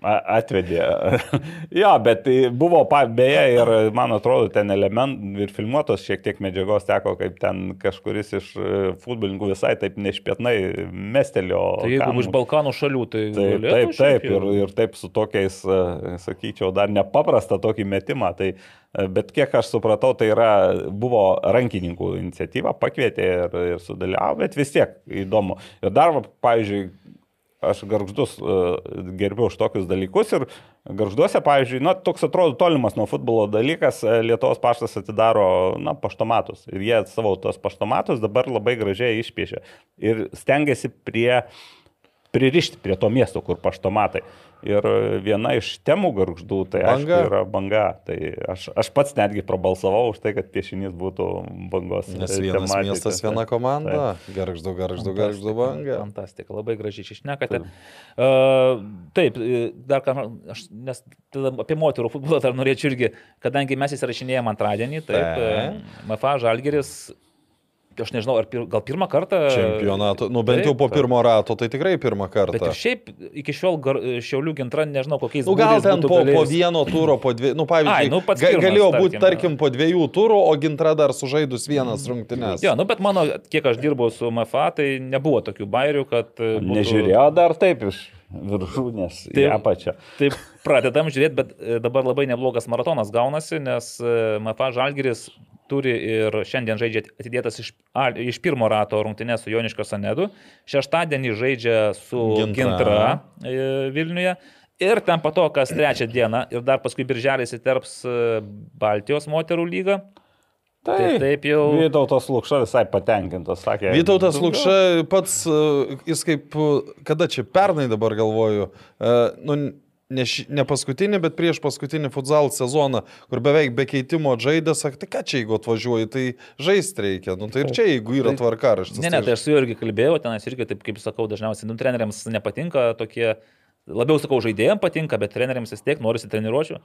Atvedė. jo, bet tai buvo, beje, ir man atrodo, ten elementų ir filmuotos šiek tiek medžiagos teko, kaip ten kažkuris iš e, futbolininkų visai taip nešpietnai mestelio. Tai jeigu kamuolį. iš Balkanų šalių, tai... Taip, taip, taip, ir, ir taip su tokiais, e, sakyčiau, dar nepaprasta tokį metimą. Tai, e, bet kiek aš supratau, tai yra, buvo rankininkų iniciatyva, pakvietė ir, ir sudalyvavo, bet vis tiek įdomu. Ir dar, pavyzdžiui, aš garždus e, gerbiu už tokius dalykus ir garžduose, pavyzdžiui, na, toks atrodo tolimas nuo futbolo dalykas, e, Lietuvos paštas atidaro, na, paštomatus. Ir jie savo tos paštomatus dabar labai gražiai išpiešia. Ir stengiasi prie pririšti prie to miesto, kur paštomatai. Ir viena iš temų garždų, tai Banga. aišku, yra banga. Tai aš, aš pats netgi prabalsavau už tai, kad piešinys būtų bangos. nes vienas tematika. miestas, viena komanda. Garždu, garždu, garždu banga. Fantastika, labai gražiai išnekate. Uh, taip, e, dar ką, aš, nes apie moterų futbolą dar norėčiau irgi, kadangi mes įsirašinėjom antradienį, taip, Taip. e, MFA Žalgeris, aš nežinau, ar pir, gal pirmą kartą. Čempionato, nu bent jau Taip, po taip. pirmo rato, tai tikrai pirmą Bet kartą. ir šiaip iki šiol gar, Šiaulių gintra, nežinau kokiais Nu, gal ten po, po galėjus- vieno turo, po dviejų, nu pavyzdžiui, Ai, nu, pats ga, pirmas, galėjo būti, tarkim, po dviejų turų, o gintra dar sužaidus vienas rungtynes. Jo, nu, bet mano, kiek aš dirbau su MFA, tai nebuvo tokių bairių, kad... e, būtų- Nežiūrėjo dar taip iš viršūnės į Taip. apačią. Tai pradedam žiūrėti, bet e, dabar labai neblogas maratonas gaunasi, nes e, MFA Žalgiris turi ir šiandien žaidžia atidėtas iš, a, iš pirmo rato rungtynės su Joniško Sanedu, šeštadienį žaidžia su Gintra. Gintra, e, Vilniuje. Ir ten po to, kas trečią dieną, ir dar paskui birželis įterps e, Baltijos moterų lygą. Tai, Tai taip jau- Vytautas Lukša visai patenkintas, sakė. Vytautas Lukša pats, e, jis kaip, kada čia pernai dabar galvoju, nu, ne, ši- ne paskutinį, bet prieš paskutinį futsal sezoną, kur beveik be keitimo žaidė, sakė, tai ką čia jeigu atvažiuoji, tai žaisti reikia. Nu, tai ir čia, jeigu yra tvarkaraštis. Ne, ne, tai aš su juo irgi kalbėjau, ten irgi, taip kaip sakau, dažniausiai, nu, treneriams nepatinka tokie, labiau sakau, žaidėjams patinka, bet treneriams vis tiek norisi treniruočių.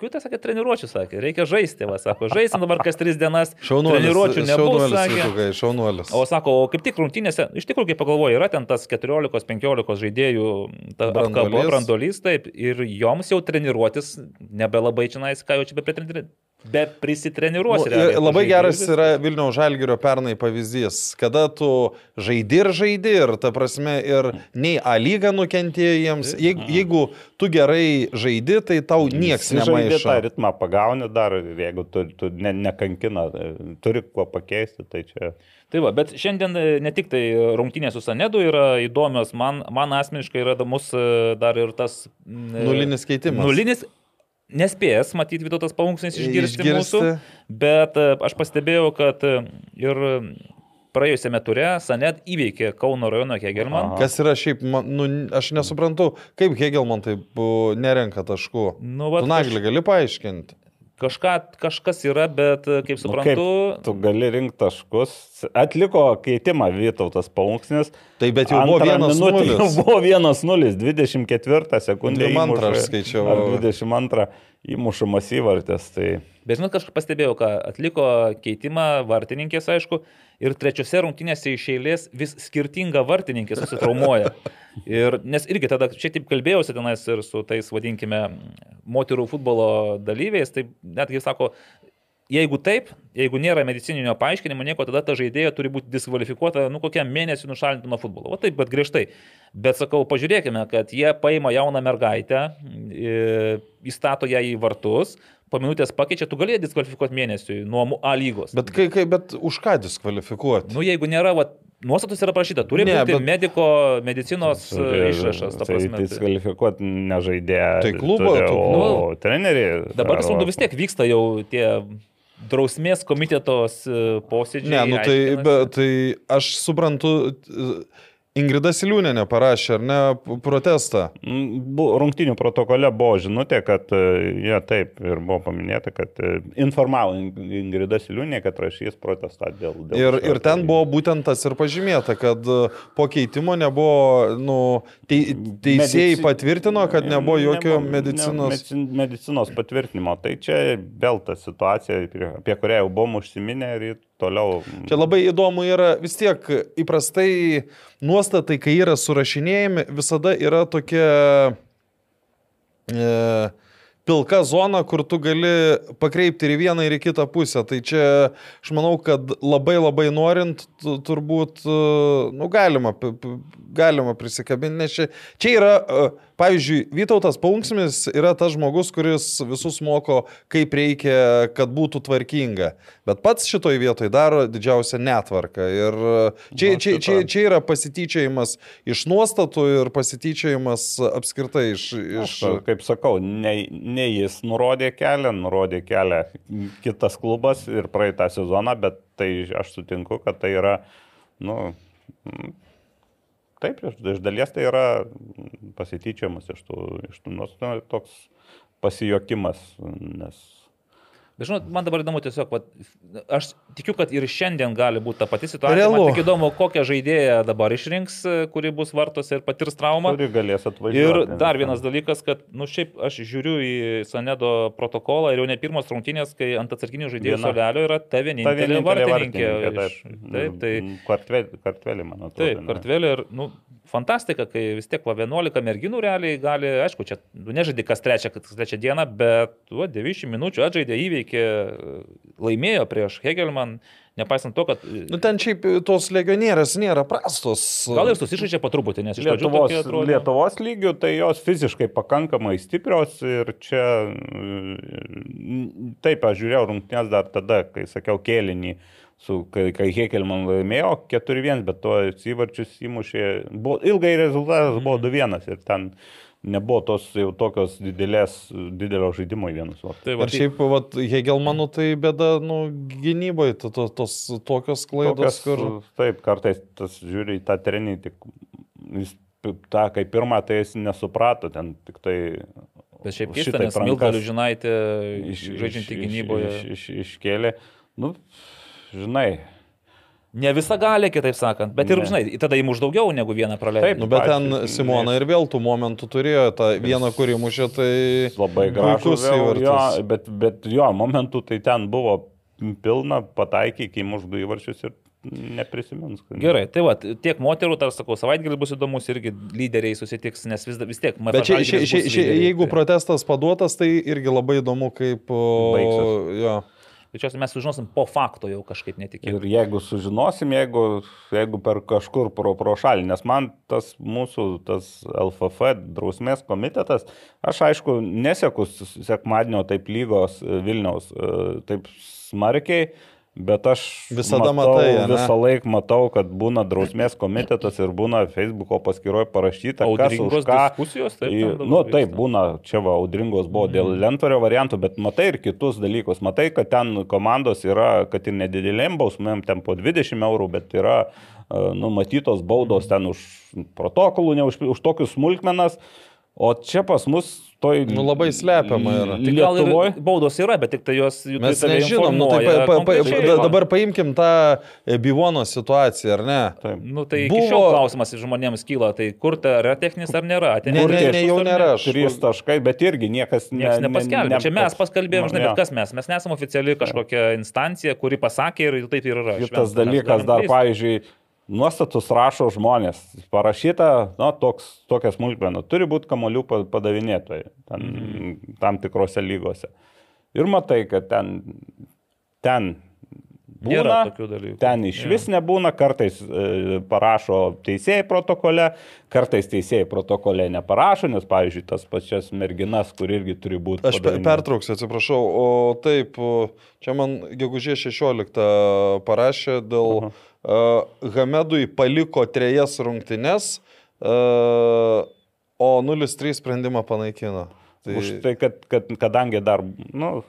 Kokiu tai sakė treniruočių, sakė, reikia žaisti, va, sako, žaisim dabar kas tris dienas, Šaunuolis, treniruočių nebus, sakė. Vytukai, šaunuolis. O sako, o kaip tik rungtynėse, iš tikrųjų, kaip pagalvoju, yra ten tas 14-15 žaidėjų apkabo, brandolys, taip, ir joms jau treniruotis nebelabai čia, ką jau čia be be prisitreniruosi. Nu, realiai, labai geras yra Vilniaus Žalgirio pernai pavyzdys, kada tu žaidi ir žaidi ir, ta prasme, ir nei A lyga nukentėjo jiems. Jeigu, jeigu tu gerai žaidi, tai tau nieks Žaidži tą nemaišo. ritmą pagauni dar jeigu tu, tu ne, nekankina, turi kuo pakeisti, tai čia... Tai va, bet šiandien e, ne tik tai rungtynės su Sanedu yra įdomios, man, man asmeniškai yra įdomus e, dar ir tas... mm, e, Nulinis keitimas. Nespės, matyti, Vytautas Paunksnis išgirsti, Išgirsti. mūsų, bet e, aš pastebėjau, kad e, ir praėjusiame ture Sanet įveikė Kauno rajono Kegelman. Aha. Kas yra šiaip, man, nu, aš nesuprantu, kaip Hegelman taip nerenka taškų. Nu, vat Tu naglį gali paaiškinti. Kažką, kažkas yra, bet e, kaip Nu, suprantu, kaip tu gali rinkti taškus. Atliko keitimą Vytautas Paunksnis. Tai bet jau buvo vienas nulis. Jau buvo 1-0, 24 sekundė. 22 aš įmuša- skaičiavau. ar 22 įmušamas įvartės. Tai Bet žinot, kažką pastebėjau, kad atliko keitimą vartininkės, aišku, ir trečiose rungtynėse iš eilės vis skirtinga vartininkė susitraumuoja. Ir, nes irgi tada šiek tiek kalbėjausi tenais ir su tais, vadinkime, moterų futbolo dalyviais, tai netgi sako, jeigu taip, jeigu nėra medicininio paaiškinimo, nieko, tada ta žaidėja turi būti diskvalifikuota, nu kokiam mėnesiu nušalinti nuo futbolo. O taip, bet griežtai. Bet sakau, pažiūrėkime, kad jie paima jauną mergaitę, į- įstato ją į vartus, po minutės pakeičia, tu galėjai diskvalifikuoti mėnesiui nuo A lygos. Bet, kai, kai, bet už ką diskvalifikuoti? Nu, jeigu nėra, va, nuostatus yra prašyta, turi Ne, būti bet- mediko medicinos e, išrašas. ta Tai prasme. diskvalifikuoti nežaidėją. Tai klubo, turi, tu- O treneriai. Dabar, kas ar- manau, vis tiek vyksta jau tie drausmės komitetos e, posėdžiai. Ne, nu tai, be, tai aš suprantu, Ingrida Siliūnė parašė, ar ne, protestą. Mm, Rungtinių protokole buvo žinutė, kad jie taip ir buvo paminėta, kad e, informavo In- Ingrida Siliūnė, kad rašys protestą dėl. dėl Ir, šio. ir ten buvo būtent tas ir pažymėta, kad e, po keitimo nebuvo, nu, tei, teisėjai Medici- patvirtino, kad nebuvo jokio Nebuvo- medicinos. Ne, medicin- medicinos patvirtinimo. Tai čia vėl ta situacija, apie kurią jau buvom užsiminę ir toliau. Čia labai įdomu yra, vis tiek įprastai nuostatai, kai yra surašinėjami, visada yra tokia e, pilka zona, kur tu gali pakreipti ir į vieną, ir į kitą pusę. Tai čia aš manau, kad labai labai norint, tu- turbūt, e, nu, galima, galima prisikabinti, nes čia, čia yra, e, pavyzdžiui, Vytautas Paunksmis yra tas žmogus, kuris visus moko, kaip reikia, kad būtų tvarkinga. Bet pats šitoj vietoj daro didžiausią netvarką. Ir e, čia, čia, čia, čia yra pasityčiojimas iš nuostatų ir pasityčiojimas apskritai iš... iš... Aš, kaip sakau, ne, ne jis nurodė kelią, nurodė kelią kitas klubas ir praeitą sezoną, bet tai aš sutinku, kad tai yra, nu, taip, iš, dalies tai yra pasityčiamas iš tų, iš tų nors nu, toks pasijokimas, nes Bet žinot, man dabar įdomu tiesiog, vat, aš tikiu, kad ir šiandien gali būti ta pati situacija. Realu. Man tik įdomu, kokią žaidėją dabar išrinks, e, kuri bus vartose ir patirs traumą. kuri galės atvažiuoti. Ir dar vienas dalykas, kad, nu šiaip aš žiūriu į Sanedo protokolą ir jau ne pirmos rungtynės, kai ant atsarginių žaidėjų solelio yra ta Ta vienintelė vienintelė vartininkė. vartininkė, iš- Taip, tai, Kartvelį, kartvelį man atrodo. taip, kartvelė ir, nu, fantastika, kai vis tiek va 11 merginų realiai gali, aišku, čia nežaidė kas trečią, kas trečią dieną, bet va, 90 minučių atžaidė, įveikė, laimėjo prieš Hegelman, nepaisant to, kad... Nu ten šiaip tos legionierės nėra prastos. Gal ir susižaidžia po truputį, nes iš Lietuvos, atrodė- Lietuvos lygių, tai jos fiziškai pakankamai stiprios ir čia, taip, aš žiūrėjau rungtynės dar tada, kai sakiau kėlinį, su, kai, kai Hekelman laimėjo 4-1, bet to įvarčius įmušė, buvo, ilgai rezultatas buvo 2-1 ir ten nebuvo tos jau tokios didelės, didelio žaidimo į vienus vartus. Tai va, Ir šiaip, vat, Hegelmanų tai bėda, nu, gynyboje, to, to, tos tokios klaidos, Tokias, kur... Taip, kartais tas žiūri į tą trenį, tik jis tą, kai pirmą, tai jis nesuprato, ten tik tai... Bet šiaip keista, nes Milda Liužinaitė iš- žaidžianti iš- gynyboje. Iš, iš, iškėlė. Nu, žinai. Ne visą galę, kitaip sakant, bet ir, Ne. žinai, tada įmuš daugiau negu vieną praleido. Taip, Nu, bet ten Simona ir vėl tų momentų turėjo, tą vieną, kurį mušė, tai... Labai gražus įvartis. Jo, bet, bet jo, momentų tai ten buvo pilna, pataikė iki muždų įvarčius ir neprisimins. kad- Gerai, tai va, tiek moterų, dar sakau, savaitgalį bus įdomus, irgi lyderiai susitiks, nes vis, vis tiek, Bet šia, šia, šia, šia, jeigu pro... protestas paduotas, tai irgi labai įdomu, kaip... Baigsis. Jo. Tačiau mes sužinosim po fakto jau kažkaip netikėtai. Ir jeigu sužinosim, jeigu, jeigu per kažkur pro, pro šalį, nes man tas mūsų, tas LFF drausmės komitetas, aš aišku neseku s- sekmadienio taip lygos Vilniaus e, taip smarkiai, bet aš Visada matau, matai, ane? visą laiką matau, kad būna drausmės komitetas ir būna Facebook'o paskyroje parašyta, kas už Audringos ką. diskusijos, taip, Į- Nu, vyksta. taip, būna, čia va, audringos buvo dėl lentvario variantų, bet matai ir kitus dalykus. Matai, kad ten komandos yra, kad ir nedidelėm bausmėm, ten po 20 eurų, bet yra e, numatytos baudos ten už protokolų, ne už, už tokius smulkmenas. O čia pas mus toj... Nu, labai slepiama yra. Tai gal ir Lietuvoj. baudos yra, bet tik tai jos Mes nežinom, nu, tai pa, pa, pa, dabar paimkim tą e, Bivono situaciją, ar ne? Taip. Nu, tai iki Buvo- šiol klausimas žmonėms kyla, tai kur tai yra techninis ar nėra? Ten Ne, ne, ne, jau ne? nėra. Trys taškai, bet irgi niekas ne, Niekas nepaskelbė. ne- Čia mes paskalbėjom, žinai, bet kas mes? Mes nesame oficiali kažkokia instancija, kuri pasakė ir taip ir yra. Kitas dalykas dar, pavyzdžiui, nuostatus rašo žmonės. Parašyta, na, toks, tokia smulkmena. Turi būti kamolių pa- padavinėtojai ten, Mhm. tam tikrose lygose. Ir matai, kad ten, ten būna, ten iš vis nebūna, kartais e, parašo teisėjai protokole, kartais teisėjai protokole neparašo, nes, pavyzdžiui, tas pačias merginas, kur irgi turi būti. Aš pe- pertrauksiu, atsiprašau. O taip, čia man gegužė 16 parašė dėl uh, Hamedui paliko trejas rungtynes, uh, o 0-3 sprendimą panaikino. Tai, Už tai, kad, kad kadangi dar, nu,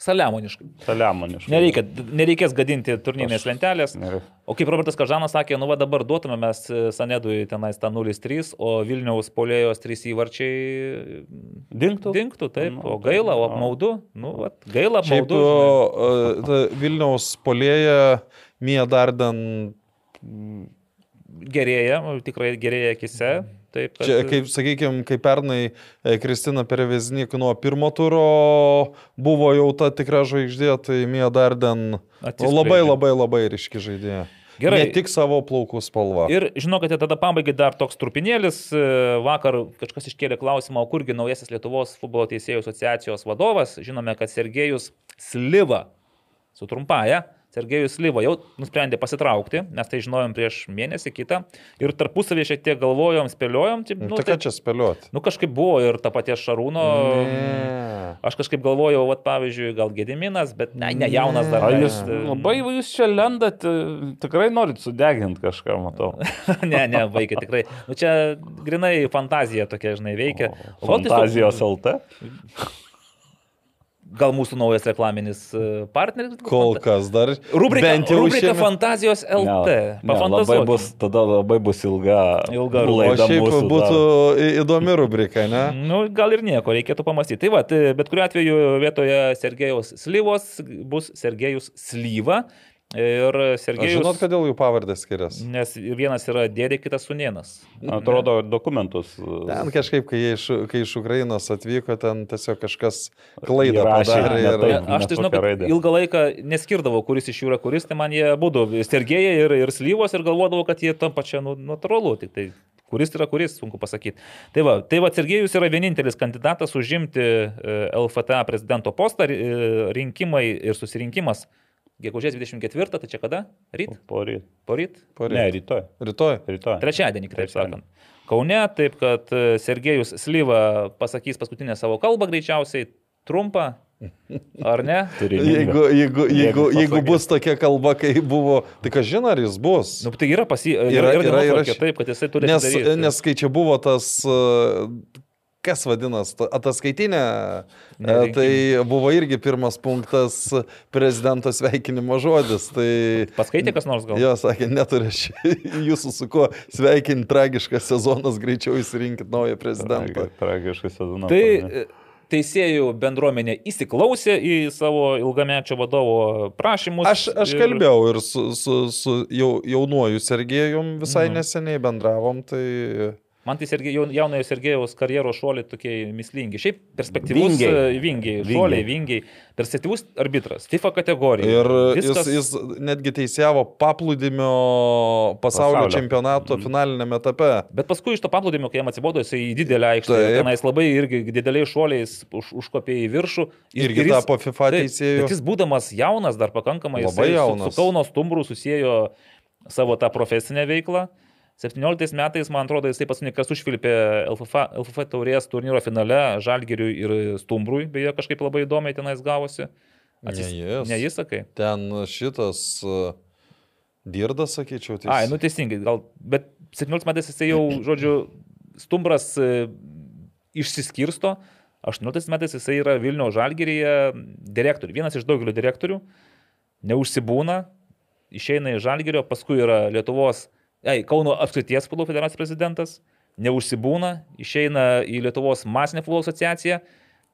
Saliamoniškai. saliamoniškai. Nereikia, nereikės gadinti turnyrinės Aš- lentelės. Nereikia. O kaip Robertas Kažanas sakė, nu va dabar duotume mes e, Sanedui tenais tą 0-3, o Vilniaus polėjos 3 įvarčiai Dinktų? dinktų, taip, Nu, o gaila, o apmaudu, nu, va, gaila, Šiaip apmaudu. o, žinai. e, ta Vilniaus polėja Mija Darden, Gerėja, tikrai gerėja akise. Taip, kad, čia, kaip, sakykime, kaip pernai e, Kristina Perveznik nuo pirmo turo buvo jau ta tikra žvaigždė, tai Mija Darden labai labai labai ryški žaidėja. Gerai. Ne tik savo plaukų spalva. Ir žinokite, tada pabaigai dar toks trupinėlis. E, Vakar kažkas iškėlė klausimą, o kurgi naujasis Lietuvos futbolo teisėjų asociacijos vadovas. Žinome, kad Sergejus Sliva, su trumpaja, Sergejus Sliva jau nusprendė pasitraukti, mes tai žinojom prieš mėnesį kitą. Ir tarpusavį šiek tiek galvojom, spėliojom. Tai, Nu, nu, tai ką čia spėlioti? nu kažkaip buvo ir ta paties Šarūno. Ne. Aš kažkaip galvojau, vat, pavyzdžiui, gal Gediminas, bet ne, ne jaunas dar. Ne, jūs labai jūs čia lendat, e, tikrai norit sudeginti kažką, matau. ne, ne, vaikai tikrai. Nu, čia grinai fantazija tokia, žinai, veikia. O Fantazijos LT. Gal mūsų naujas reklaminis e, partneris? Kol kas dar. Rubrika, bent jau rubrika šiame- Fantazijos LT. Ne, ne, labai bus, tada labai bus ilga, Ilga O laida šiaip mūsų būtų dar. įdomi rubrika, ne? Nu, gal ir nieko, reikėtų pamastyti. Tai va, tai bet kuriuo atveju vietoje Sergejaus Slyvos bus Sergejus Slyva. Ir Aš Sergejus... žinot, kodėl jų pavardės skiriasi. Nes vienas yra dėdė, kitas sunėnas. Atrodo, dokumentus. e, Ten kažkaip, kai, iš, kai iš Ukrainos atvyko, ten tiesiog kažkas klaidą Įrašė padarė. ne Ir... taip. Aš tai žinau, kad ilgą laiką neskirdavau, kuris iš jų yra kuris, tai man jie būdų Sergejai ir, ir Slyvos ir galvodavau, kad jie tam pačia nu, natūralu. Tik tai kuris yra kuris, sunku pasakyti. Tai va, tai va Sergejus yra vienintelis kandidatas užimti e, LFTA prezidento postą, e, rinkimai ir susirinkimas. Gegužės 24, tai čia kada? Ryt? Poryt. Poryt? Poryt. Ne, rytoj. Rytoj. Rytoj. Trečiadienį, kitaip sakant. Kaune, taip kad e, Sergejus Slyva pasakys paskutinę savo kalbą greičiausiai, trumpą, ar ne? Jeigu, jeigu, jeigu, Jeigu bus tokia kalba, kai buvo, tai ką žinai, ar jis bus? Nu, tai yra pasi... Yra- yra, yra- yra, yra taip, kad jisai turi Nes, nes kai čia buvo tas, e, kas vadinas, ta- ataskaitinė, e, Ne, tai buvo irgi pirmas punktas prezidento sveikinimo žodis. Tai Paskaitė kas nors gal? Jo, sakė, neturi aš jūsų su kuo sveikinti tragiškas sezonas, greičiau įsirinkit naują prezidentą. Tragiškas sezonas. Tai e, teisėjų bendruomenė įsiklausė į savo ilgamečio vadovo prašymus. Aš, aš ir- kalbėjau ir su, su, su jau, jaunuoju Sergejum visai Mhm. neseniai bendravom, tai Man tai Sergej, jaunojo Sergejaus karjeros šuoliai tokie mislingi. Šiaip perspektyvus Vingiai. vingiai, vingiai šuoliai, vingiai. Perspektyvus arbitras, FIFA kategorija. Ir Viskas- jis, jis netgi teisėjavo paplūdimio pasaulio, Pasaulio. čempionato finalinėme etape. Bet paskui iš to paplūdimio, kai jam atsibodo, jisai į didelę aikštę, tenais labai irgi dideliais šuoliais už, užkopė į viršų. Ir- Irgi ir jis- tapo FIFA taip, teisėju. Bet jis būdamas jaunas, dar pakankamai, jaunas. Su, su Kauno stumbrų susijęjo savo tą profesinę veiklą. 17 metais, man atrodo, jisai paskutinį kartą užvilpė LFF, LFF taurės turnyro finale Žalgiriui ir Stumbrui, beje, kažkaip labai įdomiai tenais gavosi. Ne jis. Ne jis, sakai. Ten šitas uh, dirdas, sakyčiau, teisėjas. Ai, nu teisingai, gal, bet 17 metais jisai jau, žodžiu, stumbras e, išsiskirsto, 18 metais jisai yra Vilniaus žalgeryje direktorių, vienas iš daugelio direktorių, neužsibūna, išeina iš žalgerio, paskui yra Lietuvos, ai, Kauno apskrities futbolo federacijos prezidentas, neužsibūna, išeina į Lietuvos masinę futbolo asociaciją,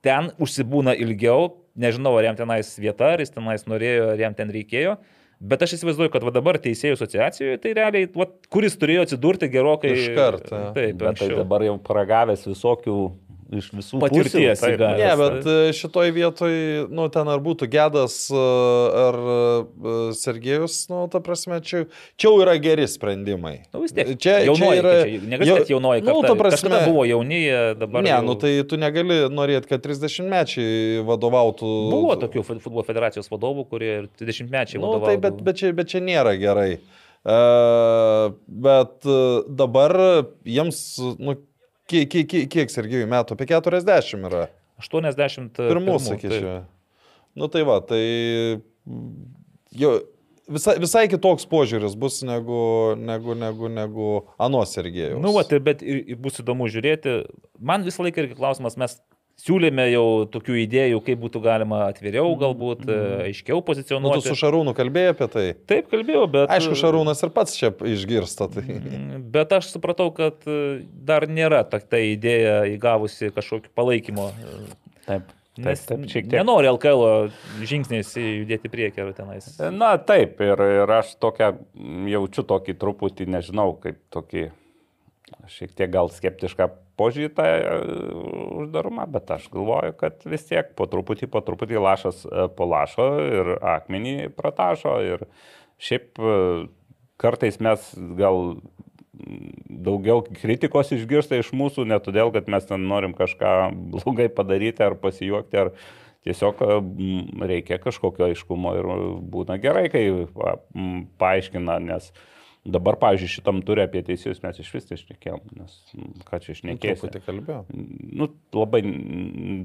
ten užsibūna ilgiau, nežinau, ar jam tenais vieta, ar jis tenais norėjo, ar jam ten reikėjo. Bet aš įsivaizduoju, kad va dabar teisėjų asociacijoje, tai realiai, va, kuris turėjo atsidurti gerokai. Iškart, jo. Taip, Bet tai dabar jau paragavęs visokių iš visų Patirties taip. įgavęs. Ne, bet e, šitoj vietoj, nu, ten ar būtų Gedas e, ar e, Sergejus, nu, ta prasme, čia, čia jau yra geri sprendimai. Nu, vis tiek. Čia, jaunoji, čia yra... Negali sakyti jaunoji, Nu, karta. ta prasme, buvo jauni, dabar. Ne, jau- nu tai tu negali norėti, kad 30 mečiai vadovautų. Buvo tokių fu- futbolo federacijos vadovų, kurie ir 20 mečiai Nu, vadovavo. tai bet, bet, čia, bet čia nėra gerai. Uh, bet uh, dabar jiems, nu, kiek, kiek, kiek, kiek Sergejui metų? Apie 40 yra. 80 Pirmų, sakyčiau. Nu tai va, tai mm, jau visai, visai kitoks požiūris bus negu, negu, negu, negu Ano Sergejaus. Nu, va, tai bet ir, ir bus įdomu žiūrėti. Man visą laiką irgi klausimas, mes siūlėme jau tokių idėjų, kaip būtų galima atviriau, galbūt e, aiškiau nu, tu pozicionuoti. su Šarūnu kalbėjai apie tai. Taip kalbėjau, bet... Aišku, Šarūnas ir pats čia išgirsta. Tai. Mm, Bet aš supratau, kad e, dar nėra ta, ta idėja įgavusi kažkokio palaikymo. e, Taip, taip, Nes taip, tiek. nenori LKL žingsniais judėti priekį ar tenais. Na taip, ir, ir aš tokią mm, jaučiu tokį truputį, nežinau, kaip tokį šiek tiek gal skeptišką požiūrį tą e, uždarumą, bet aš galvoju, kad vis tiek po truputį, po truputį lašas e, po lašo ir akmenį pratašo ir šiaip e, kartais mes gal daugiau kritikos išgirsta iš mūsų, ne todėl, kad mes ten norim kažką blogai padaryti ar pasijuokti, ar tiesiog reikia kažkokio aiškumo ir būna gerai, kai paaiškina, nes dabar, pavyzdžiui, šitam turė apie teisėjus mes iš vis išnekėjom, nes ką čia išnekėsi. Truputį kalbėjau. Nu, labai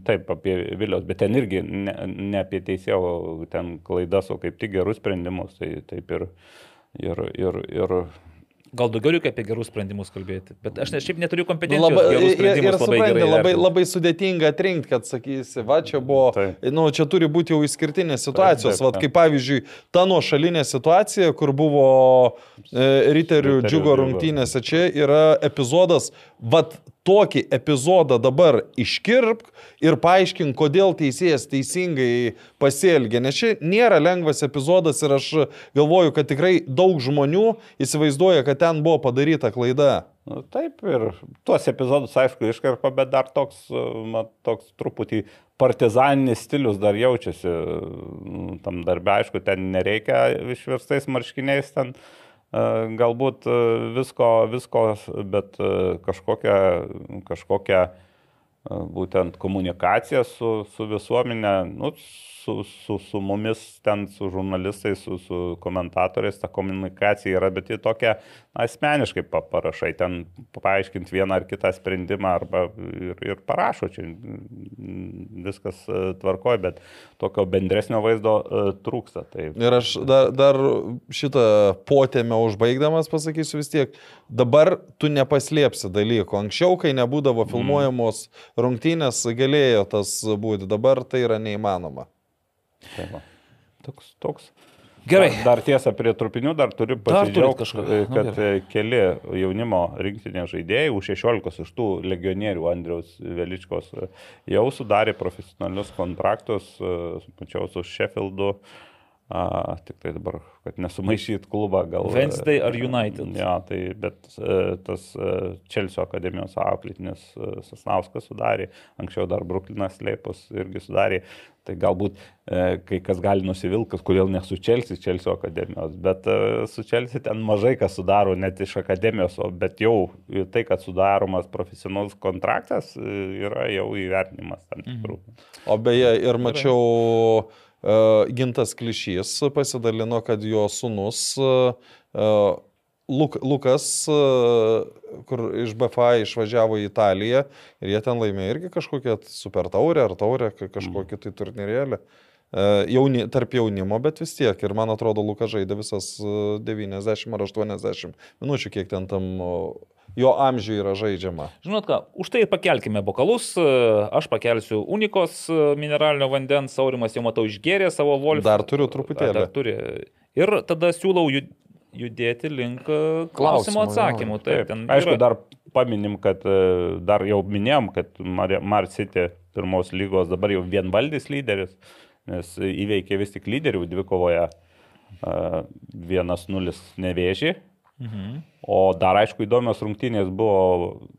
taip apie Vilios, bet ten irgi ne, ne apie teisėjo ten klaidas, o kaip tik gerus sprendimus. Tai taip ir, ir, ir, ir Gal daugiau reikia apie gerus sprendimus kalbėti, bet aš ne, šiaip neturiu kompetencijos. labai, gerus ir, ir sprendimus labai supranti, labai, labai sudėtinga atrinkti, kad sakysi, va čia buvo, Taip. nu, čia turi būti jau išskirtinės situacijos, taip, va taip. kaip pavyzdžiui, ta nuošalinė situacija, kur buvo e, riterių Riterių džiugo rungtynėse, čia yra epizodas, va tokį epizodą dabar iškirpk ir paaiškink, kodėl teisėjas teisingai pasielgė, nes čia nėra lengvas epizodas ir aš galvoju, kad tikrai daug žmonių įsivaizduoja, kad ten buvo padaryta klaida. Nu, taip, ir tuos epizodus, aišku, iškarpa, bet dar toks, e, na, toks truputį partizaninis stilius dar jaučiasi. Nu, Tam darbė, aišku, ten nereikia išverstais marškiniais ten. e, Galbūt e, visko, visko, bet e, kažkokią, kažkokią e, būtent komunikaciją su, su visuomenė, nu, su, su, su mumis, ten su žurnalistais, su, su komentatoriais, ta komunikacija yra, bet ji tokia na, asmeniškai pa- parašai, ten paaiškinti vieną ar kitą sprendimą arba ir, ir parašo, čia mm, viskas e, tvarkoja, bet tokio bendresnio vaizdo e, trūksta. Tai, Ir aš dar, dar šitą potėmę užbaigdamas pasakysiu vis tiek, dabar tu nepaslėpsi dalykų. Anksčiau, kai nebūdavo filmuojamos rungtynės, galėjo tas būti, dabar tai yra neįmanoma. Tai va. toks, toks. Gerai. Dar, dar tiesa, prie trupinių dar turiu pasidžiaugti, Nu, kad e, keli jaunimo rinktinės žaidėjai, už 16 iš tų legionierių Andriaus Veličkos e, jau sudarė profesionalius kontraktus, mačiau su Sheffieldu, A, tik tai dabar, kad nesumaišyt klubą, gal. Wednesday ar United? Ja, tai bet e, tas Čelsio akademijos auklėtinis Sasnauskas sudarė, anksčiau dar Bruklinas Leipus irgi sudarė, tai galbūt e, kai kas gali nusivilkas, kodėl ne su Čelsi, Čelsio akademijos, bet e, su Čelsi ten mažai kas sudaro net iš akademijos, o bet jau tai, kad sudaromas profesionalus kontraktas, e, yra jau įvertinimas tam tikrų. Mhm. O beje, ir mačiau. Gerai E, Gintas Klišys pasidalino, kad jo sunus e, e, Luk, Lukas, kur iš BFA išvažiavo į Italiją ir jie ten laimėjo irgi kažkokią super taurę ar taurę, kažkokį tai turnyrėlį. Jauni, tarp jaunimo, bet vis tiek. Ir man atrodo, Lukas žaidė visas 90 ar 80 minučių, kiek ten tam jo amžiui yra žaidžiama. Žinot ką, už tai pakelkime bokalus, aš pakelsiu unikos mineralinio vandens, Saurimas jau matau išgėrė savo volfą. Dar turiu truputėlį. Dar turi. Ir tada siūlau judėti link e, klausimo atsakymų. Taip, taip. Aišku, yra... dar paminim, kad e, dar jau minėjom, kad Mar City pirmos lygos dabar jau vienvaldys lyderis, nes įveikė vis tik lyderių dvikovoje 1-0 nevėžį Mhm. O dar aišku įdomios rungtynės buvo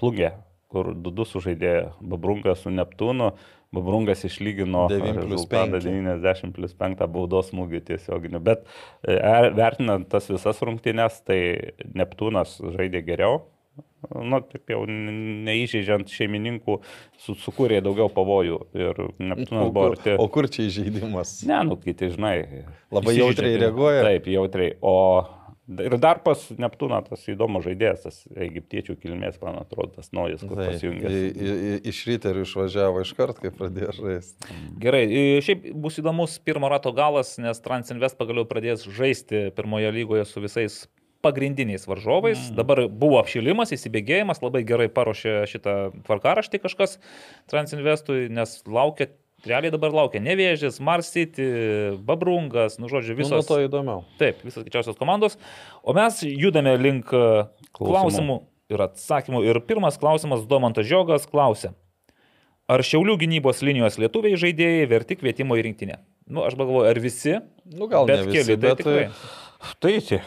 plungė, kur 2-2 sužaidė Babrungas su Neptūnu. Babrungas išlygino 90 plus 5 baudos smūgį tiesioginiu. Bet e, vertinant tas visas rungtynės, tai Neptūnas žaidė geriau. Nu, taip jau neįžeidžiant šeimininkų, su, sukūrė daugiau pavojų ir Neptūnas buvo arti. O kur čia įžeidimas? Ne, nu, kiti, žinai. Labai jautriai reaguoja. Taip, jautriai. O Ir dar pas Neptūną tas įdomus žaidėjas, tas egiptiečių kilmės, man atrodo, tas naujas, kur pasijungė. Iš ryterių išvažiavo iš kart, kai pradėjo žaisti. Gerai, šiaip bus įdomus pirmo rato galas, nes Transinvest pagaliau pradės žaisti pirmoje lygoje su visais pagrindiniais varžovais. Mm. Dabar buvo apšilimas, įsibėgėjimas, labai gerai paruošė šitą tvarkaraštį kažkas Transinvestui, nes laukia Realiai dabar laukia Nevėžės, Mars City, Babrungas, nu žodžiu, visos. Nu, to įdomiau. Taip, visos didžiausios komandos. O mes judame link e, klausimų, klausimų ir atsakymų. Ir pirmas klausimas Domantas Žiogas klausė. Ar šiaulių gynybos linijos lietuviai žaidėjai verti kvietimo į rinktinę? Nu, aš galvoju, ar visi? Nu, gal bet visi, keli, tai bet tikrai. Tai čia.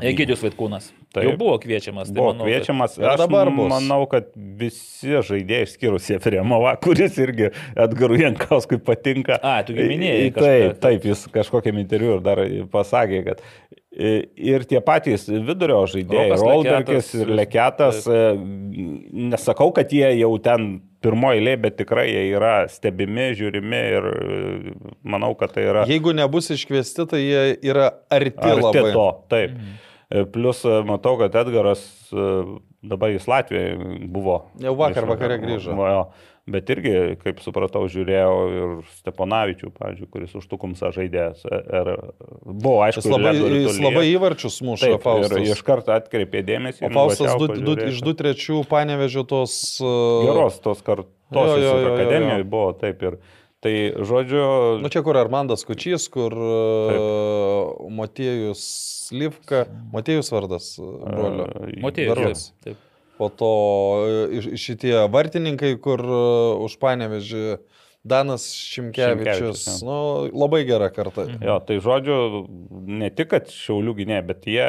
Egidijus Vaitkūnas. Taip. Jau buvo kviečiamas. Tai buvo manau, kviečiamas. Kad... Aš dabar bus. manau, kad visi žaidėjai, skyrus Jefremovą, kuris irgi Edgarui Jankauskui patinka. A, tu minėjai. Taip, taip, jis kažkokiam interviu ir dar pasakė, kad ir tie patys vidurio žaidėjai, Rolbergis ir Leketas, taip. nesakau, kad jie jau ten pirmoji eilė, bet tikrai jie yra stebimi, žiūrimi ir manau, kad tai yra. Jeigu nebus iškviesti, tai jie yra arti, arti labai. to. Taip. Mhm. Plus matau, kad Edgaras dabar į Latviją buvo. Jau vakar vakare grįžo. Va, jo. Bet irgi, kaip supratau, žiūrėjau ir Steponavičių, pavyzdžiui, kuris už Tukumsą žaidė. Ir buvo aišku, jis labai, jis labai įvarčius Taip, Faustas. Ir iš karto atkreipė dėmesį. O Faustas du, du, iš 2-3 panevežiau tos... Uh... Geros tos kartos akademijoje buvo, taip ir... Tai žodžiu. Nu čia kur Armandas Kučys, kur uh, Motiejus Livka, Motiejus vardas brolio. Motiejus. Taip. Po to e, šitie vartininkai, kur e, už panevežį Danas Šimkevičius, Šimkevičius nu, labai gera karta. Mhm. Jo, tai žodžiu, ne tik, kad šiaulių gynė, bet jie,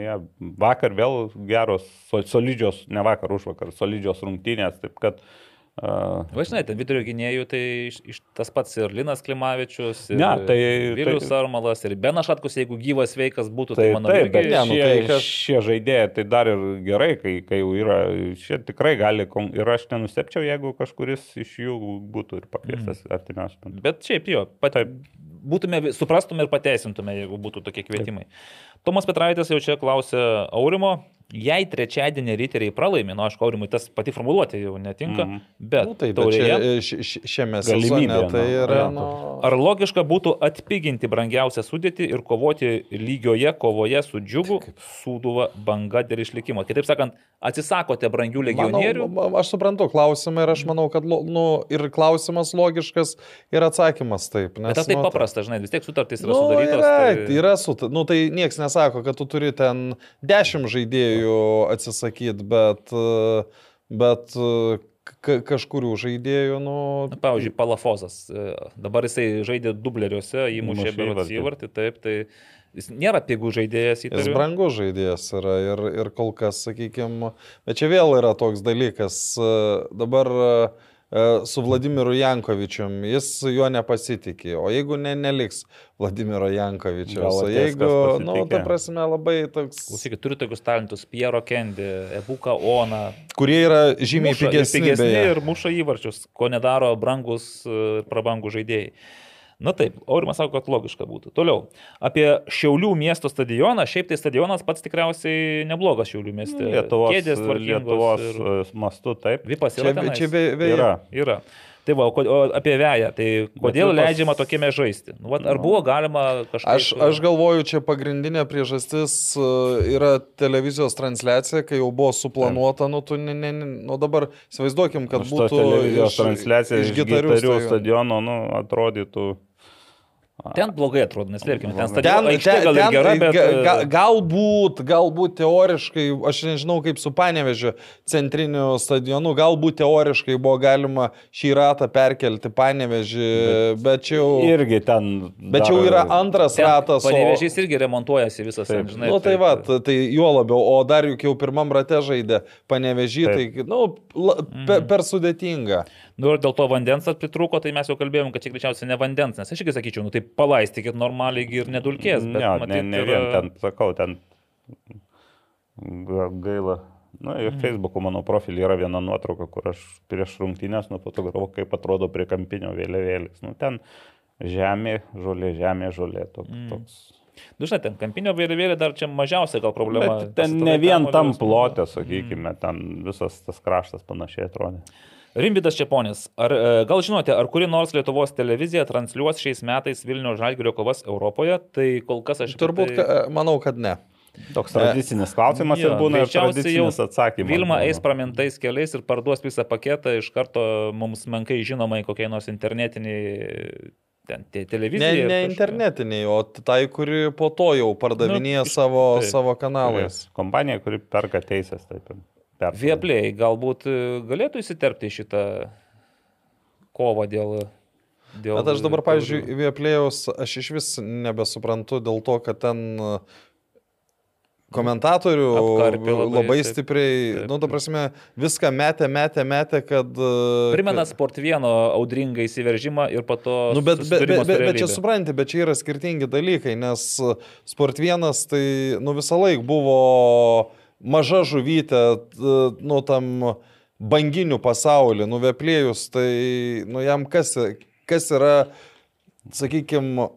jie vakar vėl geros, solidžios, ne vakar, už vakar, solidžios rungtynės, taip kad uh, Važinai, ten vidurio gynėjų, tai iš, iš, tas pats ir Linas Klimavičius, ir ne, tai, Vilius tai, Armalas, ir Benašatkus, jeigu gyvas veikas būtų, tai, tai manau, taip, bet ne, nu, tai, kad... šie žaidėjai tai dar ir gerai, kai, kai jau yra, šie tikrai gali, ir aš nenustepčiau, jeigu kažkuris iš jų būtų ir pakviestas mm. artimiausiu. Bet šiaip jo, pat, būtume, suprastume ir pateisintume, jeigu būtų tokie kvietimai. Taip. Tomas Petraitis jau čia klausė Aurimo, Jei trečiadienį riteriai pralaimi, nu, aišku, aurimui tas pati formuluotė jau netinka, mm. bet, nu, taip, taurėje, bet čia, šiame sezone tai yra. Nu... Ar logiška būtų atpiginti brangiausią sudėtį ir kovoti lygioje kovoje su džiugu, sūduva banga dėl išlikimo? Kitaip sakant, atsisakote brangių legionierių? Manau, aš suprantu klausimą ir aš manau, kad nu, ir klausimas logiškas ir atsakymas taip. Nes, bet tai nu, paprasta, žinai, vis tiek sutartys yra nu, sudarytos. Yra, tai... yra sut... nu, tai niekas nesako, kad tu turi ten dešimt žaidėjų atveju atsisakyti, bet, bet ka kažkurių žaidėjų, nu... Na, pavyzdžiui, Palafozas. e, Dabar jisai žaidė dubleriuose, įmušė berods įvartį. taip, tai jis nėra pigų žaidėjas Jis įtariu. brangus žaidėjas yra ir, ir kol kas, sakykime, bet čia vėl yra toks dalykas. e, Dabar e, su Vladimiru Jankovičium jis juo nepasitikė, o jeigu ne, neliks Vladimiro Jankovičiaus, o jeigu, na, nu, ta prasme, labai toks, Klausykit, turi tokius talentus Piero Kendi, Ebuka Ona. kurie yra žymiai Muša- ir pigesni. pigesni ir muša įvarčius, ko nedaro brangus ir prabangų žaidėjai. Na taip, Aurimas sako, kad logiška būtų. Toliau, apie Šiaulių miesto stadioną. Šiaip tai stadionas pats tikriausiai neblogas Šiaulių mieste. Lietuvos, Kėdės tvarkingos Lietuvos ir ir... mastu taip. Vipas Čia, yra. tenais? čia be, beje, Yra. Yra. Tai va, o apie veją, tai kodėl Vipas- leidžiama tokiame žaisti? Nu, vat, ar buvo galima kažkaip... Aš, aš galvoju, čia pagrindinė priežastis e, yra televizijos transliacija, kai jau buvo suplanuota, nu, tu, ne, ne, ne, nu dabar įsivaizduokim, kad būtų televizijos iš- transliacija iš gitarių stadiono. stadiono, nu, atrodytų. Ten blogai atrodo, neslėpkime. Ten Ten- stadionas aikštė gal ten- gera, bet... ga, e, galbūt, galbūt teoriškai, aš nežinau kaip su Panevežiu centriniu stadionu, galbūt teoriškai buvo galima šį ratą perkelti Panevežį, bet, bet čia jau... Irgi ten. Bet čia jau yra antras ten ratas. o- Panevežys irgi remontuojasi visas, Taip. ten, žinai. Nu, tai va, tai juo labiau, o dar juk jau pirmam rate žaidė panevežį, tai, Taip. nu, la, per, Mhm. per sudėtinga. Nu ir dėl to vandens atpritruko, tai mes jau kalbėjom, kad čia greičiausiai ne vandens, nes aš irgi sakyčiau, nu tai palaistykit normaliai ir nedulkės. Bet, Ne, matyt, ne, ne yra- vien ten, sakau, ten ga- gaila. Na, ir Mhm. Facebook'o mano profilį yra viena nuotrauka, kur aš prieš rungtynės nufotografavau, kaip atrodo prie kampinio vėliavėlės. Nu, ten žemė, žolė, žemė, žolė. Toks, Mhm. toks. Nu, žinai, ten kampinio vėliavėlė dar čia mažiausia gal problema. Bet ten ne vien tam plotė, sakykime, ten visas tas kraštas panašiai atrodė. Rimbidas Čiaponis, ar e, gal žinote, ar kuri nors Lietuvos televizija transliuos šiais metais Vilnių žalgerio kovas Europoje? Tai kol kas aš... Turbūt, tai... ka, manau, kad ne. Toks tradicinis klausimas Jo, ir būna tradicinis atsakymas. Vilma eis pramintais keliais ir parduos visą paketą iš karto mums menkai žinomai kokiai nors internetiniai ten, te, Ne, televizijai. ne internetiniai, o tai, kuri po to jau pardavinėja Nu, savo, taip. savo kanalais. Kompanija, kuri perka teisės, taip. Vieplėjai galbūt e, galėtų įsiterpti šitą kovą dėl... dėl Bet aš dabar, pavyzdžiui, Vieplėjaus, aš iš vis nebesuprantu dėl to, kad ten uh, komentatorių Apkarpė labai, labai taip. stipriai, Taip. nu, ta prasme, viską metė, metė, metė, kad... uh, Primena kad- sport vieno audringą įsiveržimą ir po to... Nu, bet, bet, bet, bet, bet čia supranti, bet čia yra skirtingi dalykai, nes Sport vienas tai nu, visą laiką buvo maža žuvytė, nu tam banginių pasaulį, nuveplėjus, tai nu, jam kas, kas yra, sakykime,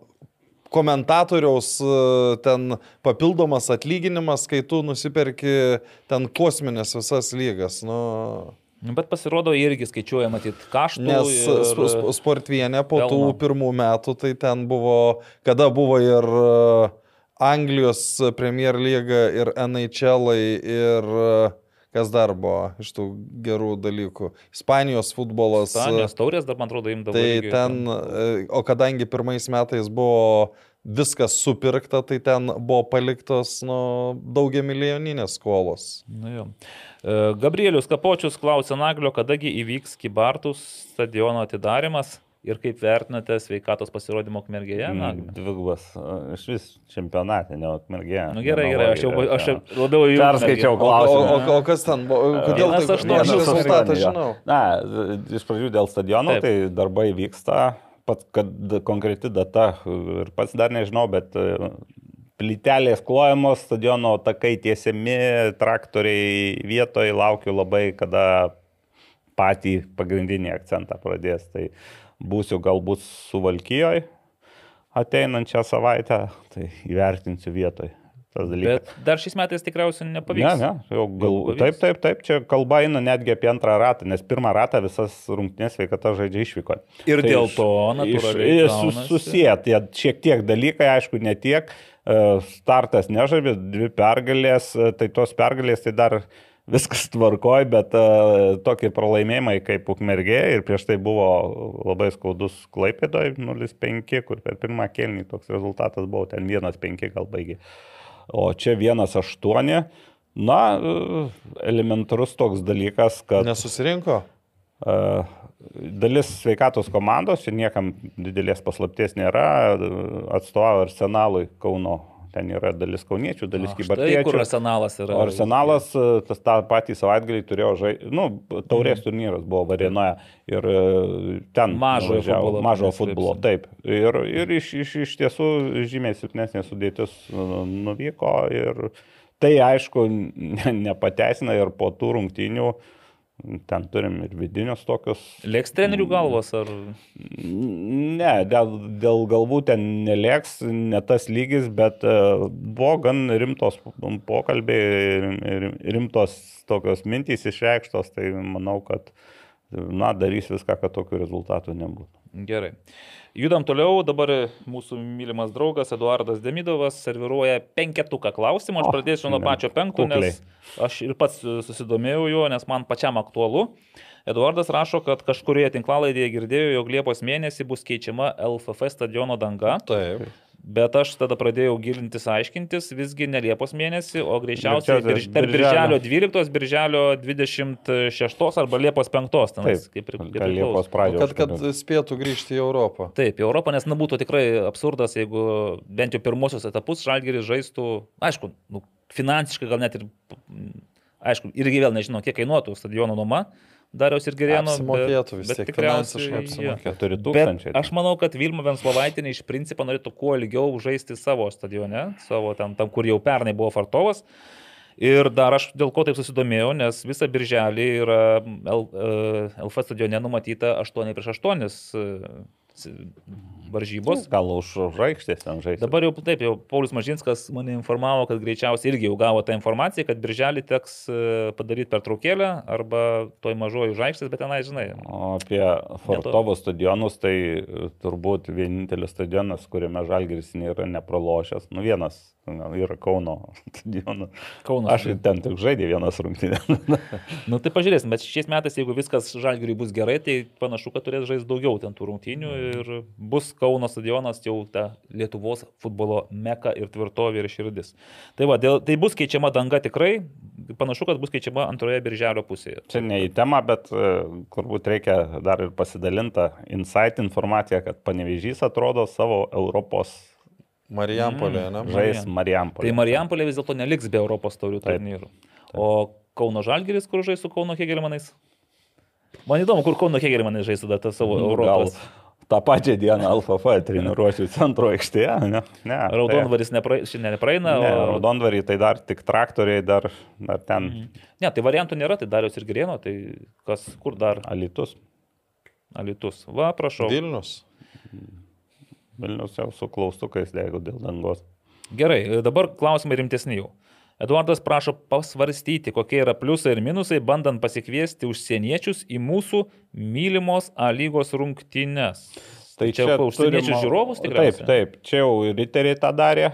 komentatoriaus uh, ten papildomas atlyginimas, kai tu nusiperki ten kosminės visas lygas. Nu, Nu, Bet pasirodo irgi skaičiuoja, matyt, kaštų. Nes ir... sp- sp- sportvienė po tų pelno. pirmų metų, tai ten buvo, kada buvo ir e, Anglijos Premier lyga, ir NHL, ir e, kas dar buvo iš tų gerų dalykų. Ispanijos futbolas. Ispanijos taurės dar, man atrodo, imdavo. Tai irgi ten, e, o kadangi pirmais metais buvo viskas supirkta, tai ten buvo paliktos nu, daugia milijoninės skolos. Nu, jo. E, Gabrielius Kapočius klausė Naglio, kadagi įvyks Kibartus stadiono atidarimas ir kaip vertinate sveikatos pasirodymo Kmergėje? Mm? Dvigubas. Iš vis čempionatė, ne Ukmergė. Nu gerai, gerai, aš jau, aš jau labiau į Perskaičiau O, o, klausimą. o, o kas ten buvo? Kodėl tai aštuoni, aš vienas rezultatą žinau? Na, iš pradžių dėl stadiono, Taip. Tai darbai vyksta, pat kad konkreti data ir pats dar nežinau, bet e, plytelės klojamos, stadiono takai tiesiami, traktoriai vietoje, laukiu labai, kada patį pagrindinį akcentą pradės. Tai būsiu galbūt suvalkyjoje ateinančią savaitę, tai įvertinsiu dalykas. Bet dar šiais metais tikriausiai Ne, nepavyks. ne, jau gal, pavyks. taip, taip, taip, čia kalba eina netgi apie antrą ratą, nes pirmą ratą visas rungtynės sveikata žaidžia išvyko. Ir Tai dėl to natūraliai iš- su- gaunasi. Susiję tie šiek tiek dalykai, aišku, ne tiek. E, Startas nežaibė, dvi pergalės, e, tai tos pergalės tai dar viskas tvarkoj, bet uh, tokie pralaimėjimai kaip Ukmergė ir prieš tai buvo labai skaudus Klaipėdoj 0-5, kur per pirmą kelnį toks rezultatas buvo, ten 1-5 gal baigė. O čia 1-8. Na, e, elementarus toks dalykas, kad... Nesusirinko? uh, dalis sveikatos komandos, čia niekam didelės paslapties nėra, atstovauja Arsenalui Kauno. Ten yra dalis kauniečių, dalis Tai kur arsenalas yra. Arsenalas e, tas tą patį savaitgalį turėjo žaisti, nu, taurės turnyras buvo Varėnoje ir e, ten nuvažiavo, futbolo tenais futbolo, taip. Ir, ir iš, iš, iš tiesų žymiai silpnesnė sudėtis e, nuvyko ir tai aišku ne, nepateisina ir po tų rungtynių ten turim ir vidinius tokius Lėks trenerių galvos ar... Ne, dėl, dėl galvų ten nelėks, ne tas lygis, bet e, buvo gan rimtos pokalbiai, rim- rimtos tokios mintys išreikštos, tai manau, kad na, darys viską, kad tokių rezultatų nebūtų. Gerai. Judam toliau, dabar mūsų mylimas draugas Eduardas Demidovas serviruoja penketuką klausimų, aš pradėsiu nuo pačio penkto, nes aš ir pats susidomėjau juo, nes man pačiam aktualu. Eduardas rašo, kad kažkurioje tinklalaidėje girdėjo, jog Liepos mėnesį bus keičiama LFF stadiono danga, Taip. Bet aš tada pradėjau gilintis, aiškintis, visgi ne Liepos mėnesį, o greičiausiai birž, tarp birželio. Birželio 12, Birželio 26 arba Liepos 5. tenais, Taip, kaip ir-. Liepos pradžioje. Kad, kad spėtų grįžti į Europą. Taip, į Europą, nes nebūtų tikrai absurdas, jeigu bent jau pirmosius etapus Žalgeris žaistų, aišku, nu, finansiškai gal net ir, aišku, irgi vėl nežinau, kiek kainuotų stadiono nuoma, Dariaus ir Gerėno. Apsimokėtų vis tiek, finansiškai apsimokėtų. 4 Bet aš manau, kad Vilma Venslovaitinė iš principo norėtų kuo ilgiau žaisti savo stadione, savo ten, tam, kur jau pernai buvo Fartovas. Ir dar aš dėl ko taip susidomėjau, nes visą birželį yra L, e, LF stadione numatyta 8 prieš 8 e, s- varžybos. Gal už žvaigždės ten žaisti. Dabar jau taip, jau Paulius Mažinskas mane informavo, kad greičiausiai irgi jau gavo tą informaciją, kad birželį teks e, padaryti pertraukėlę arba toj mažoji žvaigždės, bet tenai, žinai, O apie Fortovo stadionus, tai e, turbūt vienintelis stadionas, kuriame Žalgiris nėra nepralošęs. Nu vienas yra Kauno stadionas. Kauno Aš ten tik žaidė vienas rungtynės. Nu tai pažiūrėsim, bet šiais metais, jeigu viskas žalgiriui bus gerai, tai panašu, kad turės žaisti daugiau ten tų rungtynių ir bus Kauno stadionas jau ta Lietuvos futbolo meka ir tvirtovė ir širdis. Tai va, dėl, tai bus keičiama danga tikrai, panašu, kad bus keičiama antroje birželio pusėje. Čia ne į temą, bet e, turbūt reikia dar ir pasidalintą insight informaciją, kad Panevežys atrodo savo Europos Marijampolė, ne? žais Marijampolė. Tai Marijampolė vis dėlto neliks be Europos taurių turnyrų. O Kauno žalgiris, kur žais su Kauno Hegelmanais? Man įdomu, kur Kauno Hegelmanai žais tada tą savo Nu, Gal Europos. Tą pačią dieną LFF treniruočių centro aikštėje, ne? ne tai- Raudonvaris nepra... šiandien nepraeina. Ne, o- raudonvarį tai dar tik traktoriai, dar, dar ten mm. Ne, tai variantų nėra, tai Darius ir Gerėno, tai kas, kur dar Alitus. Alitus. Va, prašau. Vilnius. Vilnius jau su klaustukais dego dėl dangos. Gerai, dabar klausimai rimtesni jau. Eduardas prašo pasvarstyti, kokie yra pliusai ir minusai, bandant pasikviesti užsieniečius į mūsų mylimos A lygos rungtynes. Tai čia, čia užsieniečių turim- žiūrovus Taip, tikriausiai? taip, čia jau riteriai tą darė.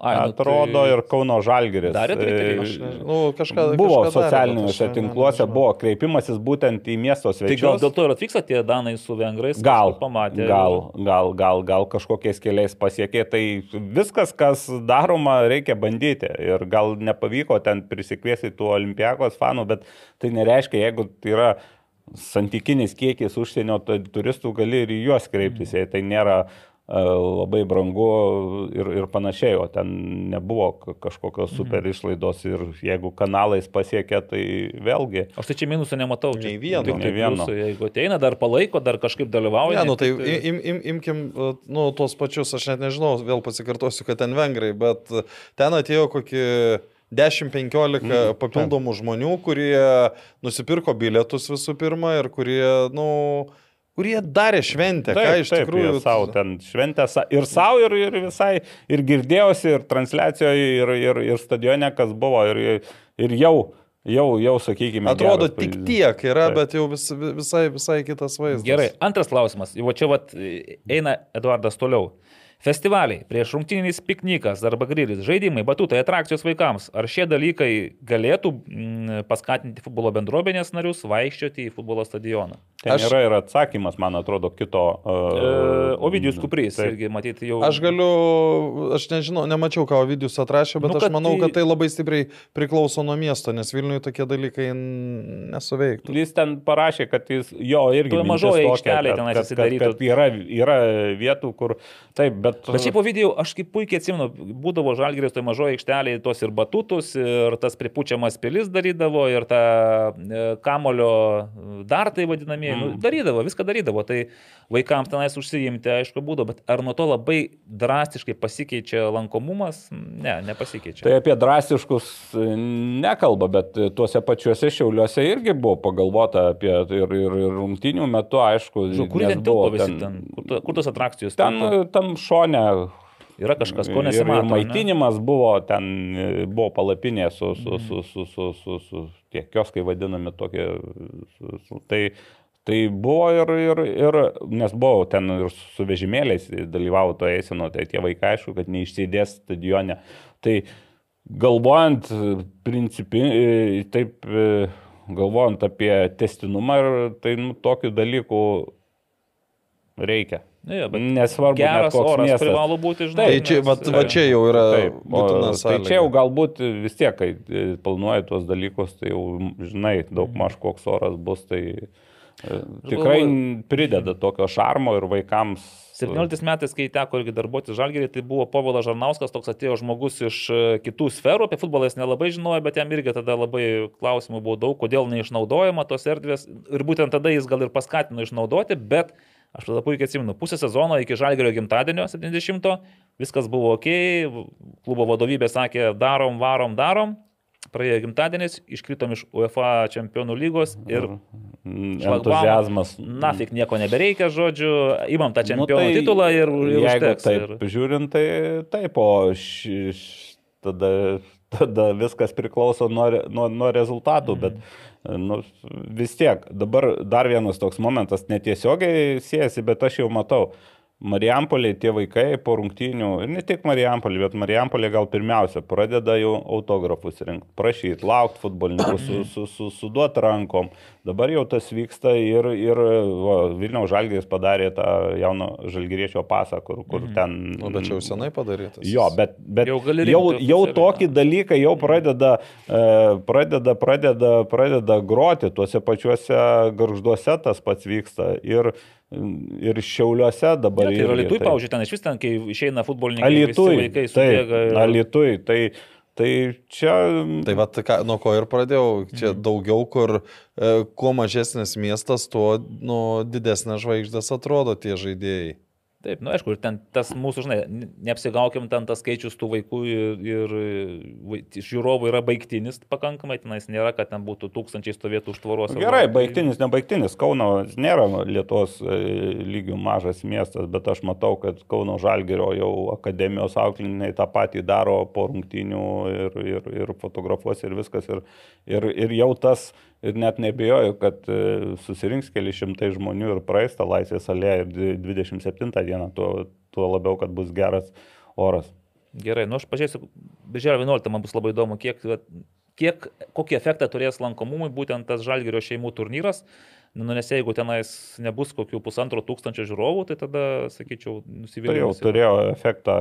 Ai, nu Atrodo tai- ir Kauno Žalgeris. Darėt riteriai? E, Aš Nu, kažką, Buvo kažką darė, socialiniuose ne- tinkluose, nežinau. buvo kreipimasis būtent į miesto Tai gal svečius. dėl to ir atvyksta tie Danai su Vengrais? Gal, pamatė. gal, gal, gal, gal kažkokiais keliais pasiekė, tai viskas, kas daroma, reikia bandyti. Ir gal nepavyko ten prisikviesti tų olimpiakos fanų, bet tai nereiškia, jeigu tai yra santykinis kiekis užsienio tai turistų, gali ir į juos kreiptis, jei tai nėra labai brangu ir, ir panašiai, o ten nebuvo ka- kažkokios super išlaidos ir jeigu kanalais pasiekia, tai vėlgi. Aš tai čia minusų nematau. čia Nei vieno. tik tai vieno. pliusų. Jeigu ateina, dar palaiko, dar kažkaip dalyvauja. Ne, nu tai tai- im, im, imkim, uh, nu, tuos pačius, aš net nežinau, vėl pasikartosiu, kad ten vengrai, bet ten atėjo kokie 10-15 Mm, papildomų žmonių, kurie nusipirko bilietus visų pirma ir kurie, nu, kurie darė šventę, ką iš tikrųjų. savo ten šventę ir savo, ir, ir visai, ir girdėjosi, ir transliacijoje, ir, ir, ir stadione, kas buvo, ir, ir jau, jau, jau, sakykime, Atrodo, tik pavyzdys. tiek yra, Taip. bet jau vis, visai, visai kitas vaizdas. Gerai, antras klausimas. Va čia vat eina Eduardas toliau. Festivaliai, prieš rungtyninis piknikas arba grilis, žaidimai, batutai, atrakcijos vaikams. Ar šie dalykai galėtų mm, paskatinti futbolo bendruomenės narius vaikščioti į futbolo stadioną? Ten Aš- yra ir atsakymas, man atrodo, kito. E, Uh, Ovidijus Kuprys, taip. irgi matyti jau. Aš galiu, aš nežinau, nemačiau, ką Ovidijus atrašė, bet Nu, aš manau, tai- kad tai labai stipriai priklauso nuo miesto, nes Vilniuje tokie dalykai nesuveiktų. Jis ten parašė, kad jis jo irgi. Mažoji tokia, aikštelė kad- atsidarytų. Yra, yra vietų, kur. Taip, bet. Bet šiaip po video, aš kaip puikiai atsimenu, būdavo žalgeris toje mažoje aikštelėje, tos ir batutus, ir tas pripučiamas pilis darydavo, ir tą e, kamulio dartai vadinamieji, mm. nu, darydavo, viską darydavo. Tai vaikams tenais užsiimti, aišku, būdavo, bet ar nuo to labai drastiškai pasikeičia lankomumas? Ne, nepasikeičia. Tai apie drastiškus e, nekalba, bet tuose pačiuose šiauliuose irgi buvo pagalvota apie ir, ir, ir rungtinių metu, aišku. Žinau, kur ten tilpo visi ten? Kur, kur tos atrakcijos? Ten, tilpo? tam šone Yra kažkas, ko nesimato. Ir ne? maitinimas buvo, ten e, buvo palapinė su, su, Mhm. su, su, su, su, su tie kioskai vadinami tokie. Su, su, tai, tai buvo ir, ir, ir, nes buvo ten ir su vežimėliais dalyvavo toje eisenoje, tai tie vaikai aišku, kad neišsėdės stadione. Tai galvojant, principi, e, taip, e, galvojant apie testinumą, ir tai nu, tokių dalykų reikia. Ne, bet Nesvarbu, geras oras miestas. privalo būti, žinai. Tai čia, nes- va, va čia jau yra Taip, o, tai čia jau galbūt vis tiek, kai e, planuoji tuos dalykus, tai jau žinai daug maž koks oras bus, tai e, tikrai prideda tokio šarmo ir vaikams. 17 metais, kai teko irgi darbuotis Žalgerį, tai buvo Povilas Žarnauskas, toks atėjo žmogus iš e, kitų sferų, apie futbolą jis nelabai žinojo, bet jam irgi tada labai klausimų buvo daug, kodėl neišnaudojama tos erdvės. Ir būtent tada jis gal ir paskatino išnaudoti, bet aš tada puikiai atsimenu, pusę sezono iki Žalgerio gimtadienio 70, viskas buvo ok, klubo vadovybė sakė, darom, varom, darom. Praėjo gimtadienis, iškritom iš UEFA čempionų lygos ir Mm, šlagbaumą. Entuzijazmas. Nafik nieko nebereikia, žodžiu, imam tą Nu, čempionų tai titulą ir, ir jeigu užteks. Taip, ir... žiūrint, tai taip, o š, š, tada, tada viskas priklauso nuo, nuo, nuo rezultatų, bet nu, vis tiek, dabar dar vienas toks momentas netiesiogiai siejasi, bet aš jau matau. Marijampolė tie vaikai po rungtynių, ir ne tik Marijampolė, bet Marijampolė gal pirmiausia pradeda jau autografus rinkti, prašyti, laukti futbolininkų, su, su, su, suduoti rankom. Dabar jau tas vyksta ir, ir va, Vilniaus Žalgiris padarė tą jauno Žalgiriečio pasą, kur, kur ten... Nu, bet čia jau senai padarytas. Jo, bet, bet Jau jau, jau, tokį dalyką jau pradeda, e, pradeda, pradeda, pradeda groti, tuose pačiuose garžduose tas pats vyksta. Ir, ir šiauliuose dabar. Ja, tai yra Lietuvai, tai- pavyzdžiui, ten iš vis ten, kai išeina futbolininkai, Alitui. vaikai subėga. ir- Alitui. Tai, tai čia. Tai va, ką, nuo ko ir pradėjau, čia Mhm. daugiau, kur e, kuo mažesnis miestas, tuo nu, didesnės žvaigždės atrodo tie žaidėjai. Taip, nu, aišku, ir ten tas mūsų, žinai, ne- neapsigaukim, ten tas skaičius tų vaikų ir, ir žiūrovų yra baigtinis pakankamai, tenais nėra, kad ten būtų tūkstančiai stovėtų už tvoros. Gerai, arba- baigtinis, nebaigtinis. Kauno nėra Lietuvos e, lygių mažas miestas, bet aš matau, kad Kauno Žalgerio jau akademijos aukliniai tą patį daro po rungtynių ir, ir, ir fotografuos ir viskas. Ir, ir, ir jau tas, ir net nebijoju, kad e, susirinks keli šimtai žmonių ir praeis tą laisvės alėją ir dvi- 27 dieną, tuo, tuo labiau, kad bus geras oras. Gerai, nu aš pažiūrėsiu, birželio 11 man bus labai įdomu, kiek, kiek, kokį efektą turės lankomumui būtent tas Žalgirio šeimų turnyras. Nu, nes jeigu tenais nebus kokių pusantro tūkstančio žiūrovų, tai tada, sakyčiau, Tai jau nusivylimas. turėjo efektą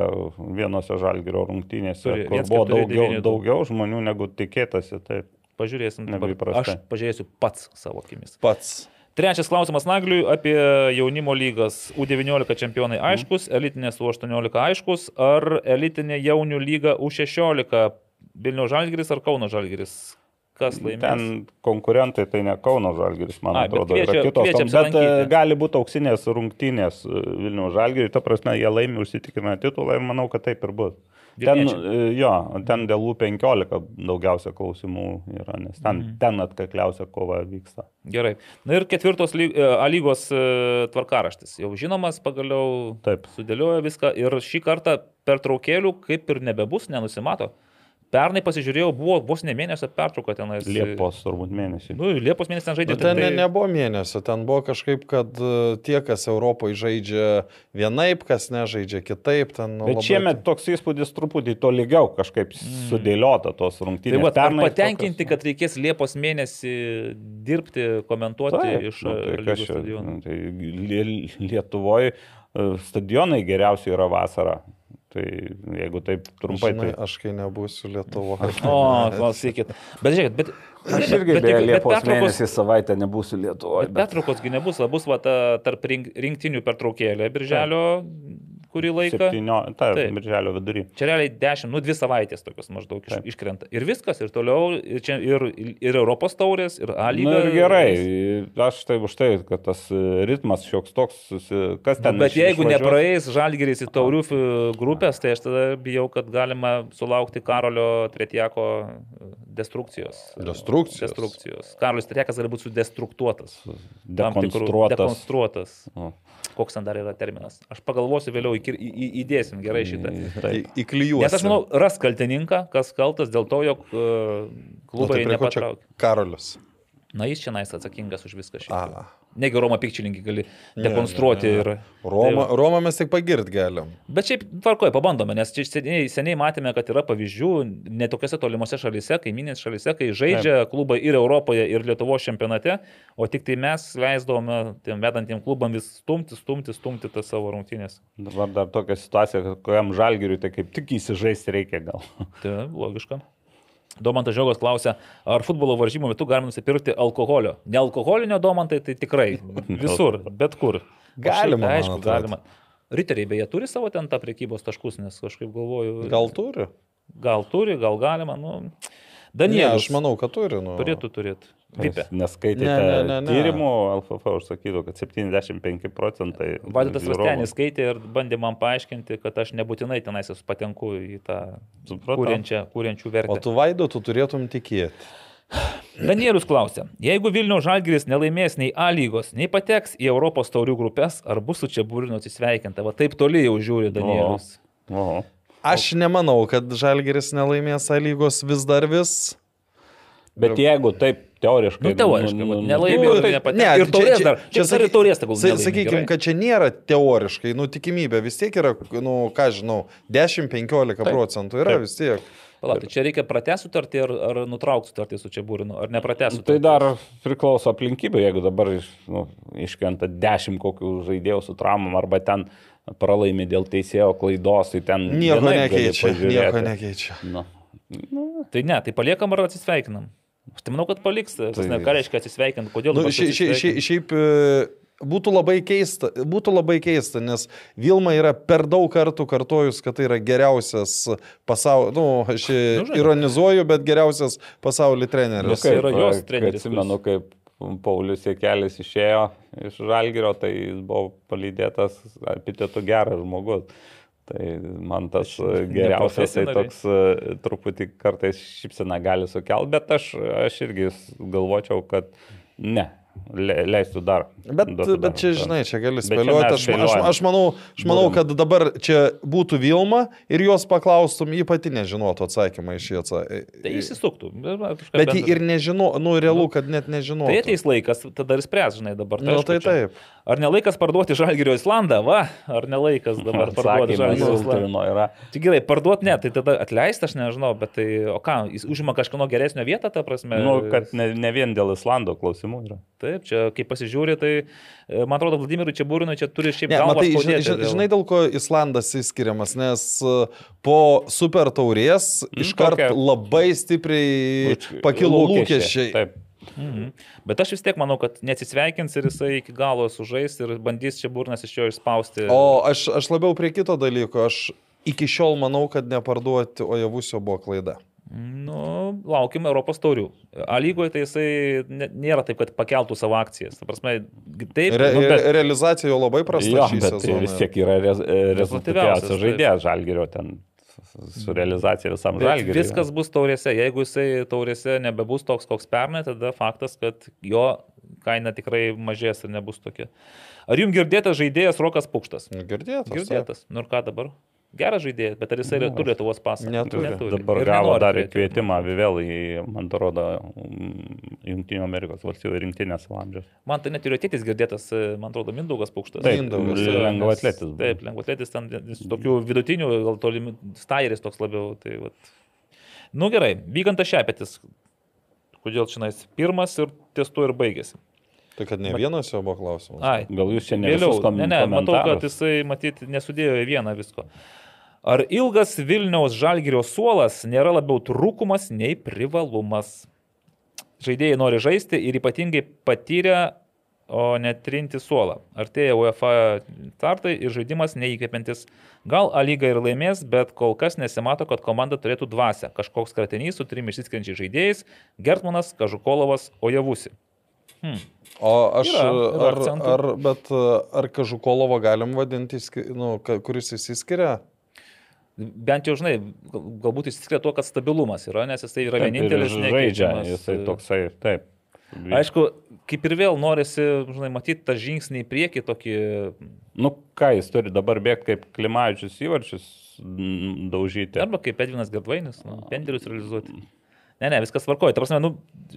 vienose žalgerio rungtynėse, Turi, kur buvo daugiau, daugiau žmonių negu tikėtasi. Taip. Pažiūrėsim. Dabar. Aš pažiūrėsiu pats savo akimis. Pats. Trečias klausimas Nagliui apie jaunimo lygas. U19 čempionai aiškus, elitinės U18 aiškus, ar elitinė jaunių lyga U16 Vilnių Žalgiris ar Kauno Žalgiris? Kas laimės? Ten konkurentai tai ne Kauno Žalgiris, man bet atrodo, kviečia- yra kitos. kviečia Bet e, gali būti auksinės rungtynės e, Vilnių Žalgiriui, ta prasme, jie laimi užsitikrina titulą ir manau, kad taip ir bus. Ten, e, jo, ten dėl U15 daugiausia klausimų yra, nes ten, Mhm. ten atkakliausia kova vyksta. Gerai. Na ir ketvirtos lyg, e, A lygos e, tvarkaraštis. Jau žinomas, pagaliau Taip. sudėliojo viską ir šį kartą per traukėlių kaip ir nebebus, nenusimato. Pernai pasižiūrėjau, buvo vos ne mėnesio pertrauka tenais. Liepos turbūt mėnesį. Nu, Liepos mėnesį ten žaidė. Bet ten tai- ne, nebuvo mėnesio, ten buvo kažkaip, kad e, tie, kas Europoje žaidžia vienaip, kas nežaidžia kitaip. Ten, nu, Bet labai- šiemet toks įspūdis truputį to lygiau kažkaip sudėliota tos Tai rungtynės. va, ar patenkinti, tokios- kad reikės Liepos mėnesį dirbti, komentuoti Taip, iš nu, tai e, čia, stadionų? nu, Tai Lie- Lietuvoje stadionai geriausiai yra vasara. Tai jeigu taip trumpai, Žinai, tai aš kai nebūsiu Lietuvoje. O, klausykit. Bet žiūrėkit, bet... aš irgi bet, beje bet, bet Liepos mėnesį savaitę nebūsiu Lietuvoje. Bet pertraukosgi nebus, bus va, ta, tarp rink, rinktinių pertraukėlė birželio kurį laiką. Septynio, taip, Taip. birželio vidury. Čia realiai 10, nu 2 savaitės tokios maždaug iš, Taip. iškrenta. Ir viskas, ir toliau, ir, čia, ir, ir Europos taurės, ir A Na lyga. ir gerai, aš tai už tai, kad tas ritmas šioks toks, kas Nu, ten. bet iš- jeigu išvažiuos? nepraeis žalgeris į taurių grupės, tai aš tada bijau, kad galima sulaukti Karolio Tretiako destrukcijos. Destrukcijos. Destrukcijos. Karolis Tretiakas gali būti sudestruktuotas. Tam tikrų- Dekonstruotas. Dekonstruotas. Nu, Koks ten dar yra terminas? Aš pagalvosiu vėliau, į, į, į, įdėsim gerai šitą. Taip. Įklijuosi. Nes aš manau, ras kaltininką, kas kaltas dėl to, jog uh, nu, klubai tai ko čia nepatraukė. Karolius. Na, jis čia nais atsakingas už viską šitą. Negi Roma pikčilinkį gali Ne, dekonstruoti ne, ne. ir... Roma, Tai Roma mes tik pagirt galim. Bet šiaip tvarkoje, pabandome, nes čia seniai, seniai matėme, kad yra pavyzdžių netokiose tolimose šalise, kaiminės šalise, kai žaidžia Taip. klubai ir Europoje, ir Lietuvos čempionate, o tik tai mes leisdavome tiem vedantiem klubam vis stumti, stumti, stumti tas savo rungtynės. Dabar dar tokia situacija, kad kokiam žalgiriui tai kaip tik įsižaisti reikia gal. Tai logiška. Domantas Žiogas klausia, ar futbolo varžymų metu galima nusipirkti alkoholio. Ne alkoholinio Domantai, tai tikrai visur, bet kur. Galima, šiaip, aišku, galima. Riteriai beje turi savo ten tą prekybos taškus, nes kažkaip galvoju. Gal turi? gal turi, gal galima. Nu, Ne, Danielius. aš manau, kad turi. Nu. Turėtų turėti. Vipė. Neskaitėte Ne, ne, ne, ne. tyrimų, LFF užsakytų, kad 75 procentai. Vaidotas žiūrovų. Rastenis skaitė ir bandė man paaiškinti, kad aš nebūtinai tenais patenku į tą kūrenčią, kūrenčių O vertę. tu vaido, tu turėtum tikėti. Danielius klausia, jeigu Vilnių Žalgiris nelaimės nei A lygos, nei pateks į Europos taurių grupės, ar bus su čia būrinu atsisveikinta? Va taip toli jau žiūri Danielius. O, Aš nemanau, kad Žalgeris nelaimės A lygos vis dar vis. Bet jeigu taip teoriškai. Nu, teoriškai, nu, nu, nelaimėjo, nu, tai nepateko. Ir taurės dar. Čia dar ir taurės tegul Sakykime, kad čia nėra teoriškai, nu tikimybė vis tiek yra, nu ką žinau, 10-15 procentų yra Taip. vis tiek. Palauk, tai čia reikia pratęsti sutartį ar, ar nutraukti sutartį su čia būrinu, ar nepratęsti Tai sutartį. dar priklauso aplinkybė, jeigu dabar iš- nu, iškrenta 10 kokių žaidėjų su traumom arba ten pralaimi dėl teisėjo klaidos, tai ten Nieko nekeičia. Nieko nekeičia. Nu. Tai ne, tai paliekam ar atsisveikinam? Tai manau, kad paliks. Tai... Tai- Ką reiškia atsisveikinti? Kodėl? Nu, šia, šia, šia, šiaip e, būtų labai, keista, būtų labai keista, nes Vilma yra per daug kartų kartojus, kad tai yra geriausias pasaulio, nu, aš Nu, ironizuoju, bet geriausias pasaulio Nu, treneris. kaip- yra jos kai treneris, Atsimenu, kaip Paulius Jekelis išėjo iš Žalgirio, tai jis buvo palydėtas epitetu geras žmogus. Tai man tas e, geriausias, tai toks e, truputį kartais šypsena gali sukelti, bet aš, aš irgi galvočiau, kad ne, le, leistų dar. Bet, bet dar. čia, žinai, čia gali čia spėlioti. Aš, aš, aš, manau, aš manau, kad dabar čia būtų Vilma ir jos paklaustum, ji pati nežinotų atsakymą iš šį atsakymą. Tai įsisuktų. Bet ji ir nežino, nu, realu, kad net nežinotų. Tai ateis laikas, tada ir spręs, žinai, dabar. Nu, aišku, tai čia- taip. Ar nelaikas parduoti Žalgirio Islandą, va? Ar nelaikas dabar parduoti Žalgirio Islandą? Tai gerai, parduoti ne, tai tada atleisti aš nežinau, bet tai, o ką, jis užima kažkieno geresnio vietą, ta prasme. Nu, kad ne, ne vien dėl Islando klausimų yra. Taip, čia kai pasižiūri, tai e, man atrodo, Vladimirui čia būrinui čia turi šiaip Ne, matai, žinai, dėl- žinai, dėl ko Islandas įskiriamas, nes uh, po super taurės Mm, iškart tokia- labai stipriai pakilo lūkesčiai. Taip. Mhm. Bet aš vis tiek manau, kad neatsisveikins ir jisai iki galo sužais ir bandys čia burnas iš jo išspausti. O aš, aš labiau prie kito dalyko, aš iki šiol manau, kad neparduoti Ojavusio buvo klaida. Nu, laukim Europos taurių. A lygoje tai jisai nėra taip, kad pakeltų savo akcijas. Ta prasme, taip, Re, nu, bet, realizacija jo labai prasta Jo, bet tai sezoną. vis tiek yra rez, Rezultatyviausias, rezultatyviausias žaidėjas Žalgirio ten su realizacija visam bet Žalgiriui. viskas bus taurėse. Jeigu jisai taurėse nebebus toks, koks pernai, tada faktas, kad jo kaina tikrai mažės ir nebus tokia. Ar jums girdėtas žaidėjas Rokas Pukštas? Girdėtas. Girdėtas. Nu ir ką dabar? Geras žaidėjas, bet ar jisai Nu, turi Lietuvos pasą? Neturi. Dabar Ir gavo dar turėti. kvietimą vėl į, man atrodo, Junktinių Amerikos valstybių rinktinės savo amžiaus. Man tai net ir ateitis girdėtas, man atrodo, Mindaugas Paukštas. Taip, Mindaugas, buvo. Taip, lengvaatletis ten tokių vidutinių, gal tolimi, stairis toks labiau. Tai, vat. nu gerai, Vygantas Šepetis. Kodėl čia nais pirmas ir ties tuo ir baigėsi. Tai kad ne vienas jo buvo klausimas. Ai, Gal jūs čia ne Vėliau, ne, ne, matau, kad jisai, matyt, nesudėjo į vieną visko. Ar ilgas Vilniaus žalgerio suolas nėra labiau trūkumas nei privalumas? Žaidėjai nori žaisti ir ypatingai patyrę, o netrinti suolą. Artėja UEFA startai ir žaidimas neįkvepiantis. Gal A lyga ir laimės, bet kol kas nesimato, kad komanda turėtų dvasę. Kažkoks kratinys su trim išsiskiriančiais žaidėjais - Gertmanas, Kažukolovas, Ojavusi. O aš, Yra, yra ar, ar, bet ar Kažukolovo galim vadinti, nu, kuris įsiskiria? Bent jau, žinai, gal- galbūt išsiskiria tuo, kad stabilumas yra, nes jisai yra Taip, vienintelis žaidžia, jisai toksai, taip. Aišku, kaip ir vėl norisi, žinai, matyti tą žingsnį į priekį, tokį... Nu ką, jis turi dabar bėgti kaip Klimavičius įvarčius mm, daužyti. Arba kaip Edvinas Gardvainis, nu, penderius realizuoti. Ne, ne, viskas tvarkoja. Ta prasme, nu,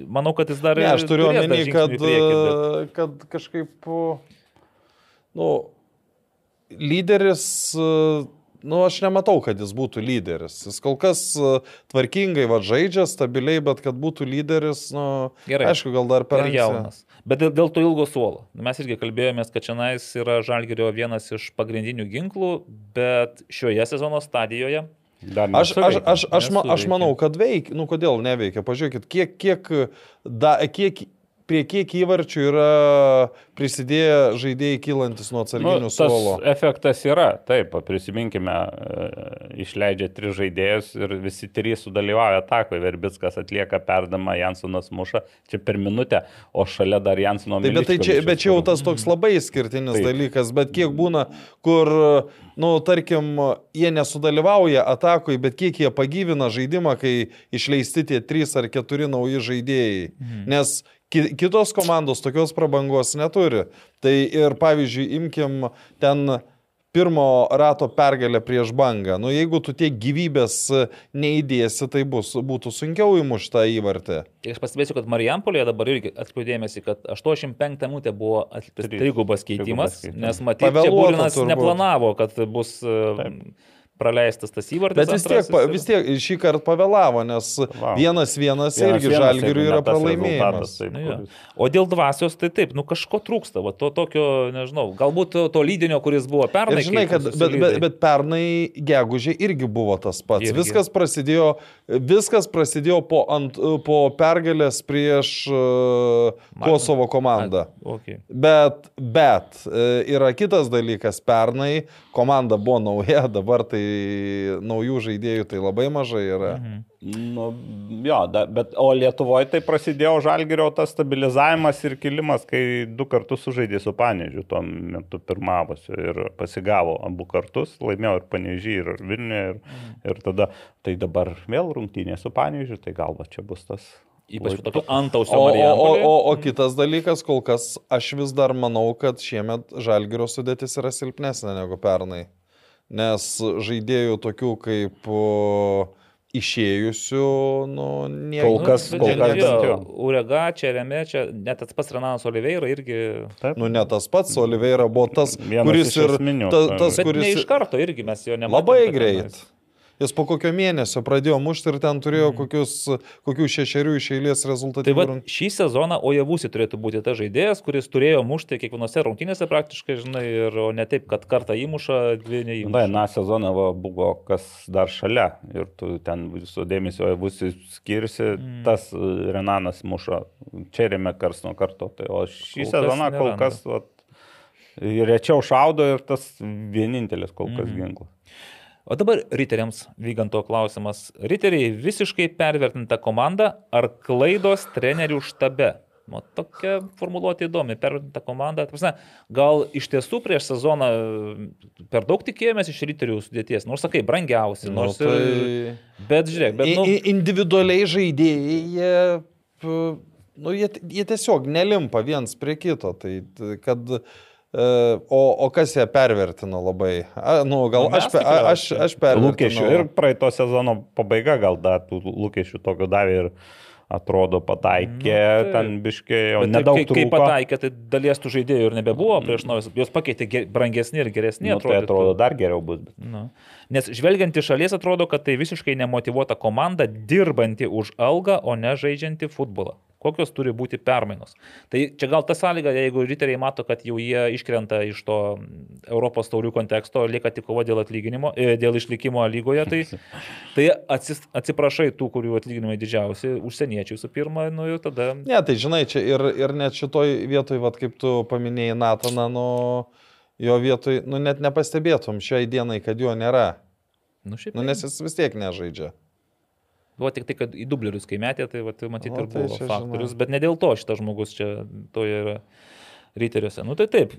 manau, kad jis dar... Ne, aš turiu omeny, kad, priekį, bet- kad kažkaip, nu, lyderis, nu, aš nematau, kad jis būtų lyderis. Jis kol kas e, tvarkingai va žaidžia, stabiliai, bet kad būtų lyderis, nu, Gerai. aišku, gal dar per jaunas. Bet dėl, dėl to ilgo suolo. Mes irgi kalbėjomės, kad Čianais yra Žalgerio vienas iš pagrindinių ginklų, bet šioje sezono stadijoje Dar Aš, aš, aš, aš, aš manau, kad veikia. Nu, kodėl neveikia? Pažiūrėkit, kiek, kiek, da, kiek, prie kiek įvarčių yra prisidėję žaidėjai kylantis nuo atsarginių Nu, suolo. efektas yra, taip, prisiminkime, e, išleidžia tris žaidėjus ir visi trys sudalyvauja atakoje. Verbickas atlieka perdamą, Jansonas muša, čia per minutę, o šalia dar Jansono Taip, bet, tai čia, bet čia jau tas toks labai išskirtinis Taip. dalykas, bet kiek būna, kur, nu, tarkim, jie nesudalyvauja atakoje, bet kiek jie pagyvina žaidimą, kai išleisti tie trys ar keturi nauji žaidėjai. Mhm. Nes kitos komandos tokios prabangos neturi. Tai ir pavyzdžiui, imkim ten pirmo rato pergalę prieš bangą. Nu, jeigu tu tiek gyvybės neįdėsi, tai bus, būtų sunkiau įmušta įvartį. Ir aš pastebėsiu, kad Marijampolėje dabar irgi atkreipdėmėsi, kad 85 minutė buvo atliktas trigubas keitimas, nes matyt, Pavėluota Čiabulinas turbūt. neplanavo, kad bus e, praleistas tas įvartis. Bet vis tiek, pa- vis tiek šį kartą pavėlavo, nes Pavėlavo. vienas vienas Vienas irgi žalgiriui yra pralaimėjimas. taip, Nu, kuris- O dėl dvasios, tai taip, nu kažko trūksta, va, to tokio, nežinau, galbūt to, to lydinio, kuris buvo pernai. Ir žinai, kad, bet, bet, bet pernai gegužė irgi buvo tas pats. Irgi. Viskas prasidėjo, viskas prasidėjo po, ant, po pergalės prieš uh, Kosovo komandą. A, okay. Bet, bet e, yra kitas dalykas. Pernai komanda buvo nauja, dabar tai naujų žaidėjų tai labai mažai yra. Mhm. Nu, jo, da, bet, o Lietuvoje tai prasidėjo žalgerio tas stabilizavimas ir kilimas, kai du kartus sužaidė su Panežiu, tuo metu pirmavosi ir pasigavo abu kartus, laimėjo ir Panežį, ir Vilniuje, ir, ir tada, tai dabar vėl rungtynė su Panežiu, tai galva čia bus tas. Ypač tokiu antausio O, o, o, o, o kitas dalykas, kol kas aš vis dar manau, kad šiemet žalgerio sudėtis yra silpnesnė negu pernai. Nes žaidėjų tokių kaip o, išėjusių, nu, nieko. Kol kas- bet kol kas jo. Urega, čia Remė, čia net tas pats Renanas Oliveira irgi. Nu, ne tas pats, Oliveira buvo tas, Vienas kuris ir esminių, ta, taip. tas, kuris ne iš karto irgi mes jo nematėme. labai greit. Jis po kokio mėnesio pradėjo mušti ir ten turėjo kokius, kokių šešerių iš eilės Mhm. Tai va, šį sezoną Ojavusi turėtų būti tas žaidėjas, kuris turėjo mušti kiekvienose rungtynėse praktiškai, žinai, ir o ne taip, kad kartą įmuša, dvi Na, neįmuša. na, sezoną va, buvo kas dar šalia ir tu ten viso dėmesio būsi skirsi, mm. tas e, Renanas muša, čia rėmė kars nuo karto. Tai, o šį Kol sezoną kol kas va, rečiau šaudo ir tas vienintelis kol kas mm. ginklas. O dabar riteriams vyganto klausimas. Riteriai visiškai pervertinta komanda ar klaidos trenerių štabe? Nu, tokia formuluotė įdomi, pervertinta komanda. Prasme, Gal iš tiesų prieš sezoną per daug tikėjomės iš riterių sudėties, nors sakai, brangiausi, Nu, nors tai... ir... Bet žiūrėk, bet... Nu, Individualiai žaidėjai, nu, jie, jie tiesiog nelimpa viens prie kito. Tai kad E, O, o kas ją pervertino labai? A, nu, gal mes aš, pe, a, aš, aš pervertinu. Lūkesčių ir praeito sezono pabaiga gal dar tų lūkesčių tokio davė ir atrodo pataikė, Nu, taip. ten Bet nedaug kai, kai pataikė, tai dalies tų žaidėjų ir nebebuvo prieš naujus, juos pakeitė ge- brangesni ir geresni. Nu, tai atrodo dar geriau bus. bet- Nu. Nes žvelgiant iš šalies atrodo, kad tai visiškai nemotivuota komanda, dirbanti už algą, o ne žaidžianti futbolą. Kokios turi būti permainos. Tai čia gal ta sąlyga, jeigu riteriai mato, kad jau jie iškrenta iš to Europos taurių konteksto, lieka tik kova dėl atlyginimo, e, dėl išlikimo lygoje, tai, tai atsis, atsiprašai tų, kurių atlyginimai didžiausi, užsieniečių visų pirma, nu ir tada... Ne, tai žinai, čia ir, ir net šitoj vietoj, vat, kaip tu paminėjai Nataną, nu, jo vietoj, nu, net nepastebėtum šiai dienai, kad jo nėra. Nu, šiaip, Nu, nes jis vis tiek nežaidžia. Buvo tik tai, kad į dublerius, kai metė, tai va, matyti Nu, ir tai buvo faktorius, žinau. bet ne dėl to šitas žmogus čia toje yra ryteriuose. Nu tai taip,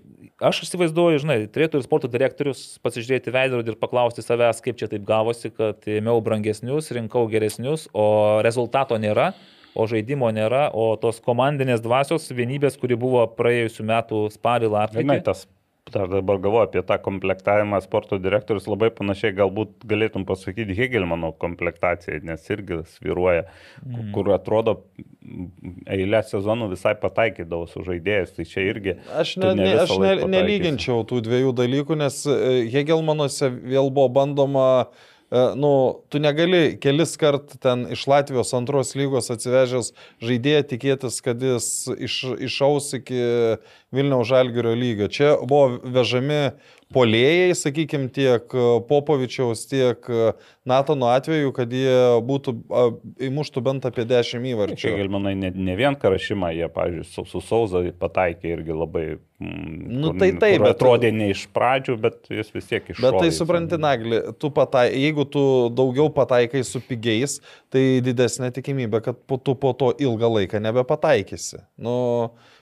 aš įsivaizduoju, žinai, turėtų ir sporto direktorius pasižiūrėti veidrodį ir paklausti savęs, kaip čia taip gavosi, kad ėmiau brangesnius, rinkau geresnius, o rezultato nėra. O žaidimo nėra, o tos komandinės dvasios vienybės, kuri buvo praėjusiu metu spalį Žinai, lapkritį. tas, aš dabar galvoju apie tą komplektavimą sporto direktorius, labai panašiai galbūt galėtum pasakyti Hegelmano komplektaciją, nes irgi sviruoja, mm. kur atrodo eilę sezonų visai pataikydavo su žaidėjais, tai čia irgi... Aš, ne, ne aš ne, nelyginčiau tų dviejų dalykų, nes e, Hegelmanuose vėl buvo bandoma, e, nu, tu negali kelis kart ten iš Latvijos antros lygos atsivežęs žaidėją tikėtis, kad jis iš, išaus iki Vilniaus Žalgirio lygio. Čia buvo vežami polėjai, sakykime, tiek e, Popovičiaus, tiek e, Natano atveju, kad jie būtų, įmuštų bent apie 10 Čia įvarčių. Gelmanai ne, ne vien karašymą, jie, pavyzdžiui, su, su Sauza pataikė irgi labai... Mm, Nu, tai taip, kur bet- Atrodė ne iš pradžių, bet jis vis tiek iš... Bet tai supranti, Nagli, tu patai, jeigu tu daugiau pataikai su pigiais, tai didesnė tikimybė, kad po, tu po to ilgą laiką nebepataikysi. Nu,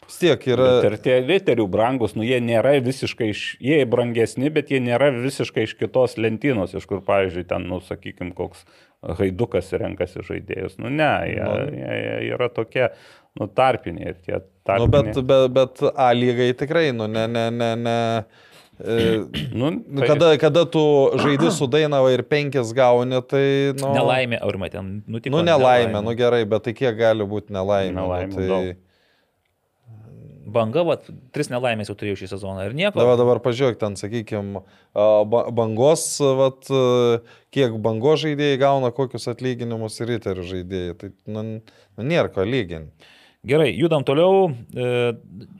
vis tiek yra... Bet ir tie literių brangus, nu jie nėra visiškai iš, jie brangesni, bet jie nėra visiškai iš kitos lentynos, iš kur, pavyzdžiui, ten, nu, sakykime, koks haidukas renkasi žaidėjus. Nu, ne, jie, Nu. jie, jie yra tokie, nu, tarpiniai ir tie Nu, bet, tarpiniai. bet, bet A lygai tikrai, nu, ne, ne, ne, ne. E, Nu, nu, tai- kada, kada tu žaidži su Dainava ir penkis gauni, tai... Nu, Nelaimė, aurimai, ten nutiko. Nu, nelaimė, nu gerai, bet tai kiek gali būti nelaimė? Nelaimė nu, tai... daug. Banga, va, tris nelaimės jau turėjau šį sezoną ir nieko. Dabar, dabar pažiūrėk, ten, sakykime, bangos, vat, a, kiek bangos žaidėjai gauna, kokius atlyginimus ir riterių žaidėjai. Tai nu, nu, nėra ko lyginti. Gerai, judam toliau. E,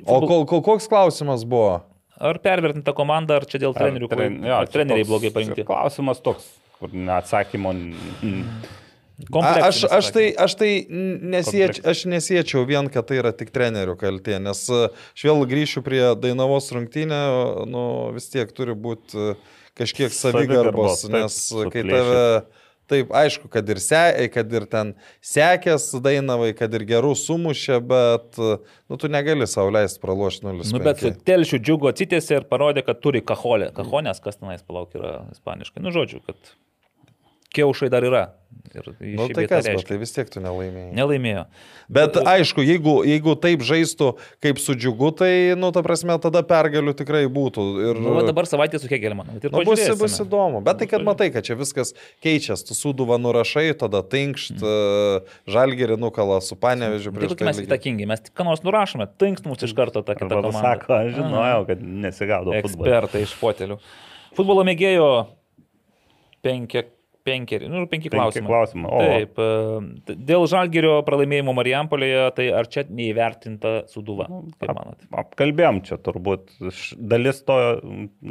O kol, kol, koks klausimas buvo? Ar pervertinta komanda, ar čia dėl trenerių, Ar tren, jo, ar treneriai toks blogai parinkti? Klausimas toks, kur neatsakymo. n- A, aš, aš, tai, aš tai nesieč, aš nesiečiau vien, kad tai yra tik trenerių kaltė, nes a, aš vėl grįšiu prie Dainavos rungtynę, nu, vis tiek turi būti a, kažkiek savigarbos, Savigarbos, taip, nes kai suplėšyt. tave... Taip, aišku, kad ir, se, kad ir ten sekės Dainavai, kad ir gerų sumušė, bet nu, tu negali sauliaisti pralošti 0. Nu, bet su telšiu džiugu atsitėsi ir parodė, kad turi kaholę. Kahonės, kas tenais palauk yra ispaniškai. Nu, žodžiu, kad kiaušai dar yra. Ir Nu, tai kas, bet reiškia. tai vis tiek tu nelaimėjai. Nelaimėjo. Bet aišku, jeigu, jeigu taip žaistų kaip su džiugu, tai, nu, ta prasme, tada pergalių tikrai būtų. Ir, Nu, dabar savaitė su Hegelmanu. Ir Nu, bus, bus įdomu. Bet tai, kad Nu, matai, kad čia viskas keičiasi, tu suduvą nurašai, tada tinkšt, mm. žalgerį nukala su panevežiu Tai prieš kokie mes įtakingi, mes tik ką nors nurašome, tinkt mums iš karto tą kitą komandą. sako, aš žinojau, kad nesigaudo futbolo. Ekspertai iš fotelių. Futbolo mėgėjo penki, penkeri, nu, penki Penki klausimai. klausimai, o. Taip, e, dėl Žalgirio pralaimėjimo Marijampolėje, tai ar čia neįvertinta suduva? Kaip manot? Apkalbėjom čia turbūt, dalis to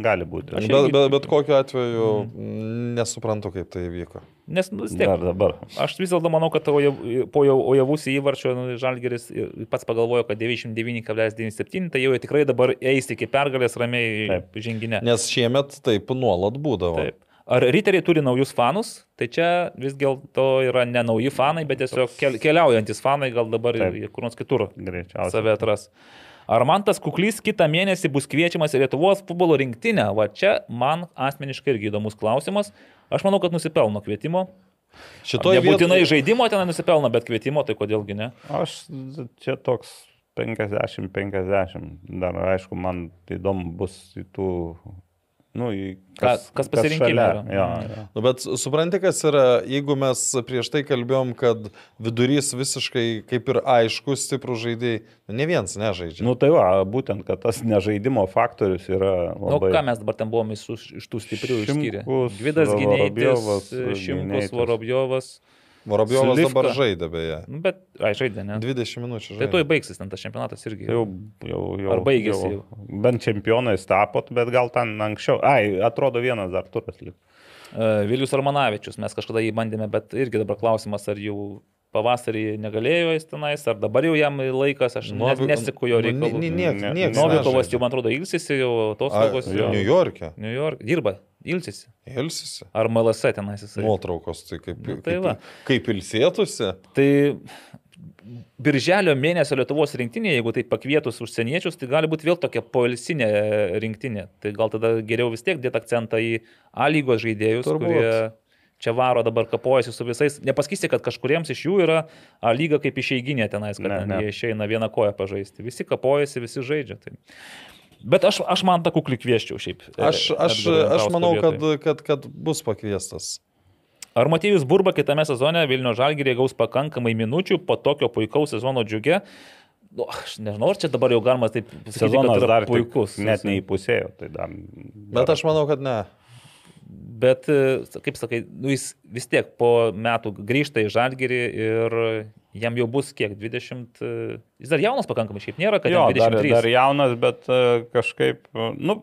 gali būti. Aš Bet, bet, bet kokiu atveju mm. nesuprantu, kaip tai įvyko. Nes, nu, vis tiek, dar dabar. Aš vis dėlto manau, kad Ojav- po jau Ojavus įvarčio nu, Žalgeris pats pagalvojo, kad 99,97, tai jau tikrai dabar eis iki pergalės ramiai Taip. žinginė. Nes šiemet taip nuolat būdavo. Taip. Ar riteriai turi naujus fanus? Tai čia vis dėlto yra ne nauji fanai, bet tiesiog kel, keliaujantis fanai, gal dabar Taip. ir kur nors kitur Greičiausiai. save atras. Ar man tas kuklys kitą mėnesį bus kviečiamas į Lietuvos futbolo rinktinę? Va čia man asmeniškai irgi įdomus klausimas. Aš manau, kad nusipelno kvietimo. Šitoje Nebūtinai žaidimo ten nusipelno, bet kvietimo, tai kodėlgi ne? Aš čia toks 50-50. Dar aišku, man įdomu bus į tų... Nu, į Ka- kas pasirinkime šalia. yra. Jo, jo. Nu, bet supranti, kas yra, jeigu mes prieš tai kalbėjom, kad vidurys visiškai kaip ir aiškus, stiprų žaidėjai, nu, ne vienas nežaidžia. Nu tai va, būtent, kad tas nežaidimo faktorius yra Nu, labai... ką mes dabar ten buvome iš, iš tų stiprių išskyrę? Gvidas Gynėjas, Vorobjovas, Šimkus. Vorobjovas. Vorobjovas Slivka. dabar žaidė beje. Nu, bet, ai, žaidė, ne? 20 minučių Tai žaidė. tuoj baigsis ten tas čempionatas irgi. Jau, jau, jau, Ar baigėsi jau? Bent čempionais tapot, bet gal ten anksčiau. Ai, atrodo vienas dar turas liko. Vilius Armanavičius, mes kažkada jį bandėme, bet irgi dabar klausimas, ar jau pavasarį negalėjo jis tenais, ar dabar jau jam laikas, aš Novi- nesikuo jo reikalų. Novikovas jau, man atrodo, ilsisi jau jau. New York'e. New York. Dirba, ilsisi. Ilsisi. Ar MLS tenais jisai. Nuotraukos, tai kaip, Nu, tai kaip, kaip ilsėtusi. Tai birželio mėnesio Lietuvos rinktinė, jeigu tai pakvietus užsieniečius, tai gali būti vėl tokia poilsinė rinktinė. Tai gal tada geriau vis tiek dėti akcentą į A lygos žaidėjus, Turbūt. kurie čia varo dabar kapojasi su visais. Nepasakysi, kad kažkuriems iš jų yra A lyga kaip išeiginė tenais, kad Ne, ten ne. jie išeina vieną koją pažaisti. Visi kapojasi, visi žaidžia. Tai. Bet aš, aš man tą kuklį kvieščiau šiaip. Aš, aš, Edgaro aš manau, kad, kad, kad bus pakviestas. Ar Matėjus Burba kitame sezone Vilnių Žalgirė gaus pakankamai minučių po tokio puikaus sezono džiugė? Nu, aš nežinau, ar čia dabar jau galima taip sakyti, kad yra dar puikus. puikus. Net neįpusėjo. Tai dar, Bet aš manau, kad ne. Bet, e, kaip sakai, nu, jis vis tiek po metų grįžta į Žalgirį ir jam jau bus kiek, 20. e, Jis dar jaunas pakankamai, šiaip nėra, kad jo, jam dar, 23. dar jaunas, bet e, kažkaip, nu,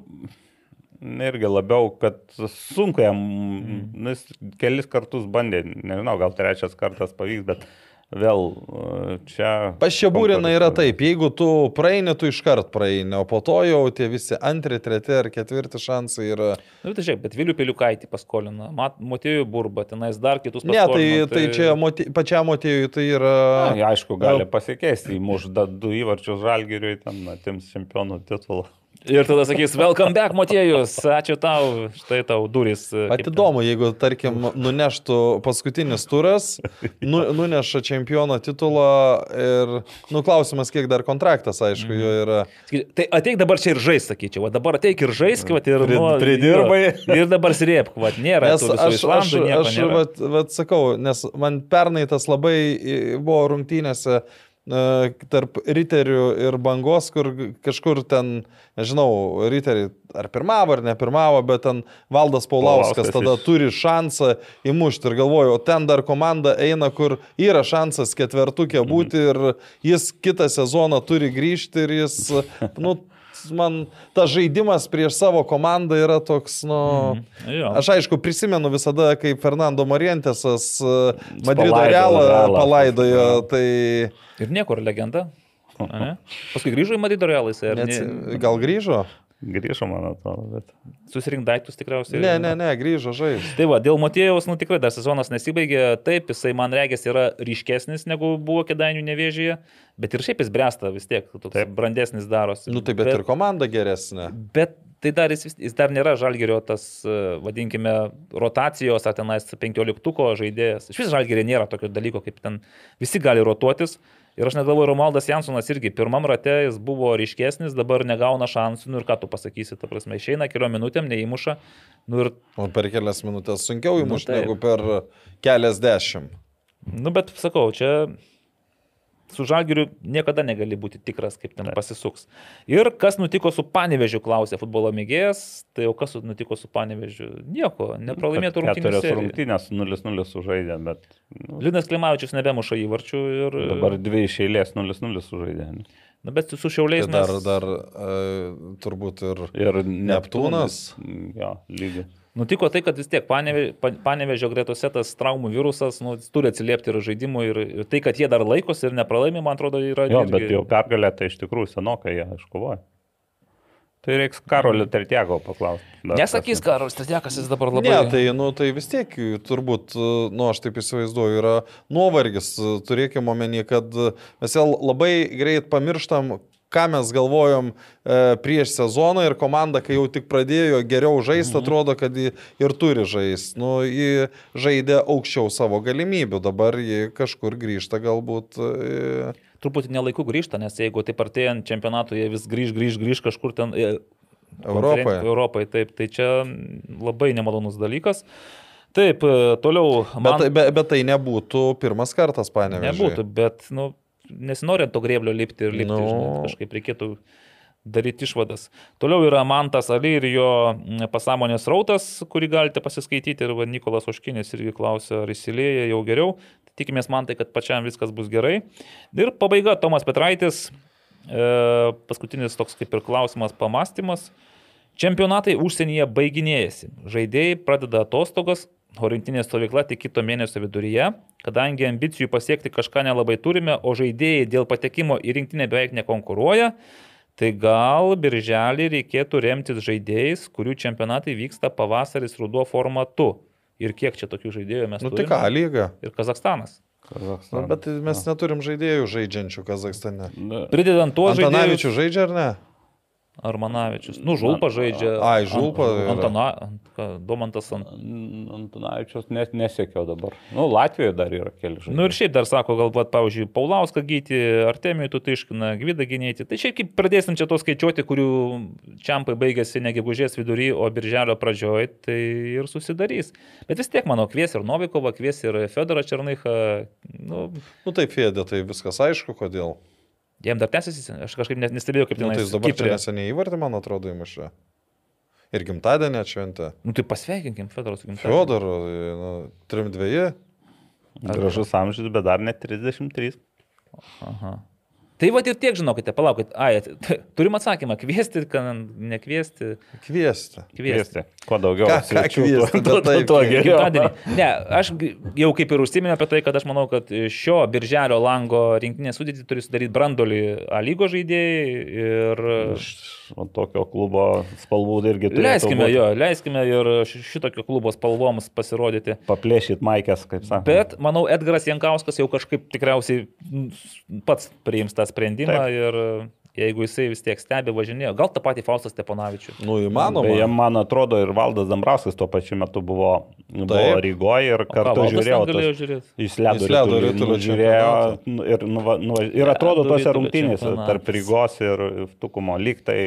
irgi labiau, kad sunku jam, mm. nu, jis kelis kartus bandė, nežinau, gal trečias kartas pavyks, bet vėl e, čia... Paščiabūrina yra taip, jeigu tu praeini, tu iškart praeini, o po to jau tie visi antri, treti ar ketvirti šansai yra. Nu, tai žiūrėk, bet Vilių Peliukaitį paskolina, Matėjų Burba, tenais dar kitus Ne, tai, paskolino. tai čia moti, pačiam motėjui tai yra... Na, aišku, gali pasikeisti, įmuš du įvarčius žalgiriui, ten atims čempionų titulą. Ir tada sakys, welcome back, Matėjus, ačiū tau, štai tau duris. e. Atidomu, jeigu, tarkim, nuneštų paskutinis turas, nu, nuneša čempiono titulą ir, nu, klausimas, kiek dar kontraktas, aišku, Mhm. jo yra. Tai ateik dabar čia ir žais, sakyčiau. Va dabar ateik ir žais, vat, ir, nu, pridirbai. Ir dabar srėpk, va, nėra. Nes aš, aš, nieko aš nėra. vat, vat sakau, nes man pernai tas labai buvo rungtynėse tarp riterių ir bangos, kur kažkur ten, nežinau, riteriai ar pirmavo ar nepirmavo, bet ten Valdas Paulauskas Paulauskas tada iš- turi šansą įmušti ir galvoju, o ten dar komanda eina, kur yra šansas ketvertukė Mhm. būti ir jis kitą sezoną turi grįžti ir jis, nu, man tas žaidimas prieš savo komandą yra toks, nu... Jo. Aš aišku prisimenu visada, kaip Fernando Morientesas e, Madrido realą palaidojo, tai Ir niekur legenda. ane? Paskui grįžo į Madrido realą, jisai ar ne? gal grįžo? Grįžo, man atrodo, bet... Susirink daiktus tikriausiai. Ne, ne, ne, grįžo žaisti. Tai va, dėl Matėjaus, nu tikrai dar sezonas nesibaigė, taip, jisai man regis yra ryškesnis negu buvo Kedainių nevėžyje, bet ir šiaip jis bręsta vis tiek, toks Taip. brandesnis darosi. Nu tai bet, bet ir komanda geresnė. Bet tai dar jis, vis- jis dar nėra žalgerio tas, e, vadinkime, rotacijos ar tenais 15-tuko žaidėjas. Iš vis žalgerio nėra tokio dalyko, kaip ten visi gali rotuotis. Ir aš net galvoju, Romaldas Jansonas irgi pirmam rate jis buvo ryškesnis, dabar negauna šansų. Nu ir ką tu pasakysi, ta prasme, išeina keliom minutėm, neįmuša. Nu ir, O per kelias minutės sunkiau įmušti taip. negu per keliasdešimt. nu bet sakau, čia su žalgeriu niekada negali būti tikras, kaip ten pasisuks. Ir kas nutiko su Panevežiu, klausė futbolo mėgėjas. Tai jau kas nutiko su Panevežiu? Nieko, nepralaimėtų. Keturias seriją. rungtynės 0-0 sužaidė, bet nu, Linas Klimavičius nebemuša įvarčių ir... dabar dvi iš eilės 0-0 sužaidė. Na, bet su šiauliais Tai dar, mes... dar e, turbūt ir... Ir Neptūnas? Jo, lygiai. Nutiko tai, kad vis tiek Paneve- Pa- panevežio gretose tas traumų virusas nu, turi atsiliepti ir žaidimui. Ir, ir tai, kad jie dar laikosi ir nepralaimi, man atrodo, yra... Jo, irgi- bet jau pergalę tai iš tikrųjų senokai jie iškovojo. Tai reiks Karolio Tertiego paklausti. Nesakys karas, Stadėkas jis dabar labai... Ne, tai, nu, tai vis tiek turbūt, nu, aš taip įsivaizduoju, yra nuovargis. Turėkime omeny, kad mes vėl labai greit pamirštam, ką mes galvojom e, prieš sezoną ir komanda, kai jau tik pradėjo geriau žaisti, Mhm. atrodo, kad ir turi žaisti. Nu, ji žaidė aukščiau savo galimybių, dabar ji kažkur grįžta galbūt. E, truputį nelaiku grįžta, nes jeigu taip artėjant čempionatui jie vis grįž, grįž, grįž kažkur ten e, Europoje. Europoje, taip, tai čia labai nemalonus dalykas. Taip, toliau. Bet, tai- bet, bet tai nebūtų pirmas kartas, panevežė. Nebūtų, bet, nu, nesinorint to grėblio lipti ir lipti, Nu. no. žinai, kažkaip reikėtų daryti išvadas. Toliau yra Mantas Ali ir jo pasąmonės rautas, kurį galite pasiskaityti. Ir va, Nikolas Oškinis irgi klausia, ar įsilėja jau geriau. Tikimės man tai, kad pačiam viskas bus gerai. Ir pabaiga, Tomas Petraitis. E, paskutinis toks kaip ir klausimas, pamastymas. Čempionatai užsienyje baiginėjasi. Žaidėjai pradeda atostogas, o rinktinė stovykla tik kito mėnesio viduryje. Kadangi ambicijų pasiekti kažką nelabai turime, o žaidėjai dėl patekimo į rinktinę beveik nekonkuruoja, tai gal birželį reikėtų remtis žaidėjais, kurių čempionatai vyksta pavasaris ruduo formatu. Ir kiek čia tokių žaidėjų mes Nu turime? tai ką, lyga. Ir Kazakstanas. Nu, bet mes neturim žaidėjų žaidžiančių Kazakstane. Na, Pridedant tuos žaidėjus. Antanavičių žaidžia ar ne? Armanavičius. Nu, Žulpa žaidžia. Ai, Žulpa. Antana, Domantas ant. Antanavičius net nesiekiau dabar. Nu, Latvijoje dar yra keli žaidėjai. Nu ir šiaip dar sako, galbūt, pavyzdžiui, Paulauską gyti, Artemijų Tutiškiną, Gvidą gynėti. Tai šiaip kaip pradėsim čia to skaičiuoti, kurių čiampai baigėsi ne gegužės vidury, o birželio pradžioj, tai ir susidarys. Bet vis tiek, manau, kvies ir Novikovą, kvies ir Fedorą Černychą. Nu, Nu tai Fėdė, tai viskas aišku, kodėl. Jiem dar tęsiasi, aš kažkaip net nestebėjau, kaip Nu, ten tai jis dabar čia neseniai įvartį, man atrodo, įmušė. Ir gimtadienį atšventė. Nu tai pasveikinkim Fedorą su gimtadieniu. Fiodoru, nu, trim dviejį. Gražus amžius, bet dar net 33. Aha. Tai va ir tiek, žinokite, palaukit. Ai, turim atsakymą, kviesti, nekviesti. Kviesti. Kviesti. Kviesti. Kuo daugiau Ką- ką kviesti, tuo- tuo- tuo geriau. Ne, aš jau kaip ir užsiminėjau apie tai, kad aš manau, kad šio birželio lango rinktinės sudėtį turi sudaryti brandolį A lygo žaidėjai ir Iš tokio klubo spalvų irgi turi. leiskime jo, leiskime ir šitokio klubo spalvoms pasirodyti. Paplėšyt maikės, kaip sakoma. Bet, manau, Edgaras Jankauskas jau kažkaip tikriausiai pats priims tą sprendimą Taip. ir jeigu jisai vis tiek stebi važinėjo, gal tą patį Faustas Steponavičių. Nu, įmanoma. Beje, man atrodo, ir Valdas Dambrauskas tuo pačiu metu buvo, buvo Taip. Rygoje ir ką, kartu žiūrėjau. galėjo tos-? Jis ledo ritulį ritulio žiūrėjo nu, ir, nuva, nuva, ir atrodo Ledo tose rungtynėse tarp Rygos ir Tukumo lyg tai,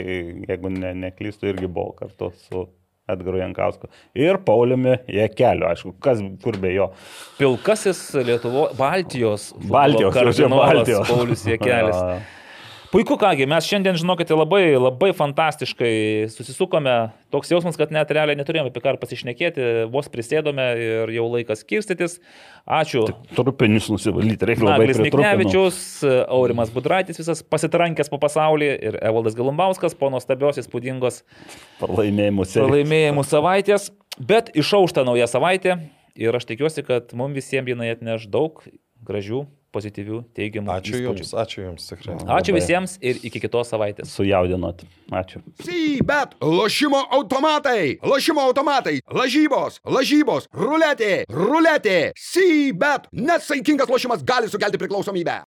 jeigu ne, neklystu, irgi buvo kartu su Edgaru Jankausku. Ir Pauliumi Jekeliu, aišku, kas kur be jo. Pilkasis Lietuvo, Baltijos, Baltijos, Baltijos. Paulius Jekelis. Puiku, kągi, mes šiandien, žinokite, labai, labai fantastiškai susisukome. Toks jausmas, kad net realiai neturėjome apie ką pasišnekėti, vos prisėdome ir jau laikas kirstytis. Ačiū. Trupinius nusivalyti reikia labai Naglis pritrupinau. Miknevičius, Aurimas Budraitis, visas pasitrankęs po pasaulį ir Evaldas Galumbauskas po nuostabios įspūdingos Pralaimėjimų pralaimėjimų savaitės. Bet išaušta nauja savaitė ir aš tikiuosi, kad mums visiems jinai atneš daug gražių, pozityvių, teigiamų. Ačiū įspūdžių. Jums, ačiū Jums tikrai. Ačiū Labai. visiems ir iki kitos savaitės. Sujaudinot. Ačiū. Sybet, lošimo automatai, lošimo automatai, lažybos, lažybos, ruletė, ruletė, Sybet, nesaikingas lošimas gali sukelti priklausomybę.